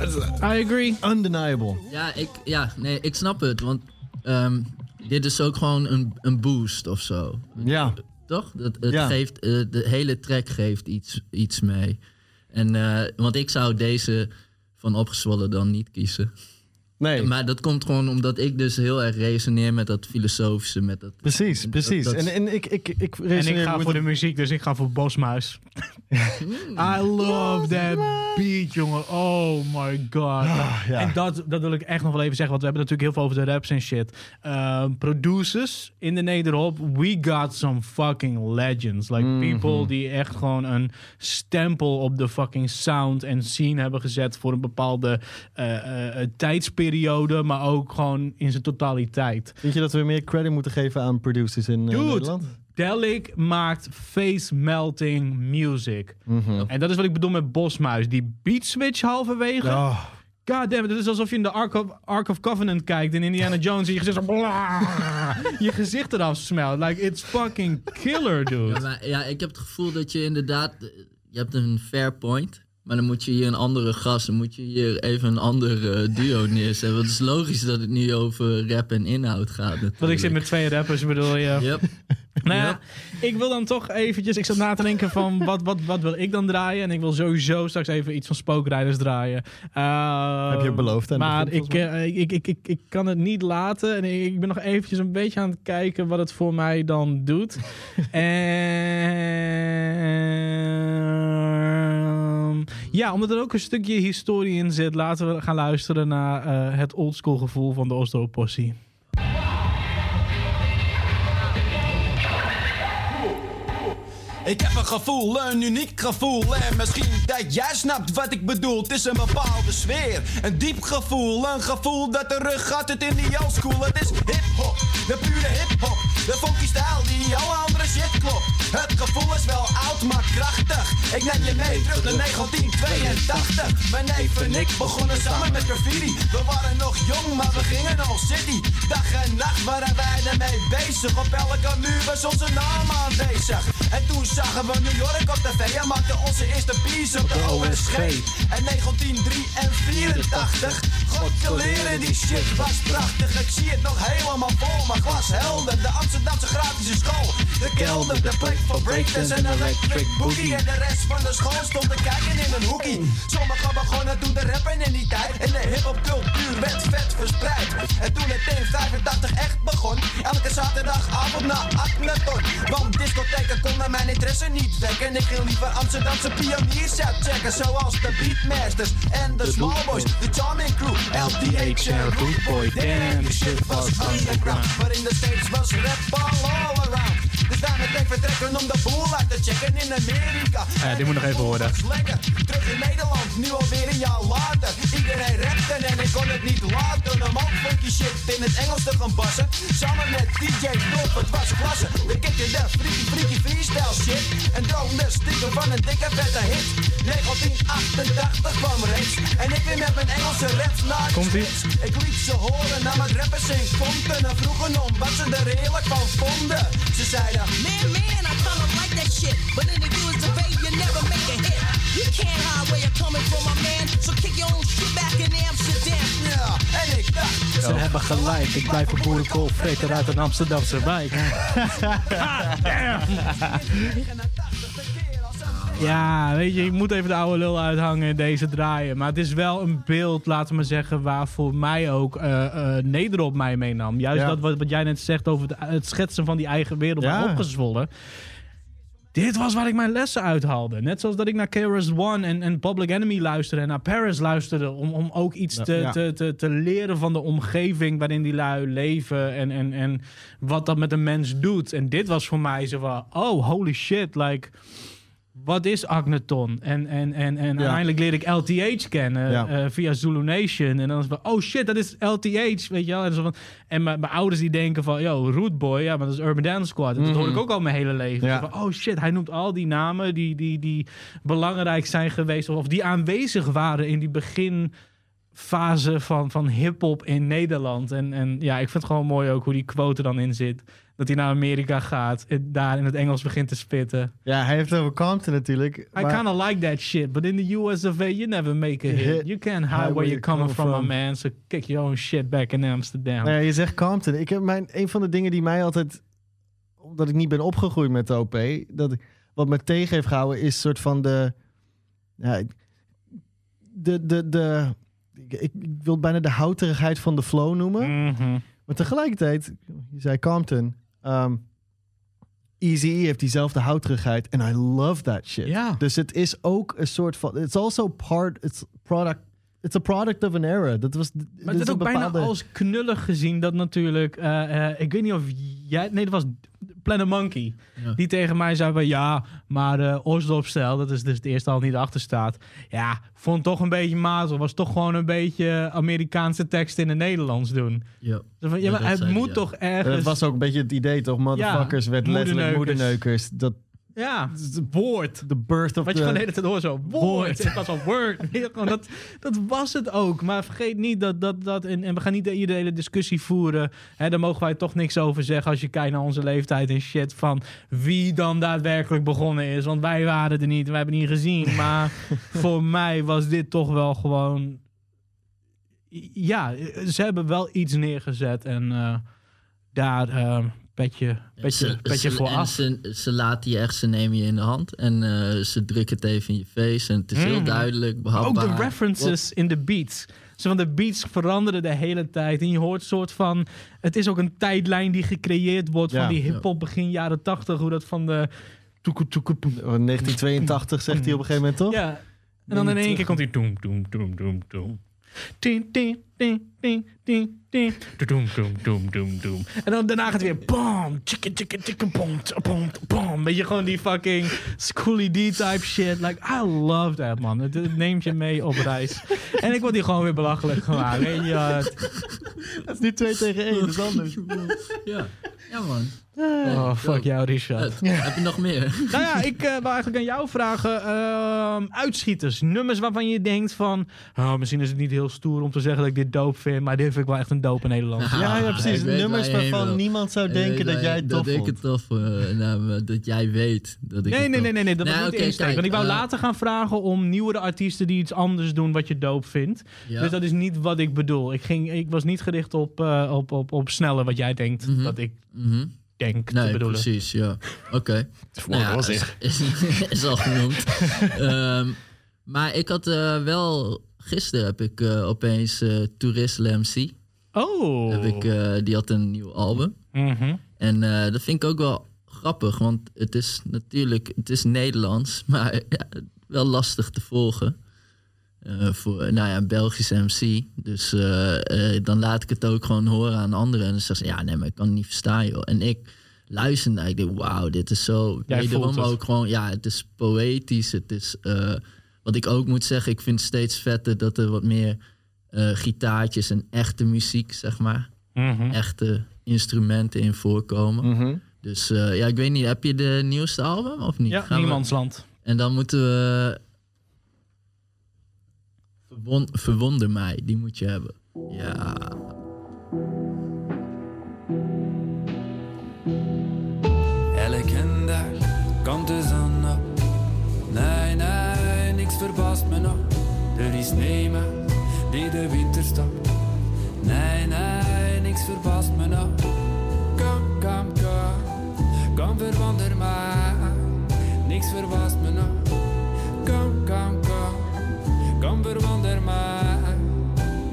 <laughs> I agree. Undeniable. Ja, ik, ja, nee, ik snap het. Want ehm, dit is ook gewoon een, een boost of zo. Ja. Toch? Dat, het Ja. geeft, eh, de hele track geeft iets, iets mee. En, eh, want ik zou deze van opgezwollen dan niet kiezen. Nee. Maar dat komt gewoon omdat ik dus heel erg resoneer met dat filosofische, met dat... Precies, precies. dat- en, en ik, ik, ik En ik ga met voor de muziek, dus ik ga voor Bosmuis. I love that beat, jongen. Oh my god. ja. En dat, dat wil ik echt nog wel even zeggen, want we hebben natuurlijk heel veel over de raps en shit. Uh, producers in de nederhop, we got some fucking legends. Like Mhm. people die echt gewoon een stempel op de fucking sound en scene hebben gezet voor een bepaalde eh, eh, eh, tijdsperiode, maar ook gewoon in zijn totaliteit. Vind je dat we meer credit moeten geven aan producers in eh, Dude, Nederland? Delic maakt face melting music. Mhm. En dat is wat ik bedoel met Bosmuis. Die beat switch halverwege. Oh. God damn it, het is alsof je in de Ark of, Ark of Covenant kijkt in Indiana Jones en je gezicht je gezicht eraf smelt. Like, it's fucking killer, dude. Ja, maar, ja, ik heb het gevoel dat je inderdaad... Je hebt een fair point. Maar dan moet je hier een andere gast, dan moet je hier even een ander eh, duo neerzetten. Want het is logisch dat het nu over rap en inhoud gaat natuurlijk. Want ik zit met twee rappers, bedoel je. Yep. <laughs> Nou ja, ik wil dan toch eventjes... Ik zat na te denken van, wat, wat, wat wil ik dan draaien? En ik wil sowieso straks even iets van Spookrijders draaien. Uh, Heb je beloofd het Maar begin, ik, eh, ik, ik, ik, ik, ik kan het niet laten. En ik ben nog eventjes een beetje aan het kijken wat het voor mij dan doet. <laughs> en... Ja, omdat er ook een stukje historie in zit... laten we gaan luisteren naar eh, het oldschool gevoel van de Oslo Ik heb een gevoel, een uniek gevoel. En misschien dat jij snapt wat ik bedoel. Het is een bepaalde sfeer. Een diep gevoel. Een gevoel dat de rug gaat het in die old school. Het is hip-hop. De pure hip-hop. De funky stijl die alle andere shit klopt. Het gevoel is wel oud, maar krachtig. Ik neem je mee terug naar 1982. Mijn neef en ik begonnen samen met graffiti. We waren nog jong, maar we gingen al city. Dag en nacht waren wij ermee bezig. Op elke muur was onze naam aanwezig. En toen zagen we New York op tv en maakten onze eerste piece op de OSG. En 1984, god te leren, die shit was prachtig. Ik zie het nog helemaal vol, maar glashelder. De Amsterdamse grafische school, de kelder, de plek voor breakdance en electric boogie. En de rest van de school stond te kijken in een hoekie. Sommigen begonnen toen te rappen in die tijd. En de hip-hop cultuur werd vet verspreid. En toen het in 85 echt begon, elke zaterdagavond naar Akneton. Want discotheken konden mijn interesse niet wekken. Ik ging liever Amsterdamse pioniers uitchecken, zoals de Beatmasters en de Smallboys, de Charming Crew, LTH en Root Boy. Damn, the shit was underground. Maar in de States was rap all, all around. Dus daar meteen vertrekken om de boel uit te checken in Amerika. Ja, dit moet nog even worden. was lekker. Terug in Nederland, nu alweer een jaar later. Iedereen rapte en ik kon het niet laten om ook funky shit in het Engels te gaan bassen. Samen met DJ Top, het was klasse. We kikten de freaky freaky freestyle shit. En droomde stiekem van een dikke vette hit. 1988 kwam reeds. En ik weer met mijn Engelse rap naar de Komt-ie? spits. Ik liet ze horen naar mijn rappers in konten. En vroegen om wat ze er eerlijk van vonden. Ze zeiden, Man, man, I kinda like that shit. But in the US of A, you never make a hit. You can't hide where you're coming from, my man. So kick your own shit back in Amsterdam. ja, en ik dacht... Ze hebben gelijk. Ik blijf een boerenkool uit een Amsterdamse wijk. <laughs> <laughs> Ja, weet je, ik moet even de oude lul uithangen en deze draaien. Maar het is wel een beeld, laten we zeggen, waar voor mij ook eh eh, Nederop mij meenam. Juist Ja. dat wat, wat jij net zegt over het, het schetsen van die eigen wereld ja. opgezwollen. Dit was waar ik mijn lessen uithaalde. Net zoals dat ik naar KRS One en, en Public Enemy luisterde en naar Paris luisterde. Om, om ook iets te, Ja. Te, te, te leren van de omgeving waarin die lui leven. En, en, en wat dat met een mens doet. En dit was voor mij zo van, oh holy shit, like... Wat is Agneton? En, en, en, en uiteindelijk leerde ik LTH kennen Ja. eh, via Zulu Nation. En dan is het van, oh shit, dat is LTH, weet je wel. En, zo van, en mijn, mijn ouders die denken van, yo, Root Boy, ja, maar dat is Urban Dance Squad. En dat hoor ik ook al mijn hele leven. Ja. Zo van, oh shit, hij noemt al die namen die, die, die belangrijk zijn geweest... of die aanwezig waren in die beginfase van, van hip-hop in Nederland. En, en ja, ik vind het gewoon mooi ook hoe die quote dan in zit. Dat hij naar Amerika gaat en daar in het Engels begint te spitten. Ja, hij heeft het over Compton natuurlijk. I maar- kind of like that shit, but in the US of A, you never make a hit. You can't hide where you're coming from, my man. So kick your own shit back in Amsterdam. Nou ja, je zegt Compton. Ik heb mijn, een van de dingen die mij altijd... Omdat ik niet ben opgegroeid met de OP... Dat, wat me tegen heeft gehouden is soort van de... Ja, de, de, de, ik, ik wil bijna de houterigheid van de flow noemen. Mhm. Maar tegelijkertijd, je zei Compton, um, Easy E heeft diezelfde houterigheid. En I love that shit. Ja. Dus het is ook een soort van, it's also part, it's product, it's a product of an era. Dat was, Maar het is ook bijna als knullig gezien dat natuurlijk... eh, eh, ik weet niet of jij... Nee, dat was Planet Monkey. Ja. Die tegen mij zei van... Ja, maar de Oslo-stijl, dat is dus het eerste al niet achter staat. Ja, vond het toch een beetje mazel. Was toch gewoon een beetje Amerikaanse tekst in het Nederlands doen. Ja. Zo van, ja, maar dat het zei moet ja. toch ergens... Dat was ook een beetje het idee, toch? Motherfuckers werd letterlijk moederneukers. moederneukers. Dat Ja, het woord. the birth of Wat je the... gewoon de hele tijd hoort zo, woord. In plaats van word. <laughs> Dat, dat was het ook. Maar vergeet niet dat, dat, dat en, en we gaan niet de de hele discussie voeren. Hè, daar mogen wij toch niks over zeggen als je kijkt naar onze leeftijd en shit. Van wie dan daadwerkelijk begonnen is. Want wij waren er niet, we hebben niet gezien. Maar <laughs> voor mij was dit toch wel gewoon... Ja, ze hebben wel iets neergezet. En eh, daar eh petje, petje, Ze- petje ze- voor en af. Ze, ze laten je echt, ze nemen je in de hand en eh, ze drukken het even in je face. En het is heel Mm. duidelijk, Ook behapbaar. de references in de beats. Zo van de beats veranderen de hele tijd. En je hoort soort van. Het is ook een tijdlijn die gecreëerd wordt Ja. van die hip-hop begin jaren 80. Hoe dat van de. toeke, toeke, poem. 1982 zegt hij op een gegeven moment, toch? Ja. En dan in één keer komt hij. Doem, doem, doem, doem, doem. Ding, ding, ding, ding, ding, ding. Doem, doem, doem, doem, doem. En dan daarna gaat het weer. Bam, chicken, chicken, chicken, bom, bom, bom. Weet je gewoon die fucking Schooly D-type shit. Like, I love that, man. Het, het neemt je mee op reis. En ik word hier gewoon weer belachelijk gemaakt. Weet je, Dat is niet 2 tegen 1, dat is anders. Ja, ja man. Oh, fuck jou, Richard. Heb je nog meer? <laughs> Nou ja, ik eh wil eigenlijk aan jou vragen. ehm, uitschieters. Nummers waarvan je denkt van... Oh, misschien is het niet heel stoer om te zeggen dat ik dit dope vind. Maar dit vind ik wel echt een dope Nederlands. Ja, ja, precies. Nummers waar waarvan niemand zou denken dat jij het tof Dat ik het tof uh, nou, dat jij weet dat ik Nee, het nee, nee, nee, nee, dat Nou, niet de oké, insteek. kijk, Want ik wou eh, later gaan vragen om nieuwere artiesten die iets anders doen wat je dope vindt. Ja. Dus dat is niet wat ik bedoel. Ik, ging, ik was niet gericht op, eh, op, op, op sneller wat jij denkt Mhm. dat ik Mhm. denk te Nee, bedoelen. precies, ja. Oké. <laughs> volgende Nou is, is, <laughs> is al genoemd. <laughs> Ehm, maar ik had eh, wel... Gisteren heb ik eh, opeens eh Tourist MC. Oh. Heb ik, die had een nieuw album. Mhm. En dat vind ik ook wel grappig, want het is natuurlijk, het is Nederlands, maar ja, wel lastig te volgen. Eh, voor nou ja, een Belgisch MC. Dus eh, eh, dan laat ik het ook gewoon horen aan anderen. En dan zeggen ze, ja, nee, maar ik kan het niet verstaan, joh. En ik luister naar, ik denk, wauw, dit is zo... Jij wederom ook gewoon, ja, het is poëtisch. Het is, eh, wat ik ook moet zeggen, ik vind het steeds vetter dat er wat meer eh, gitaartjes en echte muziek, zeg maar. Mhm. Echte instrumenten in voorkomen. Mhm. Dus eh, ja, ik weet niet, heb je de nieuwste album of niet? Ja, Gaan we- Niemandsland. En dan moeten we... Verwon- Verwonder mij, die moet je hebben. Ja. Elke dag komt de zon op. Nee, nee, niks verbaast me nog. Er is niemand die de winter stopt. Nee, nee, niks verbaast me nog. Kom, kom, kom, kom verwonder mij. Niks verbaast me nog. Kom, kom, kom, kom verwonder mij.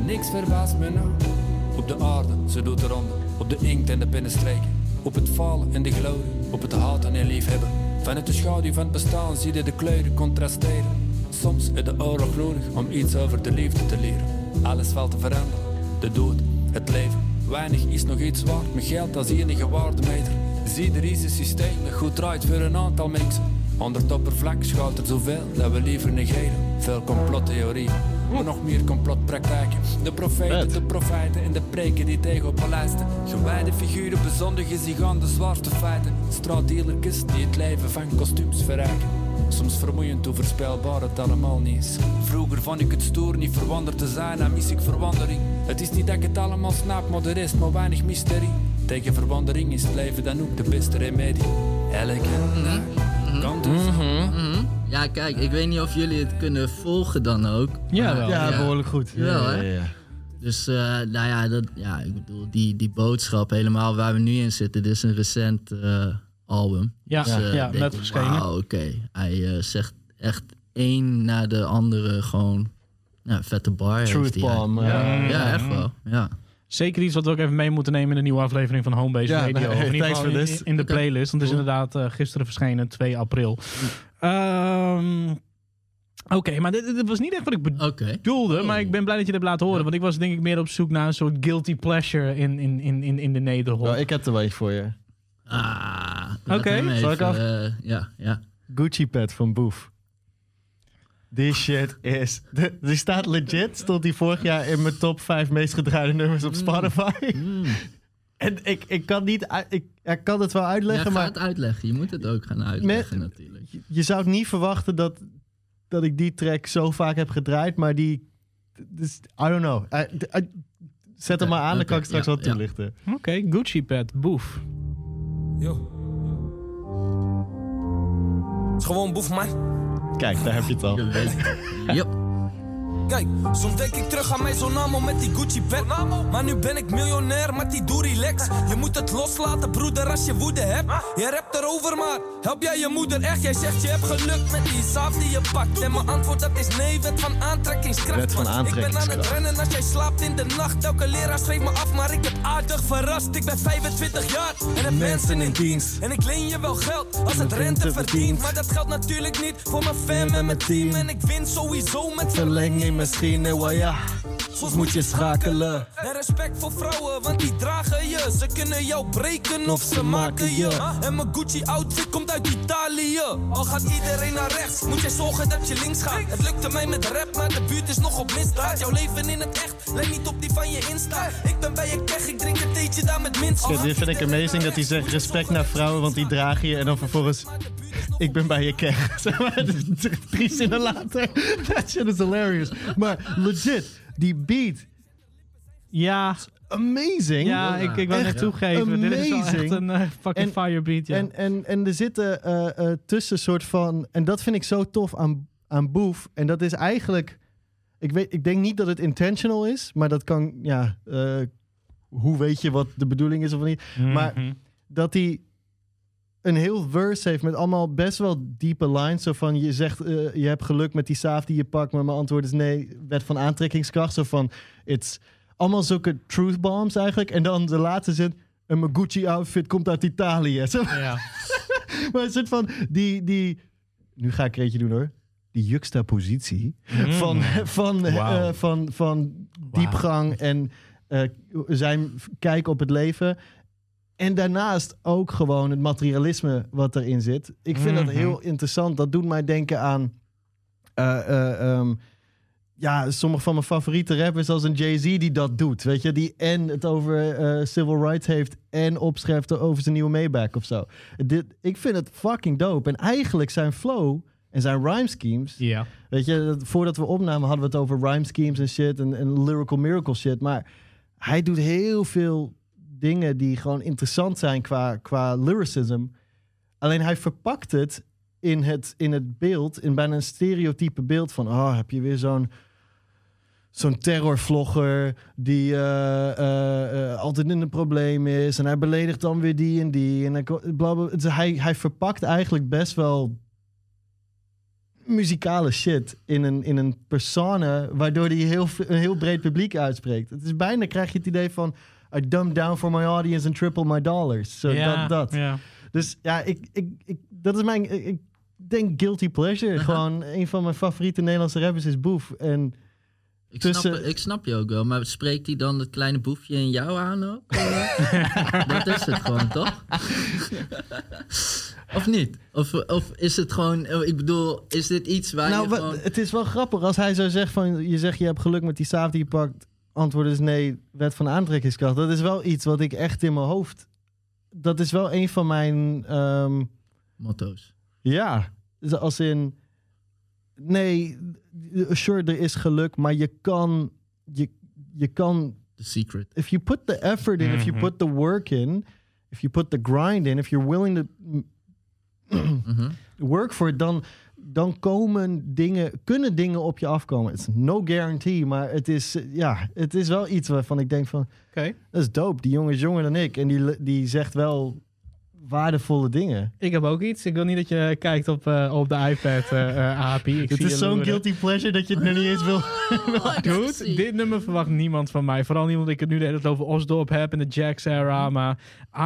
Niks verbaast me nog. Op de aarde, ze doet de ronde. Op de inkt en de pennenstreken. Op het falen en de glorie. Op het haten en liefhebben. Vanuit de schaduw van het bestaan zie je de kleuren contrasteren. Soms is de oorlog nodig om iets over de liefde te leren. Alles valt te veranderen. De dood, het leven. Weinig is nog iets waard, met geld als enige waardemeter. Zie, er is een systeem dat goed draait voor een aantal mensen. Onder het oppervlak schuilt er zoveel dat we liever negeren. Veel complottheorieën, maar nog meer complotpraktijken. De profeten, de profijten en de preken die tegen op lijsten. Gewijde figuren bezondigen zich aan de zwaarste feiten. Straatdealertjes die het leven van kostuums verrijken. Soms vermoeiend hoe voorspelbaar het allemaal niet is. Vroeger vond ik het stoer niet verwonderd te zijn, en mis ik verwondering. Het is niet dat ik het allemaal snap, maar er is maar weinig mysterie. Tegen verwondering is het leven dan ook de beste remedie. Elke dag komt zon. Mhm. Ja, kijk, ik weet niet of jullie het kunnen volgen dan ook. Ja, wel. Ja, behoorlijk goed. Ja, ja, ja. Dus eh, nou ja, dat, ja, ik bedoel, die, die boodschap helemaal waar we nu in zitten, dit is een recent eh, album. Ja, Dus, eh, ja, net verschenen. Wauw, oké. Hij eh, zegt echt één na de andere gewoon, Ja, vette bar. Truth bomb, Ja, ja, echt wel. Ja. Zeker iets wat we ook even mee moeten nemen in de nieuwe aflevering van Homebase Ja, Radio. nee, in in, de playlist. Want het is inderdaad gisteren verschenen, 2 april. Ehm, Oké, maar dit, dit was niet echt wat ik bedoelde. Maar ik ben blij dat je het hebt laten horen. Want ik was denk ik meer op zoek naar een soort guilty pleasure in, in, in, in, in de nederhop. Oh, ik heb er wel iets voor je. Ah, Oké. Zal ik af? eh, ja, ja. Gucci pad van Boef. Die shit is... de- Die staat legit. Stond die vorig jaar in mijn top 5 meest gedraaide nummers op Spotify. <laughs> En ik, ik kan niet... uit- Ik, ik kan het wel uitleggen, ja, ga maar... het uitleggen. Je moet het ook gaan uitleggen natuurlijk. je zou het niet verwachten dat, dat ik die track zo vaak heb gedraaid, maar die. Dus, I don't know. Eh, eh, zet hem maar aan, dan kan ik straks ja, wat ja. toelichten. Oké, Gucci pad, boef. Het is gewoon boef, man. Kijk, daar heb je het al. Yep. Kijk, soms denk ik terug aan mijn Zonamo met die Gucci pet. Maar nu ben ik miljonair met die doe relax. Je moet het loslaten, broeder, als je woede hebt. Je rapt erover, maar help jij je moeder echt? Jij zegt je hebt geluk met die saaf die je pakt. En mijn antwoord dat is nee, wet van aantrekkingskracht. Wet van Want Ik ben aan het rennen als jij slaapt in de nacht. Elke leraar schreef me af, maar ik heb aardig verrast. Ik ben 25 jaar en heb mensen in dienst. En ik leen je wel geld als het rente verdient. Maar dat geldt natuurlijk niet voor mijn fam en mijn team. En ik win sowieso met Verlenging misschien, eh, well, ja. Soms moet je schakelen. En respect voor vrouwen, want die dragen je. Ze kunnen jou breken of ze maken je. En mijn Gucci outfit komt uit Italië. Al gaat iedereen naar rechts, moet je zorgen dat je links gaat. Het lukte mij met rap, maar de buurt is nog op misdaad. Jouw leven in het echt, lijkt niet op die van je Insta. Ik ben bij je keg, ik drink een theetje daar met mint. Kijk, dit vind ik amazing dat hij zegt respect naar vrouwen, want die dragen je. En dan vervolgens, ik ben bij je keg. <laughs> Zeg maar, Drie zinnen later. <laughs> That shit is hilarious. Maar legit, die beat. Ja. Amazing. Ja, ik, ik wou Echt net toegeven. Dit is wel echt een eh, fucking En- firebeat, ja. En, en, en er zitten eh, eh, tussen soort van... En dat vind ik zo tof aan, aan Boef. En dat is eigenlijk... Ik, weet, ik denk niet dat het intentional is. Maar dat kan... Ja, hoe weet je wat de bedoeling is of niet? Maar Mhm. dat hij een heel verse heeft met allemaal best wel diepe lines. Zo van, je zegt, eh, je hebt geluk met die saaf die je pakt. Maar mijn antwoord is nee, wet van aantrekkingskracht. Zo van, it's allemaal zulke truth bombs eigenlijk. En dan de laatste zin, en mijn Gucci outfit komt uit Italië. <laughs> Zo, Ja. <laughs> maar een soort van, die, die, nu ga ik er eentje doen hoor. Die juxtapositie Mm. van, <laughs> van, eh, Wauw. van, van diepgang en eh, zijn kijk op het leven. En daarnaast ook gewoon het materialisme wat erin zit. Ik vind dat Mhm. heel interessant. Dat doet mij denken aan... eh, eh, ehm, ja, sommige van mijn favoriete rappers, zoals een Jay-Z, die dat doet. Weet je, die en het over eh, civil rights heeft en opschrijft over zijn nieuwe Maybach of zo. Dit, ik vind het fucking dope. En eigenlijk zijn flow en zijn rhyme schemes. Ja. Weet je, dat- voordat we opnamen hadden we het over rhyme schemes en shit en, en lyrical miracle shit. Maar hij doet heel veel dingen die gewoon interessant zijn qua, qua lyricism. Alleen hij verpakt het in het, in het beeld, in bijna een stereotype beeld van... oh, heb je weer zo'n zo'n terrorvlogger die eh, eh, eh, altijd in een probleem is... en hij beledigt dan weer die en die. En hij. Dus hij, hij verpakt eigenlijk best wel muzikale shit in een, in een persona... waardoor hij heel, een heel breed publiek uitspreekt. Het is bijna, krijg je het idee van... I dumb down for my audience and triple my dollars. Zo, Ja, dat, dat. ja. Dus ja, ik, ik, ik, dat is mijn... Ik, denk guilty pleasure. Gewoon een van mijn favoriete Nederlandse rappers is Boef. En Ik, tussen- snap, ik snap je ook wel, maar spreekt hij dan het kleine boefje in jou aan ook? <laughs> Dat is het gewoon, toch? of niet? Of, of is het gewoon, ik bedoel, is dit iets waar nou, je gewoon... het is wel grappig als hij zou zeggen van... Je zegt je hebt geluk met die saaf die je pakt. Antwoord is nee, wet van aantrekkingskracht. Dat is wel iets wat ik echt in mijn hoofd... Dat is wel een van mijn... ehm, Motto's. Ja, dus als in... Nee, sure, er is geluk, maar je kan... Je, je kan... The secret. If you put the effort in, if you Mhm. put the work in... If you put the grind in, if you're willing to... Mhm. work for it, dan, dan komen dingen, kunnen dingen op je afkomen. Het is no guarantee, maar het is, eh, ja, het is wel iets waarvan ik denk van, Oké. dat is dope. Die jongen is jonger dan ik en die, die zegt wel waardevolle dingen. Ik heb ook iets. Ik wil niet dat je kijkt op, eh, op de iPad, eh eh, Api. Het is zo'n guilty pleasure dat je het nog niet eens wil. Dude, dit nummer verwacht niemand van mij. Vooral niet omdat ik het nu de hele tijd over Osdorp heb in de Jax era. Maar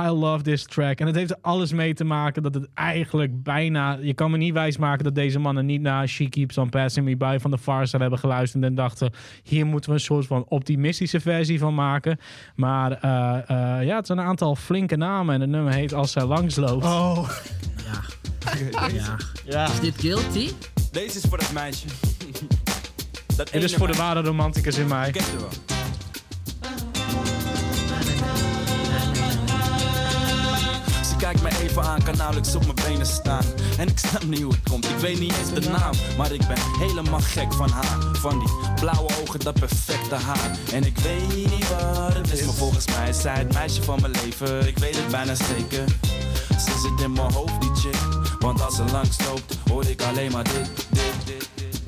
I love this track. En het heeft er alles mee te maken dat het eigenlijk bijna... Je kan me niet wijsmaken dat deze mannen niet naar She Keeps On Passing Me By van de Farsa hebben geluisterd. En dachten, hier moeten we een soort van optimistische versie van maken. Maar eh, eh, ja, het zijn een aantal flinke namen. En het nummer heet Als Zij Langsloopt. Oh. Ja. Ja. Is dit guilty? Deze is voor dat meisje. <laughs> Dat Dit is voor de ware romanticus in mij. Wel. Ze kijkt me even aan, kan nauwelijks op mijn benen staan. En ik snap niet hoe het komt, ik weet niet eens de naam. Maar ik ben helemaal gek van haar. Van die blauwe ogen, dat perfecte haar. En ik weet niet wat het is, maar volgens mij is zij het meisje van mijn leven. Ik weet het bijna zeker. Ze zit in mijn hoofd, die chick. Want als ze langs loopt, hoor ik alleen maar dit, dit, dit, dit.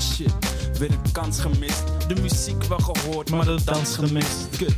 <laughs> Shit, weer een kans gemist. De muziek wel gehoord, maar de dans gemist. Kut.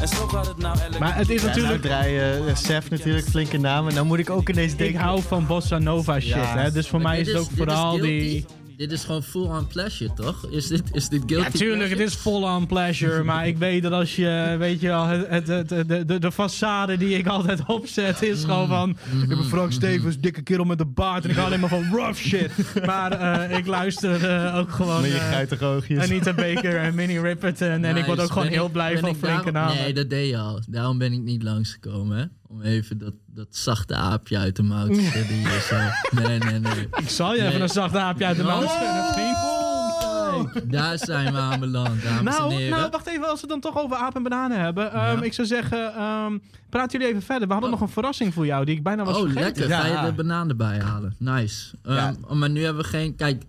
En zo gaat het nou elke Maar het is Ja, natuurlijk... nou draaien uh, Sef natuurlijk flinke namen. Nou moet ik ook ineens Ik denken... hou van bossa nova shit, Ja. hè. Dus voor Maar mij is het ook vooral die... Dit is gewoon full on pleasure, toch? Is dit, is dit guilty Ja, tuurlijk, het is full on pleasure. <laughs> maar ik weet dat als je, weet je wel, het, het, het- de, de, de façade die ik altijd opzet is gewoon van... Ik ben Frank Stevens, dikke kerel met een baard en ik hou alleen maar van rough shit. <laughs> Maar eh, ik luister eh, ook gewoon... Met je eh, guitige oogjes. Anita Baker en Minnie Riperton. En ik word ook gewoon Ben heel blij ben van flinke daarom- namen. Nee, dat deed je al. Daarom ben ik niet langsgekomen, hè? Om even dat, dat zachte aapje uit de mouw te schudden hier zo. Nee, nee, nee. Ik zal je even een zacht aapje uit de mouw schudden, vriend. Daar zijn we aanbeland, dames en Nou, heren. nou, wacht even, als we het dan toch over aap en bananen hebben. Ehm, Ik zou zeggen, ehm praten jullie even verder. We hadden nog een verrassing voor jou die ik bijna was oh, vergeten. lekker. Ga je de banaan erbij halen? Nice. Ehm, oh, Maar nu hebben we geen... Kijk,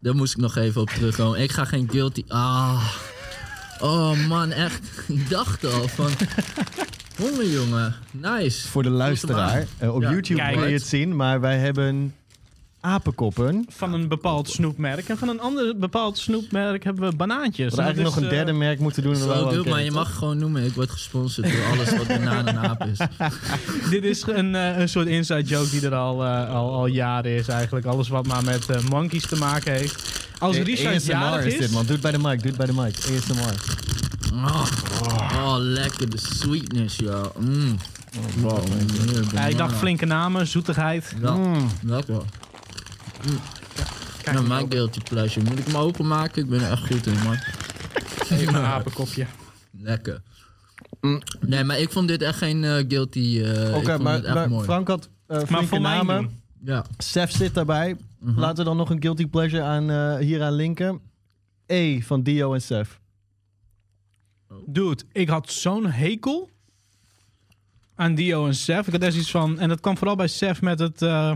daar moest ik nog even op terugkomen. Ik ga geen guilty... Ah. Oh man, echt. Ik dacht al van... Honger, jongen. Nice. Voor de luisteraar. eh, op Ja. YouTube Kijk. kun je het zien, maar wij hebben apenkoppen. Van een bepaald snoepmerk. En van een ander bepaald snoepmerk hebben we banaantjes. We hadden eigenlijk nog een derde merk moeten doen. Zo, doe, maar je mag gewoon noemen. Ik word gesponsord door alles wat banaan en aap is. <laughs> Dit is een, eh, een soort inside joke die er al, eh, al, al jaren is eigenlijk. Alles wat maar met eh, monkeys te maken heeft. Als A- Richard ASMR jarig is is... dit, man. Doe het bij de mic. Doe het bij de mic. ASMR. Oh, oh, lekker. De sweetness, ja. Mm. Wow, Ja, ik dacht flinke namen, zoetigheid. Ja, Mm. lekker. Mm. Nou, mijn guilty pleasure. Moet ik hem openmaken? Ik ben er echt goed in, man. Even een apenkopje. Lekker. Nee, maar ik vond dit echt geen eh, guilty. eh ik Oké, maar, maar mooi. Frank had eh, flinke voor mij namen. Ja. Sef zit daarbij. Mhm. Laten we dan nog een guilty pleasure aan, eh, hier aan linken. E van Dio en Sef. Dude, ik had zo'n hekel aan Dio en Sef. Ik had echt iets van... En dat kwam vooral bij Sef met het... eh,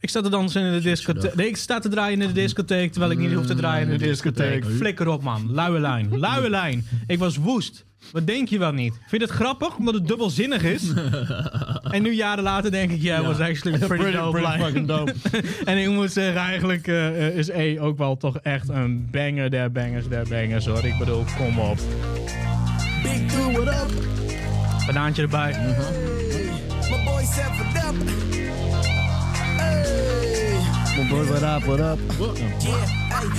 ik sta te dansen in de discotheek. Nee, ik sta te draaien in de discotheek... terwijl ik niet hoef te draaien in de discotheek. Flikker op, man. Luie lijn. Luie lijn. Ik was woest. Wat denk je wel niet? Vind je het grappig? Omdat het dubbelzinnig is? <laughs> en nu jaren later denk ik... Ja, was actually a pretty, Pretty- dope pretty line. fucking dope. <laughs> en ik moet zeggen, eigenlijk eh, eh, is E ook wel toch echt een banger der bangers der bangers, hoor. Ik bedoel, kom op. Big do it up. Banaantje erbij. My boy seven up. Hey. My boy, what up, what up? Yeah.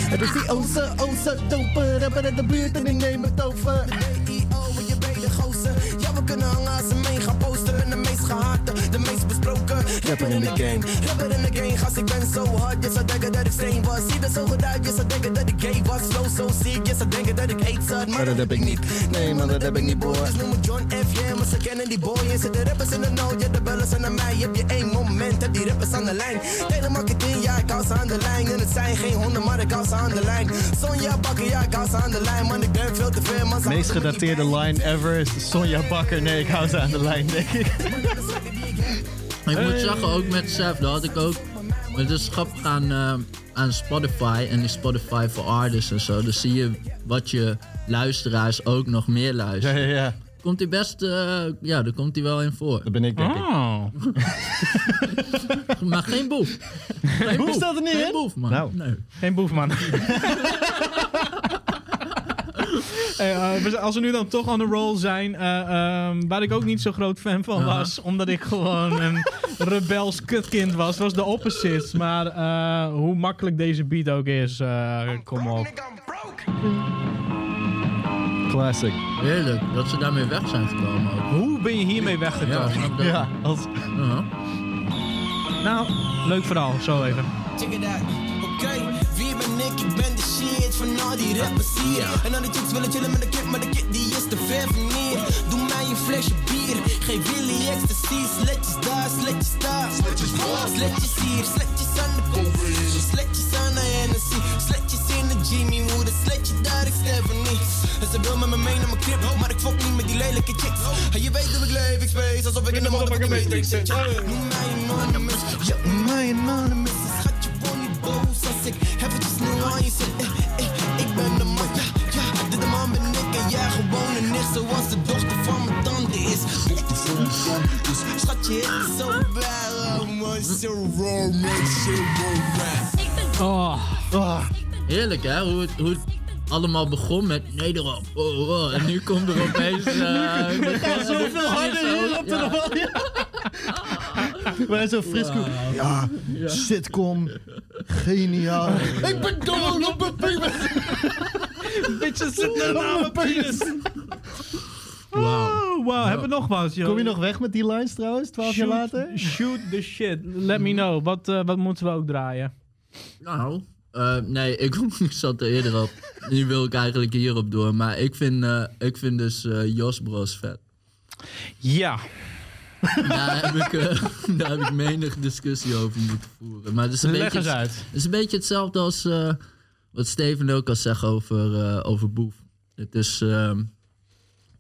Het is die oze, oze, dope. Rapper uit de buurt en ik neem het over. De EO, en je bent de gozer. We kunnen hangen als een mee gaan posten. Ben de meest gehate, de meest besproken. Rapper in de game, rapper in de game. Gast, ik ben zo hard. Je zou denken dat ik steen was. Zie er zo goed uit, je zou denken dat ik gay was. Flow zo ziek, je zou denken dat ik hate zat. Maar dat heb ik niet. Nee, man, dat heb ik niet, boy. Dus noem me John F. Yeah, maar ze kennen die boy. En zitten rappers in de nood, ja, de bellen zijn naar mij. Heb je één moment, heb die rappers aan de lijn. Hele marketing, ja, ik hou ze aan de lijn. En het zijn geen honden, maar ik hou ze aan de lijn. Sonja Bakker, ja, ik hou ze aan de lijn. Man, ik ben veel te veel, man. Meest gedateerde line ever is Sonja Bakker. Nee, ik hou ze aan de lijn, denk ik. <laughs> Ik moet zeggen, ook met Sef, dat had ik ook. Het is grappig aan, eh, aan Spotify en die Spotify for Artists en zo. Dus zie je wat je luisteraars ook nog meer Ja, luisteren. ja, ja. Komt hij best, eh, ja, daar komt hij wel in voor. Dat ben ik, denk ik. Oh. <laughs> Maar geen boef. Geen boef. Staat er niet Geen in? boef, man. Nou. Nee. Geen boefman. <laughs> Hey, eh, we- als we nu dan toch on the roll zijn, eh, ehm, waar ik ook niet zo groot fan van was, omdat ik gewoon een rebels kutkind was, was de opposite. Maar eh, hoe makkelijk deze beat ook is, eh, kom op. Classic. Heerlijk dat ze daarmee weg zijn gekomen ook. Hoe ben je hiermee weggekomen? Ja, als... Nou, leuk verhaal, zo even. Check it out, oké. Wie ben ik? Ik ben de shit van al die rappers hier. En al die chicks willen chillen met de kip, maar de kid die is te ver van hier. Doe mij een flesje bier, geef Willy ecstasy. Sletjes daar, sletjes daar. Sletjes daar. Sletjes hier, sletjes aan de poep. Sletjes aan de Hennessy. Sletjes in de Jimmy. Een sletje daar, ik Stephanie. En ze wil met me mee naar mijn crib, maar ik fok niet met die lelijke chicks. En je weet hoe ik leef, ik space, alsof ik in de motherfucking matrix zit. Noem mij anonymous, ja, noem mij anonymous. Boos als ik eventjes nu aan je zit. Eh, eh, ik ben de man, ja, ja, dit de man ben ik en jij gewoon een nicht zoals de dochter van mijn tante is. Schatje, het is zo bad, oh man, so man, so raw, Oh. Heerlijk hè, hoe het, hoe het allemaal begon met Nederland. Oh, oh, en nu komt er opeens... <laughs> eh de gaat zoveel harder hier op de <laughs> <laughs> Wij zo fris. Ja, sitcom. Geniaal. Ik ben dol op mijn penis. Bitches zitten aan mijn penis. Wauw. Oh, wow, hebben we nog wat? joh? Kom je nog weg met die lines trouwens, 12 jaar Shoot- later? Shoot the shit. Let me know. Wat, eh, wat moeten we ook draaien? Nou, eh, nee, ik, <laughs> ik zat er eerder op. Nu wil ik eigenlijk hierop door. Maar ik vind, eh, ik vind dus eh, Jos Bros vet. Ja. Daar heb, ik, eh, <laughs> daar heb ik menig discussie over moeten voeren. Maar het is een Leg beetje, eens uit. Het is een beetje hetzelfde als eh, wat Steven ook al zegt over, eh, over Boef. Het is... ehm,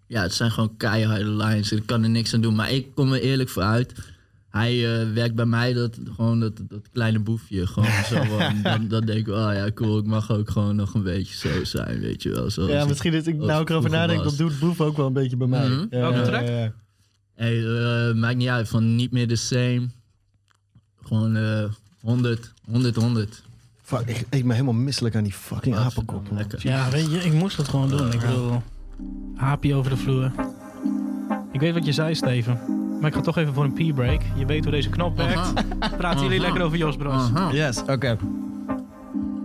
ja, het zijn gewoon keiharde lines. Ik kan er niks aan doen. Maar ik kom er eerlijk voor uit. Hij eh, werkt bij mij dat, gewoon dat, dat kleine boefje. Gewoon zo. van, <laughs> dan, dan denk ik, oh ja, cool. Ik mag ook gewoon nog een beetje zo zijn, weet je wel. Zoals Ja, misschien is ik nou ik erover nadenk, was. dat doet Boef ook wel een beetje bij mij. Mhm. Ja, Welke track? ja, ja. Hey, eh, maakt niet uit. Van niet meer the same. Gewoon eh 100, 100, 100. Fuck, ik, ik ben helemaal misselijk aan die fucking apenkop. Ja, weet je, ik moest het gewoon doen. Ik bedoel, haapje over de vloer. Ik weet wat je zei, Steven. Maar ik ga toch even voor een pee-break. Je weet hoe deze knop werkt. Praten jullie lekker over Jos Bros. Yes, oké.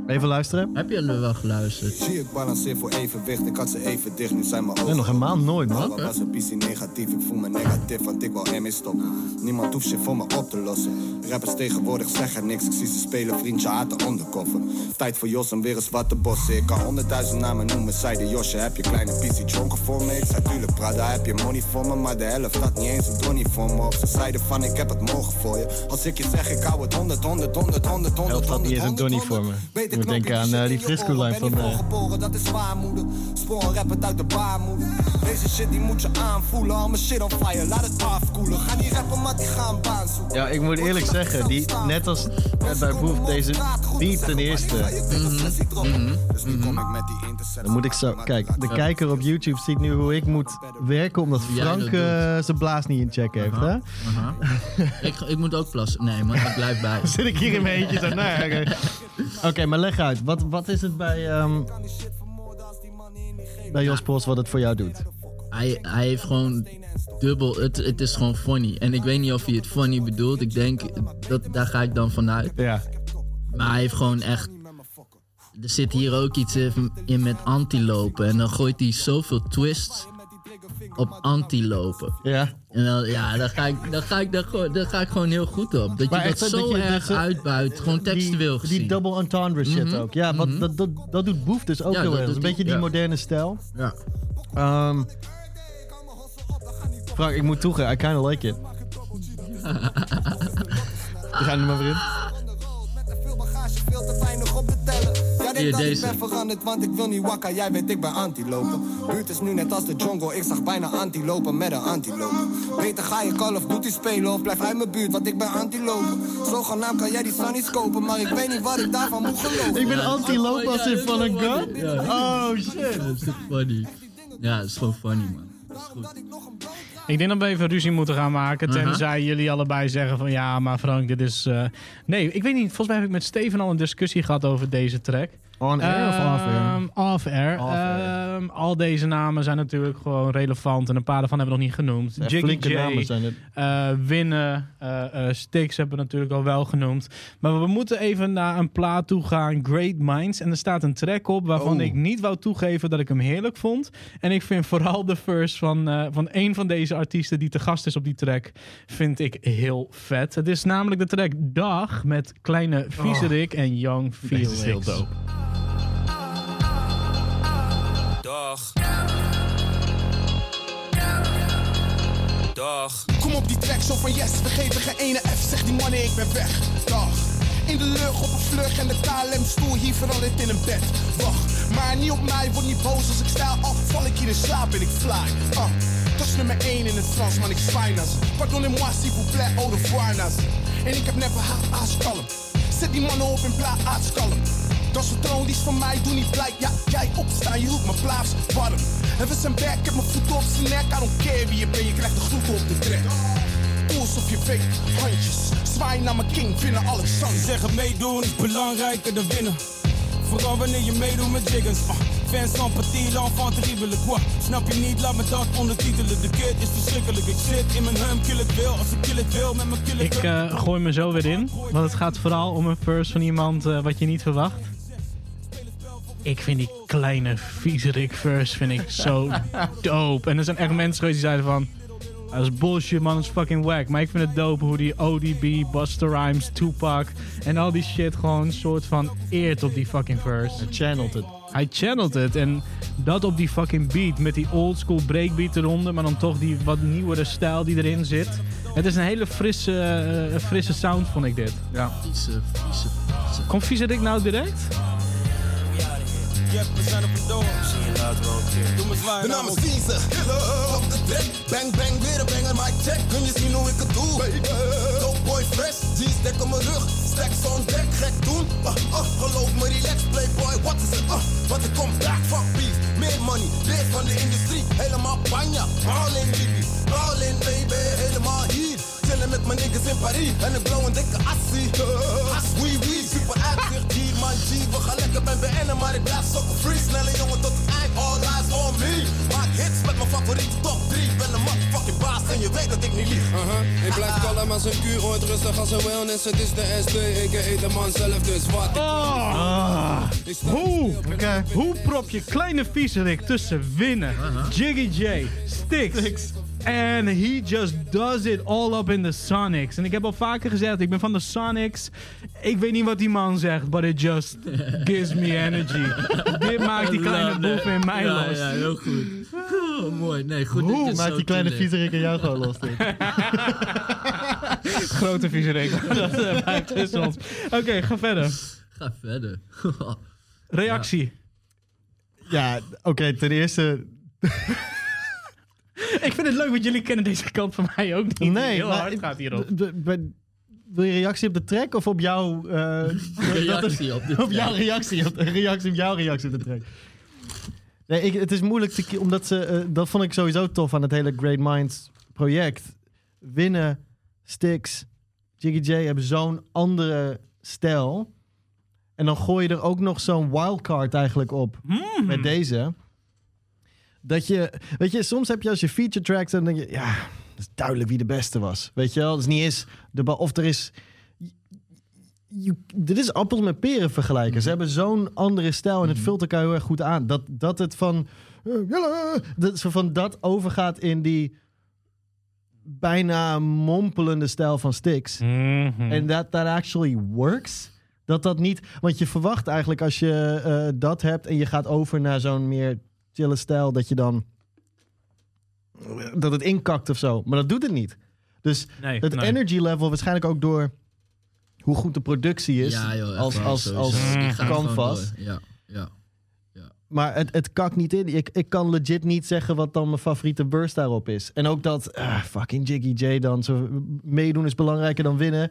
Even luisteren. Heb je er wel geluisterd? Zie ik balanceer voor evenwicht, ik had ze even dicht, nu zijn mijn ogen. Nee, nog maand nooit, man. Ik was ambitie negatief, ik voel me negatief, want ik wil ermee stoppen. Niemand hoeft je voor me op te lossen. Rappers tegenwoordig zeggen niks, ik zie ze spelen vriendje aan de onderkoffer. Tijd voor Jos en weer eens wat te bossen. Ik kan honderdduizend namen noemen, zei de Josje. Heb je kleine PC dronken voor me? Ik zei tuurlijk Prada, heb je money voor me? Maar de helft had niet eens een donnie voor me. Ze zeiden van ik heb het morgen voor je. Als ik je zeg, ik hou het honderd, honderd, honderd, honderd, honderd. Dat 100, niet eens een 100, voor me de moet denken aan uh, die frisco line van... Uh... geboren, dat is waarmoeder. Spoor rappend uit de baarmoeder. Deze shit die moet je aanvoelen. Al mijn shit on fire, laat het afkoelen. Ga niet rappen, maar die gaan baan zoeken. Ja, ik moet eerlijk zeggen, die, net als net bij Boef, deze die ten eerste. Mm-hmm. Mm-hmm. Mm-hmm. Dan moet ik zo... Kijk, de ja. kijker op YouTube ziet nu hoe ik moet werken... omdat Frank uh, zijn blaas niet in check heeft, uh-huh. hè? Uh-huh. ik, ik moet ook plassen. Nee, maar ik blijf bij. Zit ik hier in mijn eentje zo? Nee, oké. Okay. Okay, maar leg uit. Wat, wat is het bij... ehm, bij Jos Bos wat het voor jou doet? Hij, hij heeft gewoon dubbel. Het, het is gewoon funny. En ik weet niet of hij het funny bedoelt. Ik denk, dat, daar ga ik dan vanuit. Ja. Maar hij heeft gewoon echt. Er zit hier ook iets in in met antilopen. En dan gooit hij zoveel twists op antilopen. Ja. En dan, ja, daar ga, ik, daar, ga ik, daar, gewoon- daar ga ik gewoon heel goed op. Dat je Maar dat echt dat zo je- erg dat uitbuit. Gewoon textueel die, gezien. die double entendre shit Mhm. ook. Ja, wat, Mhm. dat, dat, dat doet Boef dus ook Ja, heel dat erg. Dat is een beetje die ja. moderne stijl. Ja. Ehm, Frank, ik moet toegeven, I kinda like it. <laughs> We gaan er maar weer in. Veel bagage, veel te weinig op de. Hier, dat ik deze. ben veranderd, want ik wil niet wakka. Jij weet, ik ben antilopen. Buurt is nu net als de jungle. Ik zag bijna antilopen met een antilopen. Beter ga je Call of Duty spelen of blijf uit mijn buurt, want ik ben antilopen. Zogenaamd kan jij die sunnies kopen, maar ik weet niet wat ik daarvan moet geloven. Ik ben anti-loop als in van een gun? Oh shit. Dat is funny. Ja, dat is gewoon funny, man. Dat is goed. Ik denk dat we even ruzie moeten gaan maken. Aha. Tenzij jullie allebei zeggen van ja, maar Frank, dit is. eh, Nee, ik weet niet. Volgens mij heb ik met Steven al een discussie gehad over deze track. On air of off air? Ehm, Off-air. Ehm, al deze namen zijn natuurlijk gewoon relevant. En een paar daarvan hebben we nog niet genoemd. Ja, Jiggy flinke J, namen zijn het. eh, Winnen, eh, eh, Stix hebben we natuurlijk al wel genoemd. Maar we moeten even naar een plaat toe gaan. Great Minds. En er staat een track op waarvan Oh. ik niet wou toegeven dat ik hem heerlijk vond. En ik vind vooral de verse van, van een van deze artiesten die te gast is op die track, vind ik heel vet. Het is namelijk de track Dag met kleine Viezerik en Young Deze is heel Felix. dope. Dag. Dag. Kom op die track zo van yes, we geven geen ene F. Zeg die mannen, ik ben weg. Dag. In de lucht op een vlug en de KLM-stoel hier veranderd in een bed. Wacht, maar niet op mij, word niet boos als ik sta af. Val ik hier in slaap en ik fly. Ah, dat is nummer 1 in het Frans, man, ik zwaai naar. Pardonnez-moi, s'il vous plaît, au revoir. En ik heb net behaald, aaskalm. Zet die mannen op in plaats, aaskalm. Dat is een troon, die is van mij, doe niet blij. Ja, jij opstaan, je hield mijn plaats warm. En we zijn back, heb mijn voeten op zijn nek. I don't care wie je bent, je krijgt de groeten op de trek. Doe alsof je weet, handjes. Zwaai naar mijn king, vinden Alexander. Ze zeggen meedoen is belangrijker dan winnen. Vooral wanneer je meedoet met jiggers. Ah, fans van Petit, l'enfant terrible. Quoi? Snap je niet? Laat me dat ondertitelen. De kid is verschrikkelijk. Ik zit in mijn hum, kill het wil. Als ik kill het wil, met mijn kill het Ik eh, gooi me zo weer in, want het gaat vooral om een verse van iemand eh, wat je niet verwacht. Ik vind die kleine viezerik verse vind ik zo <laughs> dope. En er zijn echt mensen geweest die zeiden van... Dat is bullshit man, dat is fucking wack. Maar ik vind het dope hoe die ODB, Busta Rhymes, Tupac en al die shit gewoon een soort van eert op die fucking verse. Hij channelt het. Hij channelt het en dat op die fucking beat met die oldschool breakbeat eronder, maar dan toch die wat nieuwere stijl die erin zit. Het is een hele frisse, eh, frisse sound vond ik dit. Ja. Vieze, vieze, vieze. Komt Viezerik nou direct? Zijn op door. Doe me zwaaien. De naam is Vieze, op de trek. Bang, bang, weer een banger, mic check. Kun je zien hoe ik het doe? Dope boy fresh, jeans dek op mijn rug. Stacks on deck, gek doen. Uh, uh, geloof me, relax, playboy, wat is het? Uh, want ik kom back, fuck beef. Meer money, leef van de industrie. Helemaal panja, all in baby. All in baby, helemaal hier. Chillen met mijn niggas in Paris. En ik blow een dikke assie. As, wee wee, super uitzicht, man, G. We gaan lekker bij BN'en, maar ik blijf sokken free. Snelle jongen tot het eind, all eyes on me. Maak hits met mijn favoriete top 3. Ben een motherfucking baas en je weet dat ik niet lieg. Uh-huh. Ik blijf kalm als een kuur, ooit rustig als een wellness. Het is de SD, a.k.a. de man zelf, dus wat ik Ah. Hoe, hoe prop je kleine viezerik tussen winnen, Jiggy J, Stix, en he just does it all up in the Sonics. En ik heb al vaker gezegd, ik ben van de Sonics. Ik weet niet wat die man zegt, but it just gives me energy. <laughs> Dit maakt die kleine boef in mij ja, los. Ja, heel goed. Oh, mooi. Nee, goed. Hoe maakt zo die kleine viezerik en jou gewoon los? <laughs> Grote viezerik. <laughs> Dat eh, blijft tussen ons. Oké, ga verder. Ga verder. Reactie. Ja, oké, ten eerste... <laughs> Ik vind het leuk, want jullie kennen deze kant van mij ook niet. Nee, Heel maar hard gaat hierop. Wil je reactie op de track of op jouw... eh, <laughs> Reactie op de <laughs> op jouw reactie, op, reactie op jouw reactie op de track. Nee, ik, het is moeilijk te omdat ze... eh, dat vond ik sowieso tof aan het hele Great Minds project. Winnen, Stix, Jiggy J hebben zo'n andere stijl. En dan gooi je er ook nog zo'n wildcard eigenlijk op met deze. Dat je, weet je, soms heb je als je feature tracks, dan denk je, ja, dat is duidelijk wie de beste was. Weet je wel, dat is niet eens de of er is. Je, dit is appels met peren vergelijken. Ze hebben zo'n andere stijl en het vult elkaar heel erg goed aan. Dat, dat het van, eh, dat, zo van dat overgaat in die bijna mompelende stijl van Styx. En dat that actually works. Dat dat niet... Want je verwacht eigenlijk als je eh, dat hebt... en je gaat over naar zo'n meer chille stijl... dat je dan... dat het inkakt of zo. Maar dat doet het niet. Dus Nee, het nee. energy level... waarschijnlijk ook door... hoe goed de productie is... Ja, joh. als, wel, als, als gewoon canvas. door. Ja, ja. Maar het, het kakt niet in. Ik, ik kan legit niet zeggen wat dan mijn favoriete burst daarop is. En ook dat ah, fucking Jiggy J dan. Zo, meedoen is belangrijker dan winnen.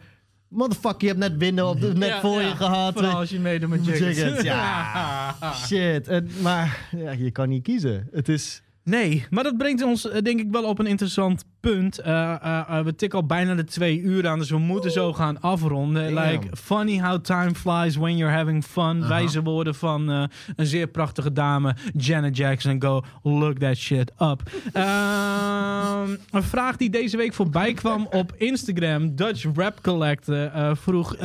Motherfucker, je hebt net winnen op de, net Ja, voor ja. je gehad. Vooral als je meedoet met <laughs> Jiggets. Ja, <laughs> shit. En, maar ja, je kan niet kiezen. Het is... Nee, maar dat brengt ons eh, denk ik wel op een interessant punt. Eh, eh, we tikken al bijna de twee uur aan, dus we moeten zo gaan afronden. Damn. Like, funny how time flies when you're having fun. Aha. Wijze woorden van een zeer prachtige dame, Janet Jackson. Go look that shit up. <laughs> Ehm, een vraag die deze week voorbij kwam op Instagram. Dutch Rap Collector vroeg...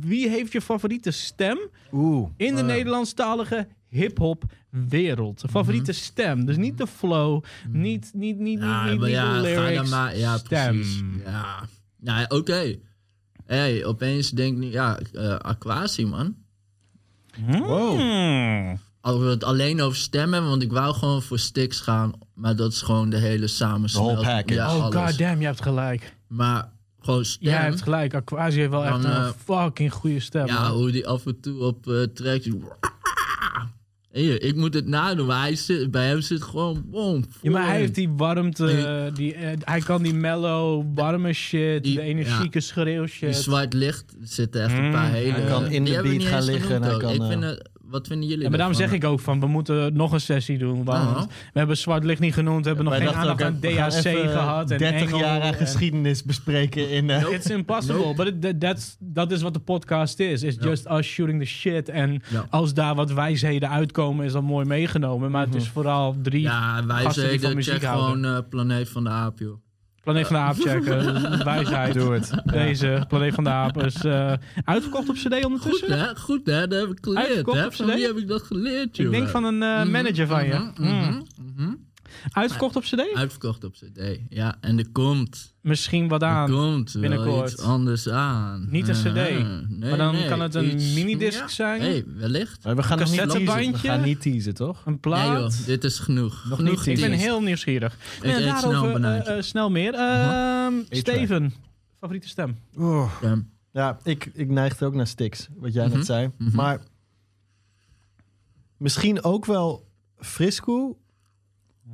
wie heeft je favoriete stem Oeh. in de Eh. Nederlandstalige hip-hop wereld. Een favoriete stem. Dus niet de flow, niet, niet, niet, Ja, niet, niet, maar niet ja, de ga lyrics. dan maar. Ja, stem. precies. Ja, ja oké. Hey, opeens denk ik, ja, eh Aquasi, man. Wow. Als we het alleen over stemmen hebben, want ik wou gewoon voor Stix gaan, maar dat is gewoon de hele samensmelting. Ja, oh alles. god damn, je hebt gelijk. Maar gewoon stem. Jij hebt gelijk. Aquasi heeft wel echt een eh, fucking goede stem. Ja, man. hoe die af en toe op eh tracks... Hier, ik moet het nadoen, maar hij zit, bij hem zit gewoon... Boom, Ja, maar hij heeft die warmte, Nee. die, eh, hij kan die mellow, warme shit, Die- de energieke schreeuw Die shit. zwart licht, er zitten echt een Mm, paar hele... hij kan in die de beat niet gaan liggen hij kan, Ik eh, vind, eh, wat vinden jullie Ja, maar daarom zeg ik ook van, we moeten nog een sessie doen. Want we hebben zwart licht niet genoemd, we hebben nog geen aandacht aan DHC gehad. En 30 Engel jaar en- geschiedenis bespreken in... eh, It's impossible, but it, that's, dat is wat de podcast is. It's just us shooting the shit. En als daar wat wijsheden uitkomen, is dat mooi meegenomen. Maar het is vooral drie Ja, wij gasten die van muziek check houden. gewoon eh, Planeet van de Aap, joh. Planeet van de Aap checken, <laughs> wijsheid. Doe het. Deze, Planeet van de Aap, is eh, uitverkocht op cd Goed ondertussen. hè, goed hè, dat heb ik geleerd Uitverkocht hè. op Van CD? wie heb ik dat geleerd, joh? Ik denk van een eh, Mhm, manager van je. mhm, Mm. mhm. Uitverkocht op cd? Uitverkocht op cd, ja. En er komt, Misschien wat er aan. komt wel binnenkort. iets anders aan. Niet een cd. Nee, Maar dan nee, kan het een iets- minidisc ja. zijn? hey, wellicht. Maar we gaan nog niet teasen. We cassettebandje? gaan niet teasen, toch? Een Nee plaat? joh, dit is genoeg. Nog genoeg niet ik ben heel nieuwsgierig. Ik snel een daarover banaantje. eh, eh, snel meer. Ehm, Steven, favoriete stem? Oeh. Ja. Ja, ik, ik neigde ook naar Stix, wat jij Mhm, net zei. mhm. Maar misschien ook wel Frisco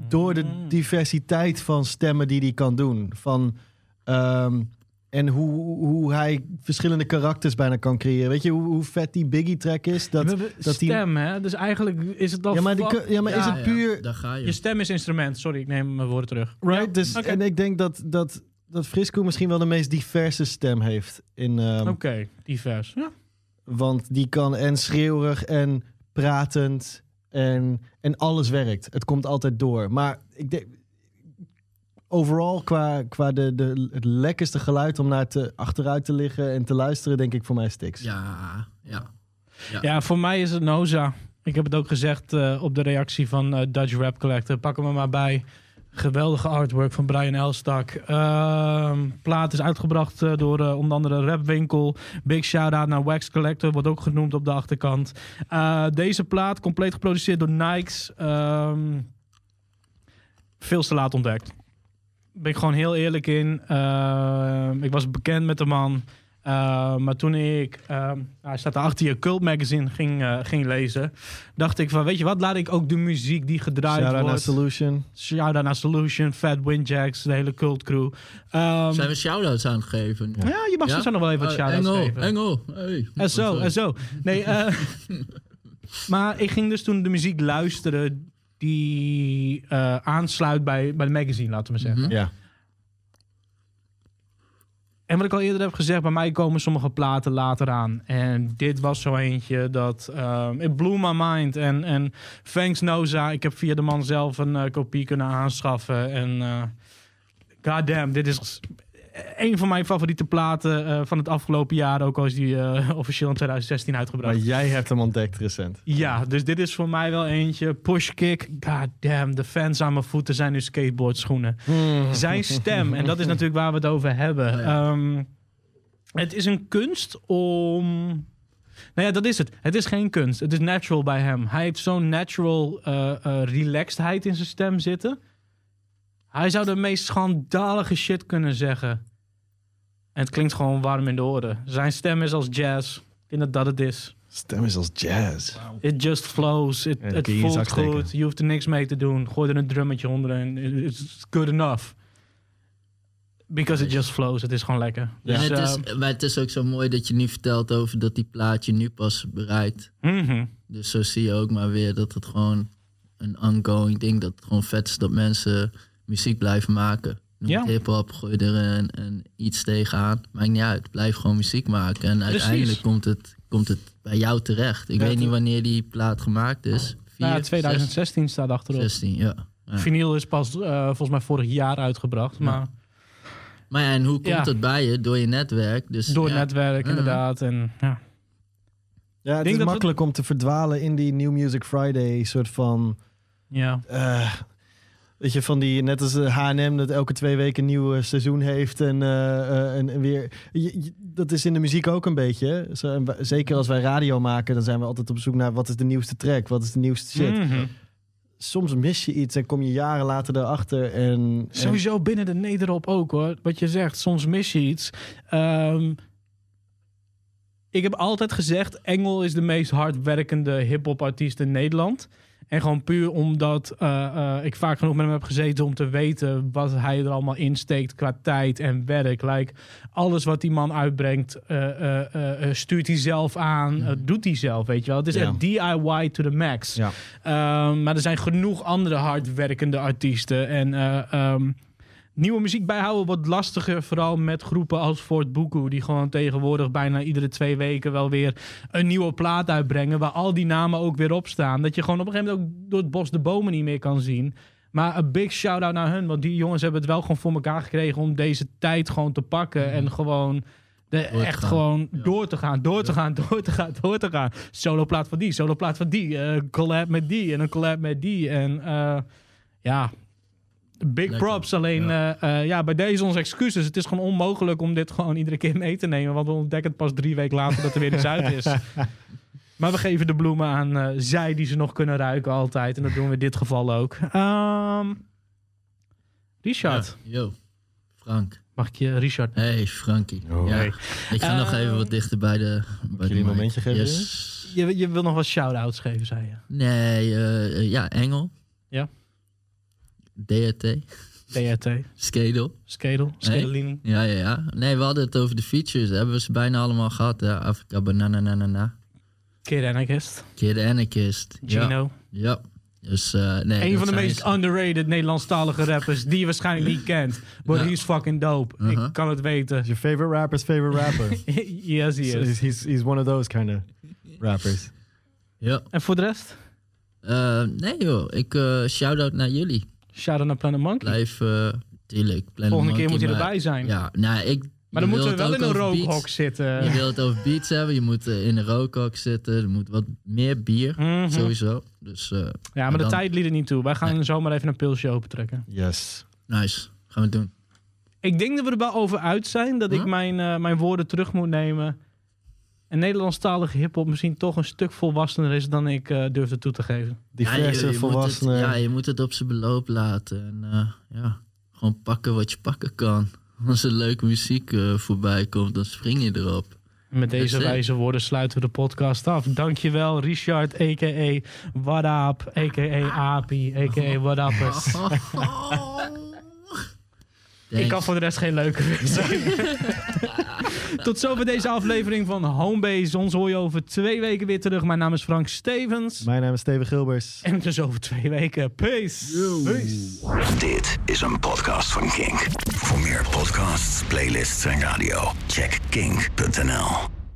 door de Mm. diversiteit van stemmen die hij kan doen. Van, ehm, en hoe, hoe hij verschillende karakters bijna kan creëren. Weet je hoe, hoe vet die Biggie-track is? Dat, hebben dat die, stem, hè? Dus eigenlijk is het dan... ja, maar, die, ja, maar is Ja, het Ja, puur... daar ga je. Je stem is instrument. Sorry, ik neem mijn woorden terug. Right? Dus. En ik denk dat, dat, dat Frisco misschien wel de meest diverse stem heeft. In, ehm, Oké, divers. Ja. Want die kan en schreeuwerig en pratend en, en alles werkt. Het komt altijd door. Maar ik denk, overal qua, qua de, de, het lekkerste geluid om naar te, achteruit te liggen en te luisteren, denk ik voor mij Stix. Ja, ja. Ja, voor mij is het Noza. Ik heb het ook gezegd eh, op de reactie van eh, Dutch Rap Collector. Pak hem er maar bij. Geweldige artwork van Brian Elstak. Ehm, plaat is uitgebracht eh, door eh, onder andere Rapwinkel. Big shout-out naar Wax Collector, wordt ook genoemd op de achterkant. Eh, deze plaat, compleet geproduceerd door Nikes. ehm, veel te laat ontdekt. Ben ik gewoon heel eerlijk in. Ehm, ik was bekend met de man. Uh, maar toen ik, uh, hij staat achter je Cult Magazine, ging, uh, ging lezen, dacht ik van, weet je wat, laat ik ook de muziek die gedraaid Shout out naar wordt. Solution. Shout out naar Solution, Fat Windjacks, de hele Cult crew. Um, Zijn we shout-outs aan het geven? Ja, je mag zo nog wel even wat Oh, shout-outs Engel, geven. Engel, hey. En zo, en zo. Nee, uh, <laughs> maar ik ging dus toen de muziek luisteren die uh, aansluit bij, bij de magazine, laten we zeggen. Ja. En wat ik al eerder heb gezegd, bij mij komen sommige platen later aan. En dit was zo eentje dat... Um, it blew my mind. En, en thanks Noza, ik heb via de man zelf een uh, kopie kunnen aanschaffen. En uh, goddamn, dit is een van mijn favoriete platen uh, van het afgelopen jaar. Ook al is die uh, <laughs> officieel in 2016 uitgebracht. Maar jij hebt hem ontdekt recent. Ja, dus dit is voor mij wel eentje. Pushkick, goddamn, de fans aan mijn voeten zijn nu skateboardschoenen. Mm. Zijn stem, en dat is natuurlijk waar we het over hebben. Ja. Um, het is een kunst om... Nou ja, dat is het. Het is geen kunst. Het is natural bij hem. Hij heeft zo'n natural uh, relaxedheid in zijn stem zitten. Hij zou de meest schandalige shit kunnen zeggen. En het klinkt gewoon warm in de oren. Zijn stem is als jazz. Ik denk dat dat het is. Stem is als jazz. Wow. It just flows. It, ja, it voelt goed. Je hoeft er niks mee te doen. Gooi er een drummetje onder en it's good enough. Because it just flows. Het is gewoon lekker. Ja. Dus, het is, maar het is ook zo mooi dat je nu vertelt over dat die plaatje nu pas bereidt. Mm -hmm. Dus zo zie je ook maar weer dat het gewoon een ongoing ding. Dat het gewoon vet is dat mensen muziek blijven maken. Noem Ja. het hip-hop, gooi er een, een iets tegenaan. Maakt niet uit, blijf gewoon muziek maken. En Precies. uiteindelijk komt het, komt het bij jou terecht. Ik Ja, weet niet wanneer die plaat gemaakt is. Vier, Nou, ja, 2016 staat achterop. 16, ja. ja. Vinyl is pas eh, volgens mij vorig jaar uitgebracht. Maar Maar ja, en hoe komt Ja. het bij je? Door je netwerk. Dus, door ja. netwerk inderdaad. En, ja. Ja, het denk is makkelijk om te verdwalen in die New Music Friday soort van... Ja. eh, weet je, van die, net als de H&M dat elke twee weken een nieuw eh, seizoen heeft en, eh, eh, en, en weer... je- je- dat is in de muziek ook een beetje. zeker als wij radio maken, dan zijn we altijd op zoek naar wat is de nieuwste track, wat is de nieuwste shit. Mhm. Soms mis je iets en kom je jaren later erachter en... en- Sowieso binnen de nederop ook hoor. Wat je zegt, soms mis je iets. Ehm, ik heb altijd gezegd, Engel is de meest hardwerkende hip-hop artiest in Nederland. En gewoon puur omdat eh, eh, ik vaak genoeg met hem heb gezeten om te weten wat hij er allemaal insteekt qua tijd en werk. Like, alles wat die man uitbrengt, eh, stuurt hij zelf aan, eh, doet hij zelf, weet je wel. Het is echt DIY to the max. Ja. Ehm, maar er zijn genoeg andere hardwerkende artiesten. En eh, ehm, nieuwe muziek bijhouden wordt lastiger. Vooral met groepen als Fort Buku. Die gewoon tegenwoordig bijna iedere twee weken wel weer een nieuwe plaat uitbrengen. Waar al die namen ook weer op staan. Dat je gewoon op een gegeven moment ook door het bos de bomen niet meer kan zien. Maar een big shout-out naar hun. Want die jongens hebben het wel gewoon voor elkaar gekregen om deze tijd gewoon te pakken. En gewoon... De, echt gaan. gewoon door te gaan, door te gaan, door te gaan, door te gaan. Soloplaat van die, soloplaat van die. eh, collab met die en een collab met die. En eh, ja, big Lekker. props. Alleen ja. ja, bij deze onze excuses. Het is gewoon onmogelijk om dit gewoon iedere keer mee te nemen. Want we ontdekken het pas drie weken later dat er weer iets uit is. <laughs> Maar we geven de bloemen aan eh, zij die ze nog kunnen ruiken altijd. En dat doen we in dit geval ook. Ehm Richard. Ja, Yo, Frank. Mag ik je Richard? Hey, Frankie. Oh. ja. Hey. Ik ga nog Eh, even wat dichter bij de. Bij jullie de een momentje geven, Yes. Je, je wil nog wat shout-outs geven, zei je. Nee, eh, eh, ja, Engel. Ja. DRT. DRT, Skedel. Skedel, Skedeline. Ja, ja, ja. Nee, we hadden het over de features. Hebben we ze bijna allemaal gehad. Hè? Afrika Banana na na na. Kid Anarchist. Kid Anarchist. Ja. Gino. Ja. Dus, eh, nee, een van de meest ze. underrated Nederlandstalige rappers die je waarschijnlijk niet kent. <laughs> But Ja. he's fucking dope. Uh-huh. Ik kan het weten. Your favorite rapper's favorite rapper. <laughs> yes, he is. he's, he's, he's one of those kind of rappers. Ja. En voor de rest? Eh, nee joh, ik eh shout-out naar jullie. Shout-out naar Planet Monkey. Blijf, eh tuurlijk. Planet Volgende keer moet je maar- erbij zijn. Ja, nou ik... Maar dan moeten we wel in een rookhok zitten. Je wil het over beats hebben, je moet eh, in een rookhok zitten. Er moet wat meer bier, Mhm. sowieso. Dus, eh, Ja, maar de dan- tijd liet er niet toe. Wij gaan zomaar even een pilsje opentrekken. Yes. Nice, gaan we doen. Ik denk dat we er wel over uit zijn dat ik mijn, eh, mijn woorden terug moet nemen. En Nederlandstalige hip-hop misschien toch een stuk volwassener is dan ik eh, durfde toe te geven. Diverse, moet volwassenen. Ja, je moet het op zijn beloop laten. En eh, ja, gewoon pakken wat je pakken kan. <laughs> Als er leuke muziek eh, voorbij komt, dan spring je erop. En met deze wijze woorden sluiten we de podcast af. Dankjewel, Richard, a.k.a. What Up, a.k.a. Api, a.k.a. What <laughs> <laughs> Ik kan voor de rest geen leuker meer <laughs> zijn. Tot zover deze aflevering van Homebase. Ons hoor je over twee weken weer terug. Mijn naam is Frank Stevens. Mijn naam is Steven Gilbers. En dus over twee weken. Peace. Peace. Dit is een podcast van Kink. Voor meer podcasts, playlists en radio, check kink.nl.